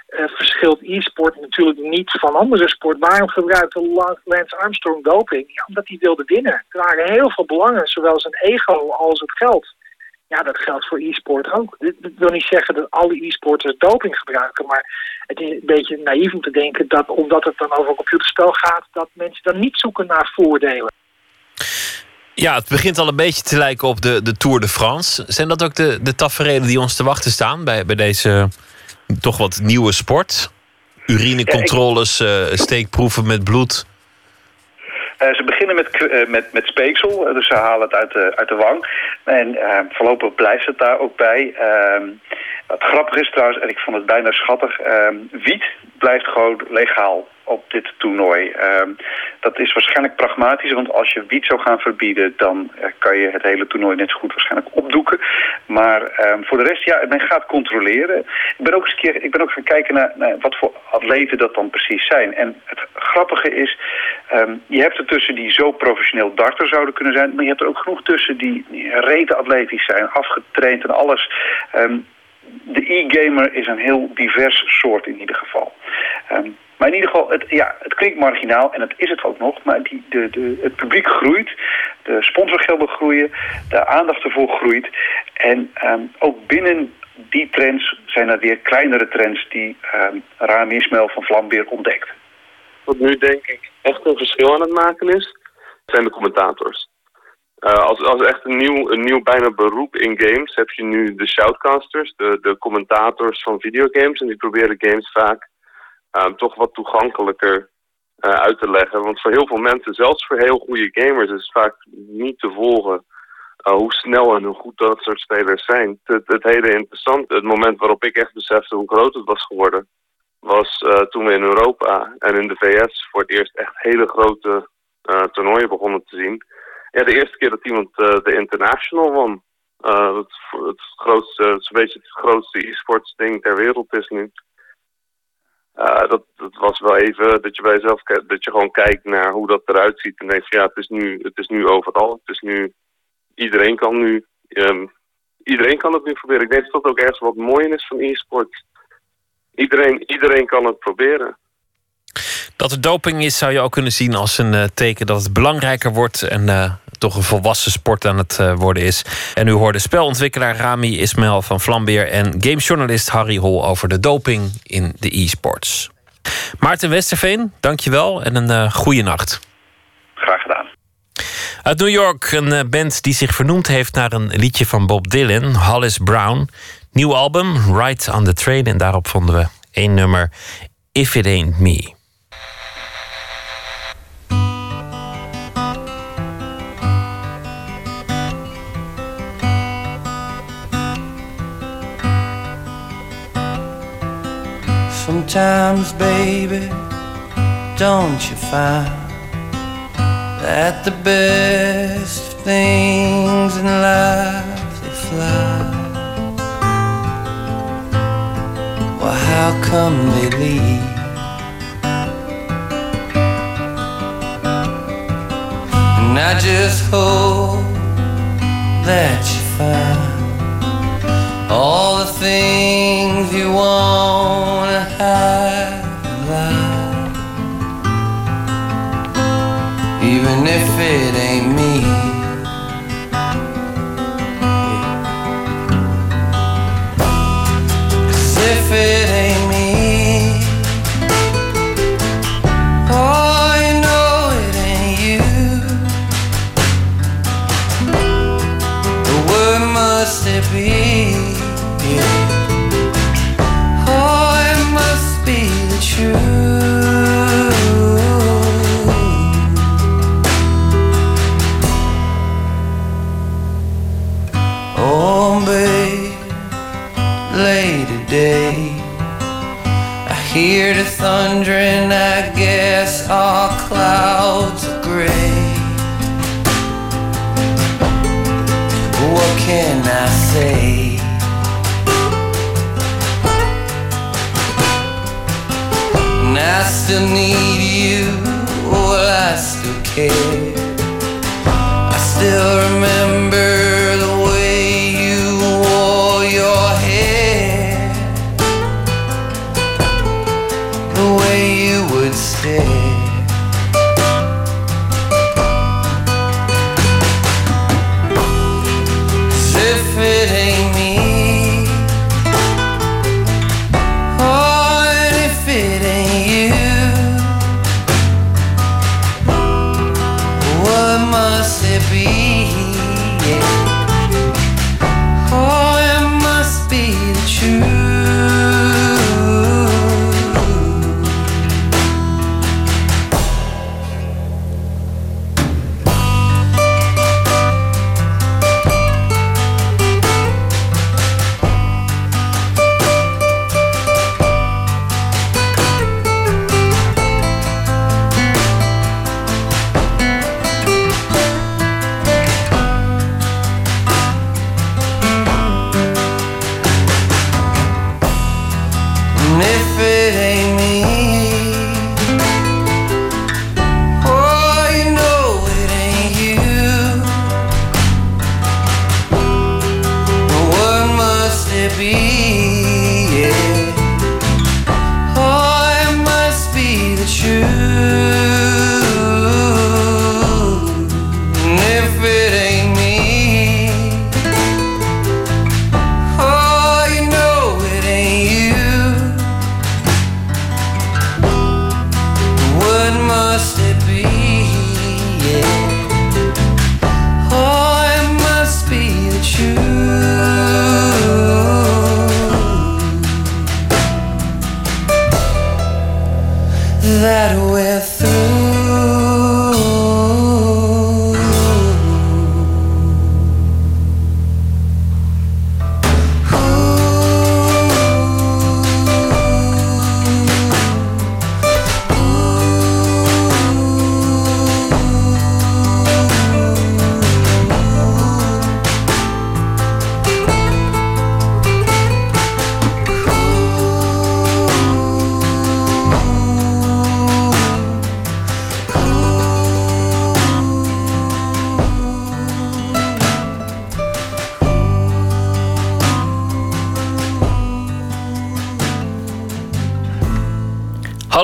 uh, verschilt e-sport natuurlijk niet van andere sport. Waarom gebruikte Lance Armstrong doping? Omdat hij wilde winnen. Er waren heel veel belangen, zowel zijn ego als het geld. Ja, dat geldt voor e-sport ook. Dat wil niet zeggen dat alle e-sporters doping gebruiken, maar het is een beetje naïef om te denken dat omdat het dan over een computerspel gaat, dat mensen dan niet zoeken naar voordelen. Ja, het begint al een beetje te lijken op de, de Tour de France. Zijn dat ook de, de tafereelen die ons te wachten staan bij, bij deze toch wat nieuwe sport? Urinecontroles, ja, ik... steekproeven met bloed. Uh, ze beginnen met, uh, met, met speeksel, dus ze halen het uit de, uit de wang. En voorlopig blijft het daar ook bij. Ehm, wat grappig is trouwens, en ik vond het bijna schattig, ehm, wiet blijft gewoon legaal op dit toernooi. Um, dat is waarschijnlijk pragmatisch, want als je wiet zou gaan verbieden... dan uh, kan je het hele toernooi net zo goed waarschijnlijk opdoeken. Maar um, voor de rest, ja, men gaat controleren. Ik ben ook eens een keer ik ben ook gaan kijken naar, wat voor atleten dat dan precies zijn. En het grappige is, um, je hebt er tussen die zo professioneel darter zouden kunnen zijn... maar je hebt er ook genoeg tussen die, rete atletisch zijn, afgetraind en alles... De e-gamer is een heel divers soort in ieder geval. Um, maar in ieder geval, het, ja, het klinkt marginaal en dat is het ook nog. Maar die, de, de, het publiek groeit, de sponsorgelden groeien, de aandacht ervoor groeit. En um, ook binnen die trends zijn er weer kleinere trends die um, Rami Ismail van Vlambeer ontdekt. Wat nu denk ik echt een verschil aan het maken is, zijn de commentators. Uh, als, als echt een nieuw, een nieuw bijna beroep in games heb je nu de shoutcasters, de, de commentators van videogames. En die proberen games vaak toch wat toegankelijker uh, uit te leggen. Want voor heel veel mensen, zelfs voor heel goede gamers, is het vaak niet te volgen uh, hoe snel en hoe goed dat soort spelers zijn. Het, hele interessante, het moment waarop ik echt besefte hoe groot het was geworden, was toen we in Europa en in de VS voor het eerst echt hele grote toernooien begonnen te zien. Ja, de eerste keer dat iemand de International won. het, het, grootste, het grootste e-sports ding ter wereld is nu. Uh, dat, dat was wel even dat je bij jezelf dat je gewoon kijkt naar hoe dat eruit ziet en denkt ja, het is nu, het is nu overal. Het is nu, iedereen kan nu, um, iedereen kan het nu proberen. Ik denk dat dat ook ergens wat mooi is van e-sport. Iedereen, iedereen kan het proberen. Dat er doping is, zou je ook kunnen zien als een uh, teken dat het belangrijker wordt en uh, toch een volwassen sport aan het eh, worden is. En u hoorde spelontwikkelaar Rami Ismail van Flambeer en gamejournalist Harry Hol over de doping in de e-sports. Maarten Westerveen, dankjewel en een uh, goede nacht. Graag gedaan. Uit New York, een eh, band die zich vernoemd heeft naar een liedje van Bob Dylan, Hollis Brown. Nieuw album, Ride on the Train. En daarop vonden we één nummer, If It Ain't Me. Sometimes, baby, don't you find that the best things in life they fly? Well, how come they leave? And I just hope that you find all the things you wanna have, about. Even if it ain't me. Cause if it ain't me, oh, you know it ain't you. The word must it be? still need you. Well, I still care. I still remember.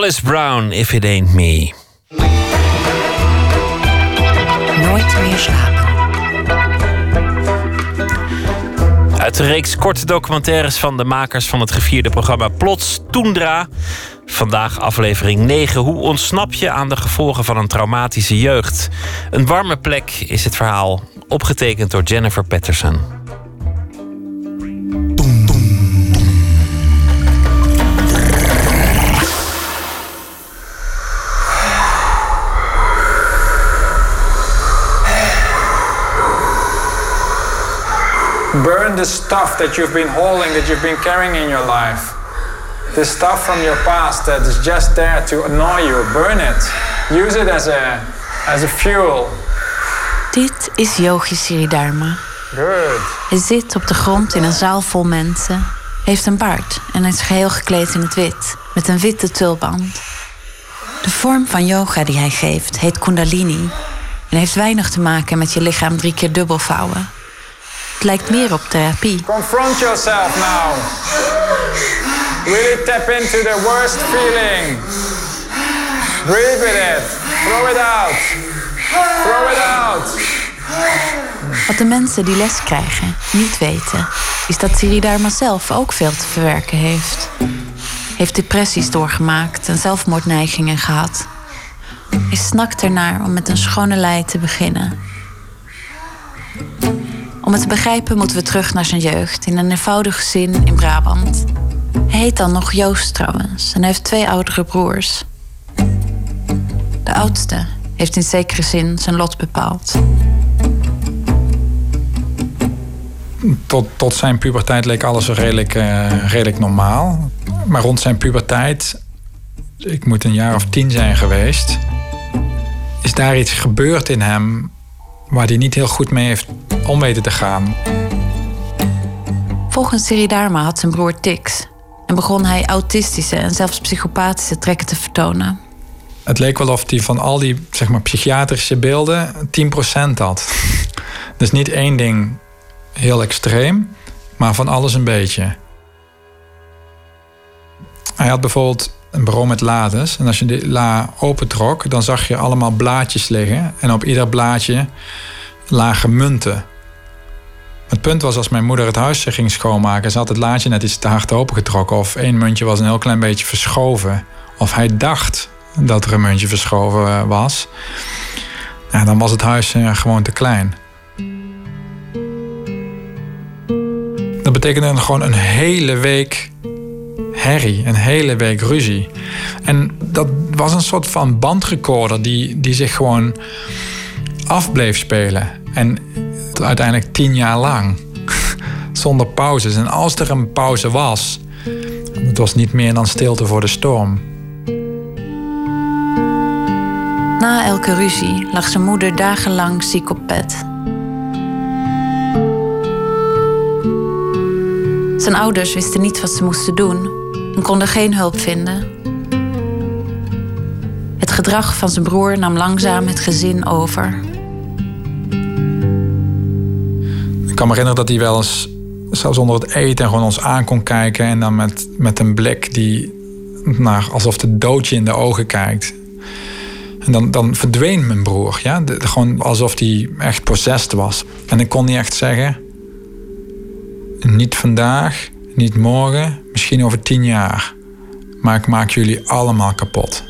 Alice Brown, If It Ain't Me. Nooit meer slapen. Uit de reeks korte documentaires van de makers van het gevierde programma Plots Toendra. Vandaag aflevering 9. Hoe ontsnap je aan de gevolgen van een traumatische jeugd? Een warme plek is het verhaal, opgetekend door Jennifer Patterson. The stuff that you've been holding, that you've been carrying in your life. The stuff from your past that is just there to annoy you. Burn it. Use it as a, as a fuel. Dit is Yogi Siridharma. Good. Hij zit op de grond in een zaal vol mensen, heeft een baard en is geheel gekleed in het wit, met een witte tulband. De vorm van yoga die hij geeft heet Kundalini en heeft weinig te maken met je lichaam drie keer dubbel vouwen. Het lijkt meer op therapie. Confront yourself now. Really tap into the worst feeling. Breathe with it. Throw it out. Throw it out. Wat de mensen die les krijgen niet weten, is dat Siridharma zelf ook veel te verwerken heeft. Heeft depressies doorgemaakt en zelfmoordneigingen gehad. Hij snakt ernaar om met een schone lei te beginnen. Om het te begrijpen moeten we terug naar zijn jeugd in een eenvoudig gezin in Brabant. Hij heet dan nog Joost trouwens en hij heeft twee oudere broers. De oudste heeft in zekere zin zijn lot bepaald. Tot, tot zijn puberteit leek alles redelijk, uh, redelijk normaal. Maar rond zijn puberteit, ik moet een jaar of tien zijn geweest, is daar iets gebeurd in hem waar hij niet heel goed mee heeft om weten te gaan. Volgens Siridharma had zijn broer tics en begon hij autistische en zelfs psychopathische trekken te vertonen. Het leek wel of hij van al die zeg maar, psychiatrische beelden 10% had. <laughs> dus niet één ding heel extreem, maar van alles een beetje. Hij had bijvoorbeeld een bureau met lades. En als je die la opentrok, dan zag je allemaal blaadjes liggen. En op ieder blaadje lagen munten. Het punt was als mijn moeder het huis ging schoonmaken, ze had het laadje net iets te hard opengetrokken. Of één muntje was een heel klein beetje verschoven. Of hij dacht dat er een muntje verschoven was. Ja, dan was het huis eh, gewoon te klein. Dat betekende gewoon een hele week herrie, een hele week ruzie. En dat was een soort van bandrecorder die, die zich gewoon af bleef spelen. En uiteindelijk tien jaar lang. <laughs> Zonder pauzes. En als er een pauze was, het was niet meer dan stilte voor de storm. Na elke ruzie lag zijn moeder dagenlang ziek op bed. Zijn ouders wisten niet wat ze moesten doen en konden geen hulp vinden. Het gedrag van zijn broer nam langzaam het gezin over. Ik kan me herinneren dat hij wel eens, zelfs onder het eten, gewoon ons aan kon kijken. En dan met, met een blik die, nou, alsof de doodje in de ogen kijkt. En dan, dan verdween mijn broer. Ja? gewoon alsof hij echt possessed was. En ik kon niet echt zeggen: niet vandaag, niet morgen, misschien over tien jaar. Maar ik maak jullie allemaal kapot.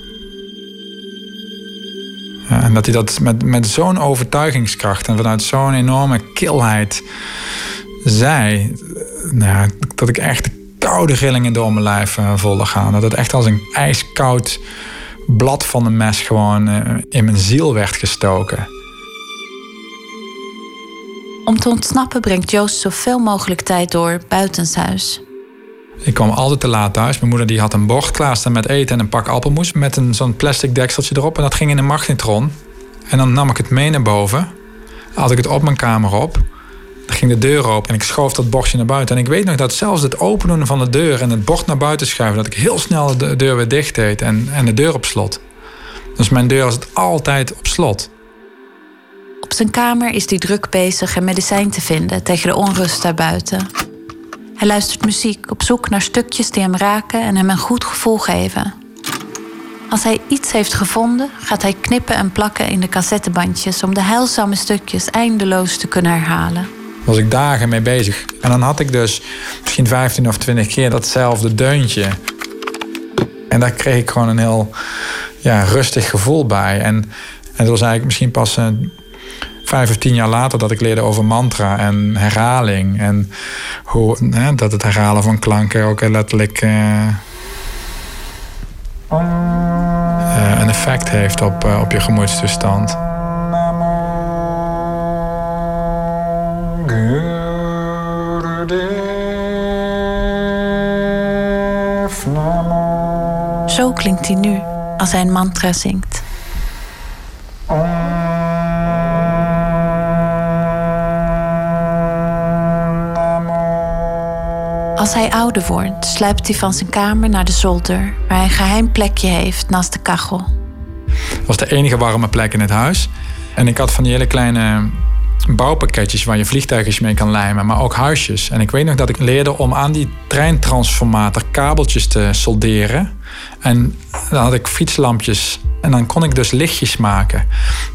En dat hij dat met, met zo'n overtuigingskracht en vanuit zo'n enorme kilheid zei. Nou, dat ik echt de koude rillingen door mijn lijf uh, voelde gaan. Dat het echt als een ijskoud blad van een mes gewoon uh, in mijn ziel werd gestoken. Om te ontsnappen brengt Joost zoveel mogelijk tijd door buitenshuis. Ik kwam altijd te laat thuis. Mijn moeder die had een bord klaarstaan met eten en een pak appelmoes met een, zo'n plastic dekseltje erop. En dat ging in een magnetron. En dan nam ik het mee naar boven. Had ik het op mijn kamer op. Dan ging de deur open en ik schoof dat bordje naar buiten. En ik weet nog dat zelfs het openen van de deur en het bord naar buiten schuiven... dat ik heel snel de deur weer dicht deed en, en de deur op slot. Dus mijn deur was altijd op slot. Op zijn kamer is hij druk bezig een medicijn te vinden tegen de onrust daarbuiten. Hij luistert muziek op zoek naar stukjes die hem raken en hem een goed gevoel geven. Als hij iets heeft gevonden, gaat hij knippen en plakken in de cassettebandjes om de heilzame stukjes eindeloos te kunnen herhalen. was ik dagen mee bezig. En dan had ik dus misschien 15 of 20 keer datzelfde deuntje. En daar kreeg ik gewoon een heel ja, rustig gevoel bij. En, en dat was eigenlijk misschien pas een vijf of tien jaar later dat ik leerde over mantra en herhaling. En hoe, hè, dat het herhalen van klanken ook letterlijk uh, uh, een effect heeft op, uh, op je gemoedstoestand. Zo klinkt hij nu als hij een mantra zingt. Als hij ouder wordt, sluipt hij van zijn kamer naar de zolder, waar hij een geheim plekje heeft naast de kachel. Het was de enige warme plek in het huis. En ik had van die hele kleine bouwpakketjes waar je vliegtuigjes mee kan lijmen, maar ook huisjes. En ik weet nog dat ik leerde om aan die treintransformator kabeltjes te solderen. En dan had ik fietslampjes en dan kon ik dus lichtjes maken.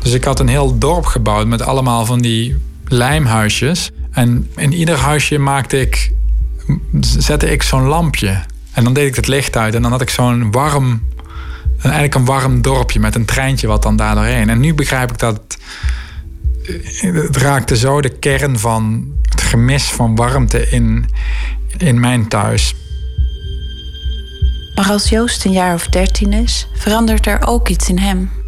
Dus ik had een heel dorp gebouwd met allemaal van die lijmhuisjes. En in ieder huisje maakte ik, zette ik zo'n lampje. En dan deed ik het licht uit en dan had ik zo'n warm, eigenlijk een warm dorpje met een treintje wat dan daar doorheen. En nu begrijp ik dat het raakte zo de kern van het gemis van warmte in, in mijn thuis. Maar als Joost een jaar of dertien is, verandert er ook iets in hem.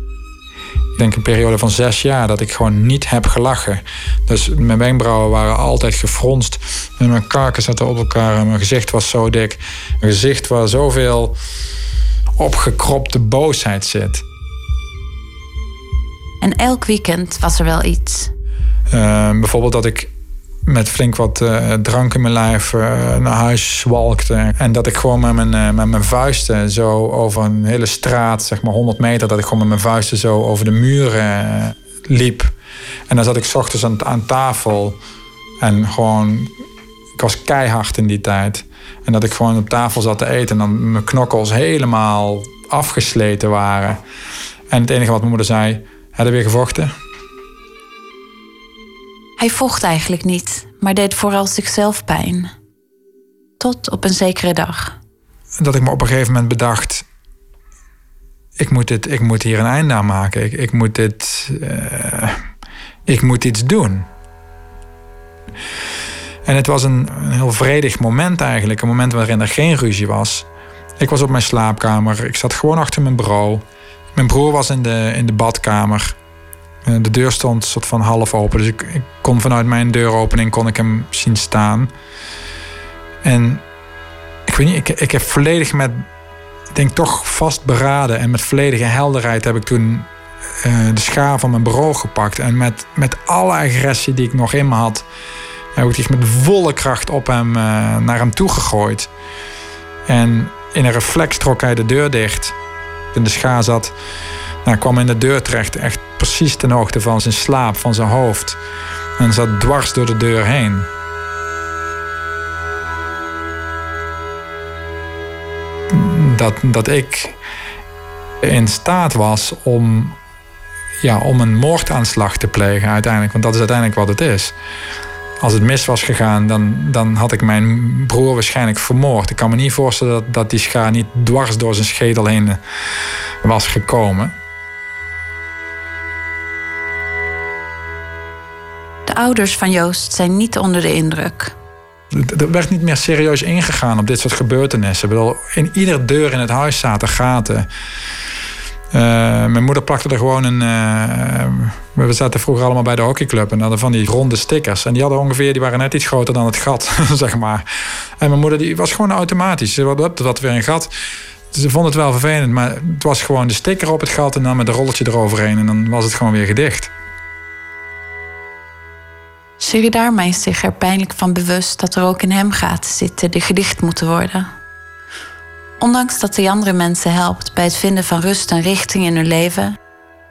Ik denk een periode van zes jaar dat ik gewoon niet heb gelachen. Dus mijn wenkbrauwen waren altijd gefronst. En mijn kaken zaten op elkaar en mijn gezicht was zo dik. Mijn gezicht waar zoveel opgekropte boosheid zit. En elk weekend was er wel iets. Uh, bijvoorbeeld dat ik met flink wat uh, drank in mijn lijf uh, naar huis zwalkte. En dat ik gewoon met mijn, met mijn vuisten zo over een hele straat, zeg maar 100 meter, dat ik gewoon met mijn vuisten zo over de muren liep. En dan zat ik ochtends aan, aan tafel en gewoon, ik was keihard in die tijd. En dat ik gewoon op tafel zat te eten en dan mijn knokkels helemaal afgesleten waren. En het enige wat mijn moeder zei, had hij weer gevochten? Hij vocht eigenlijk niet, maar deed vooral zichzelf pijn. Tot op een zekere dag. Dat ik me op een gegeven moment bedacht... ik moet, dit, ik moet hier een einde aan maken. Ik, ik moet dit... Uh, ik moet iets doen. En het was een, een heel vredig moment eigenlijk. Een moment waarin er geen ruzie was. Ik was op mijn slaapkamer. Ik zat gewoon achter mijn bureau. Mijn broer was in de, in de badkamer. De deur stond soort van half open. Dus ik, ik kon vanuit mijn deuropening kon ik hem zien staan. En ik weet niet, ik, ik heb volledig met, ik denk toch vastberaden en met volledige helderheid heb ik toen uh, de schaar van mijn bureau gepakt. En met, met alle agressie die ik nog in me had, heb ik die met volle kracht op hem, uh, naar hem toe gegooid. En in een reflex trok hij de deur dicht. In de schaar zat, nou, kwam in de deur terecht, echt precies ten hoogte van zijn slaap, van zijn hoofd. En zat dwars door de deur heen. Dat, dat ik in staat was om, ja, om een moordaanslag te plegen uiteindelijk. Want dat is uiteindelijk wat het is. Als het mis was gegaan, dan, dan had ik mijn broer waarschijnlijk vermoord. Ik kan me niet voorstellen dat, dat die schaar niet dwars door zijn schedel heen was gekomen. De ouders van Joost zijn niet onder de indruk. Er werd niet meer serieus ingegaan op dit soort gebeurtenissen. Bedoel, in iedere deur in het huis zaten gaten. Uh, mijn moeder plakte er gewoon een. Uh, we zaten vroeger allemaal bij de hockeyclub en hadden van die ronde stickers. En die hadden ongeveer, die waren net iets groter dan het gat, <laughs> zeg maar. En mijn moeder die was gewoon automatisch. Ze had dat weer een gat. Ze vond het wel vervelend, maar het was gewoon de sticker op het gat en dan met een rolletje eroverheen. En dan was het gewoon weer gedicht. Siridarma is zich er pijnlijk van bewust dat er ook in hem gaten zitten die gedicht moeten worden. Ondanks dat hij andere mensen helpt bij het vinden van rust en richting in hun leven,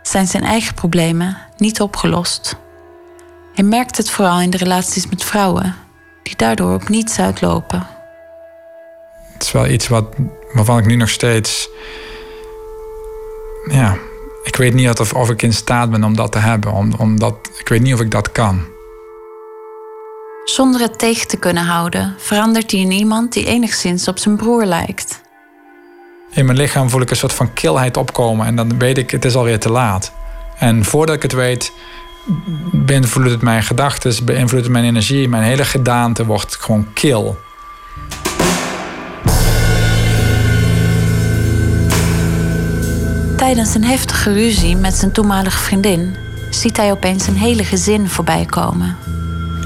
zijn zijn eigen problemen niet opgelost. Hij merkt het vooral in de relaties met vrouwen, die daardoor op niets uitlopen. Het is wel iets wat, waarvan ik nu nog steeds. Ja, ik weet niet of, of ik in staat ben om dat te hebben. Om, omdat, ik weet niet of ik dat kan. Zonder het tegen te kunnen houden, verandert hij in iemand die enigszins op zijn broer lijkt. In mijn lichaam voel ik een soort van kilheid opkomen en dan weet ik, het is alweer te laat. En voordat ik het weet, beïnvloedt het mijn gedachten, beïnvloedt het mijn energie, mijn hele gedaante wordt gewoon kil. Tijdens een heftige ruzie met zijn toenmalige vriendin ziet hij opeens een hele gezin voorbij komen.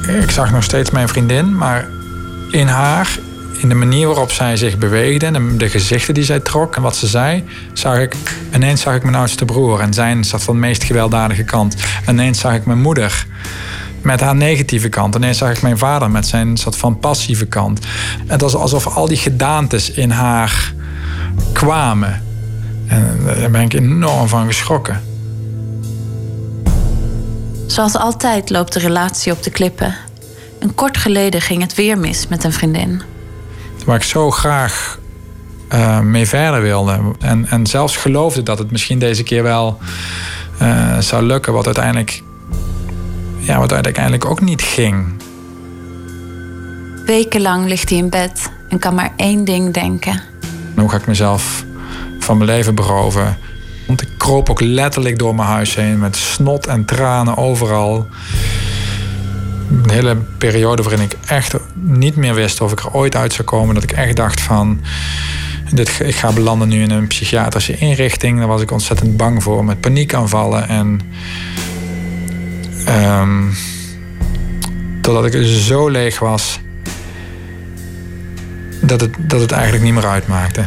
Ik zag nog steeds mijn vriendin, maar in haar, in de manier waarop zij zich beweegde en de gezichten die zij trok en wat ze zei, zag ik ineens zag ik mijn oudste broer en zijn zat van de meest gewelddadige kant. Ineens zag ik mijn moeder met haar negatieve kant. Ineens zag ik mijn vader met zijn soort van passieve kant. Het was alsof al die gedaantes in haar kwamen. En daar ben ik enorm van geschrokken. Zoals altijd loopt de relatie op de klippen. En kort geleden ging het weer mis met een vriendin. Waar ik zo graag uh, mee verder wilde. En, en zelfs geloofde dat het misschien deze keer wel uh, zou lukken. Wat uiteindelijk, ja, wat uiteindelijk ook niet ging. Wekenlang ligt hij in bed en kan maar één ding denken. Hoe ga ik mezelf van mijn leven beroven? Want ik kroop ook letterlijk door mijn huis heen met snot en tranen overal. Een hele periode waarin ik echt niet meer wist of ik er ooit uit zou komen. Dat ik echt dacht van, dit, ik ga belanden nu in een psychiatrische inrichting. Daar was ik ontzettend bang voor, met paniekaanvallen. En um, totdat ik zo leeg was, dat het, dat het eigenlijk niet meer uitmaakte.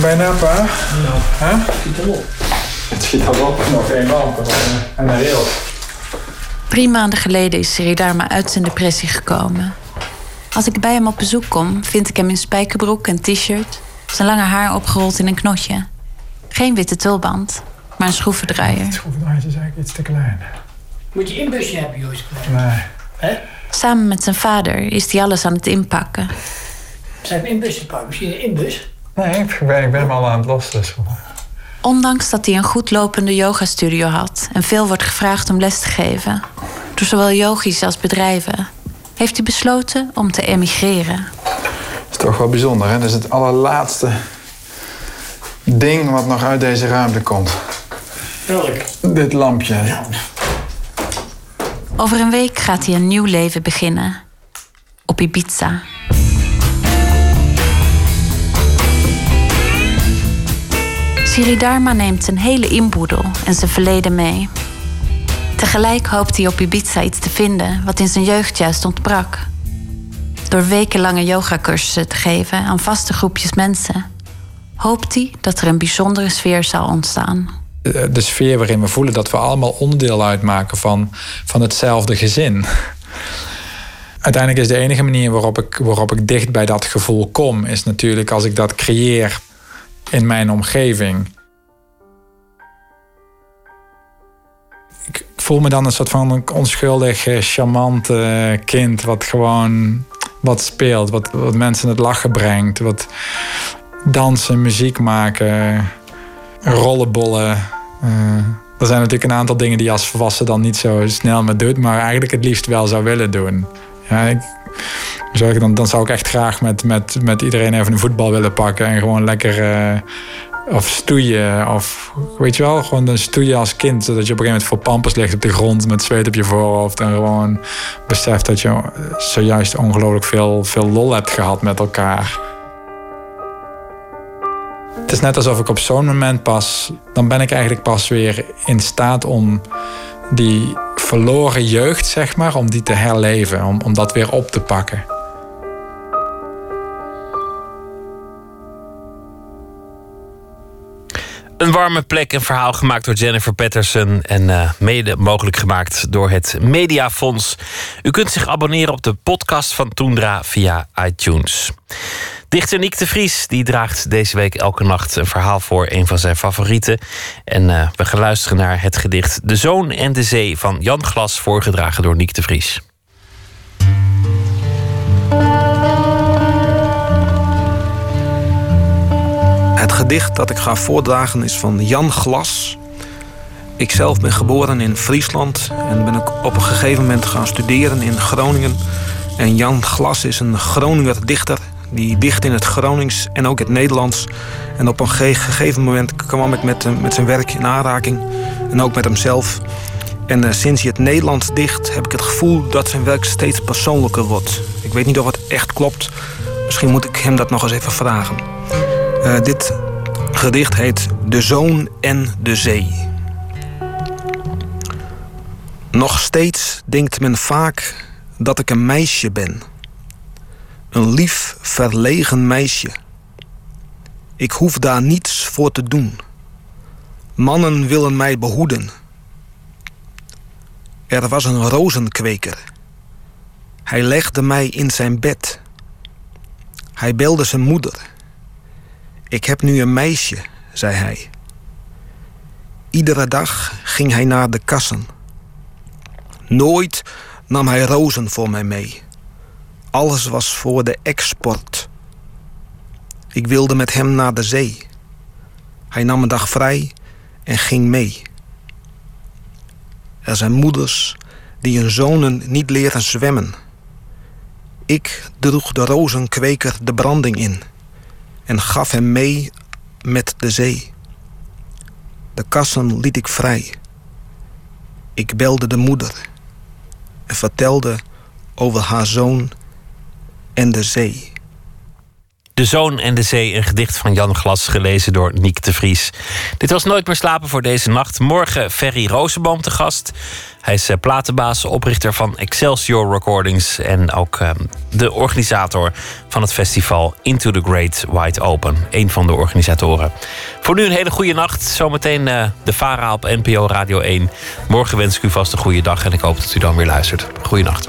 Bijna, pa? Nou, Huh? schiet hem op. Het schiet al op. Nog één lamp en een rail. Drie maanden geleden is Siridharma uit zijn depressie gekomen. Als ik bij hem op bezoek kom, vind ik hem in spijkerbroek en t-shirt... zijn lange haar opgerold in een knotje. Geen witte tulband, maar een schroevendraaier. Het schroevendraaier is eigenlijk iets te klein. Moet je inbusje hebben, Joost? Nee. Hè? Samen met zijn vader is hij alles aan het inpakken. Zijn we inbusje pakken? Misschien een inbus? Nee, ik ben, ik ben hem al aan het lossen. Dus. Ondanks dat hij een goed lopende yogastudio had en veel wordt gevraagd om les te geven, door zowel yogis als bedrijven, heeft hij besloten om te emigreren. Dat is toch wel bijzonder, hè? Dat is het allerlaatste ding wat nog uit deze ruimte komt. Welk? Dit lampje. Over een week gaat hij een nieuw leven beginnen. Op Ibiza. Siridharma neemt zijn hele inboedel en zijn verleden mee. Tegelijk hoopt hij op Ibiza iets te vinden wat in zijn jeugd juist ontbrak. Door wekenlange yogacursussen te geven aan vaste groepjes mensen, hoopt hij dat er een bijzondere sfeer zal ontstaan. De sfeer waarin we voelen dat we allemaal onderdeel uitmaken van, van hetzelfde gezin. Uiteindelijk is de enige manier waarop ik, waarop ik dicht bij dat gevoel kom, is natuurlijk als ik dat creëer in mijn omgeving. Ik voel me dan een soort van onschuldig, charmant kind wat gewoon wat speelt, wat, wat mensen het lachen brengt, wat dansen, muziek maken, rollenbollen. Uh, er zijn natuurlijk een aantal dingen die je als volwassen dan niet zo snel meer doet, maar eigenlijk het liefst wel zou willen doen. Ja, ik, dan, dan zou ik echt graag met, met, met iedereen even een voetbal willen pakken en gewoon lekker. Uh, of stoeien. Of weet je wel, gewoon een stoeien als kind. Zodat je op een gegeven moment voor pampers ligt op de grond met zweet op je voorhoofd. En gewoon beseft dat je zojuist ongelooflijk veel, veel lol hebt gehad met elkaar. Het is net alsof ik op zo'n moment pas, dan ben ik eigenlijk pas weer in staat om die verloren jeugd, zeg maar, om die te herleven, om, om dat weer op te pakken. Een warme plek, een verhaal gemaakt door Jennifer Patterson en uh, mede mogelijk gemaakt door het Mediafonds. U kunt zich abonneren op de podcast van Toendra via iTunes. Dichter Niek de Vries die draagt deze week elke nacht een verhaal voor, een van zijn favorieten. En uh, we gaan luisteren naar het gedicht De Zoon en de Zee van Jan Glas, voorgedragen door Niek de Vries. Het gedicht dat ik ga voordragen is van Jan Glas. Ik zelf ben geboren in Friesland en ben ik op een gegeven moment gaan studeren in Groningen. En Jan Glas is een Groninger dichter die dicht in het Gronings en ook het Nederlands. En op een gegeven moment kwam ik met, met zijn werk in aanraking en ook met hemzelf. En uh, sinds hij het Nederlands dicht heb ik het gevoel dat zijn werk steeds persoonlijker wordt. Ik weet niet of het echt klopt. Misschien moet ik hem dat nog eens even vragen. Uh, dit gedicht heet De Zoon en de Zee. Nog steeds denkt men vaak dat ik een meisje ben. Een lief, verlegen meisje. Ik hoef daar niets voor te doen. Mannen willen mij behoeden. Er was een rozenkweker. Hij legde mij in zijn bed. Hij belde zijn moeder. Ik heb nu een meisje, zei hij. Iedere dag ging hij naar de kassen. Nooit nam hij rozen voor mij mee. Alles was voor de export. Ik wilde met hem naar de zee. Hij nam een dag vrij en ging mee. Er zijn moeders die hun zonen niet leren zwemmen. Ik droeg de rozenkweker de branding in en gaf hem mee met de zee. De kassen liet ik vrij. Ik belde de moeder en vertelde over haar zoon en de zee. De Zoon en de Zee, een gedicht van Jan Glas, gelezen door Niek de Vries. Dit was Nooit meer slapen voor deze nacht. Morgen Ferry Rozenboom te gast. Hij is eh, platenbaas, oprichter van Excelsior Recordings... en ook uh, de organisator van het festival Into the Great Wide Open. Een van de organisatoren. Voor nu een hele goede nacht. Zometeen uh, de VARA op NPO Radio 1. Morgen wens ik u vast een goede dag en ik hoop dat u dan weer luistert. Goeienacht.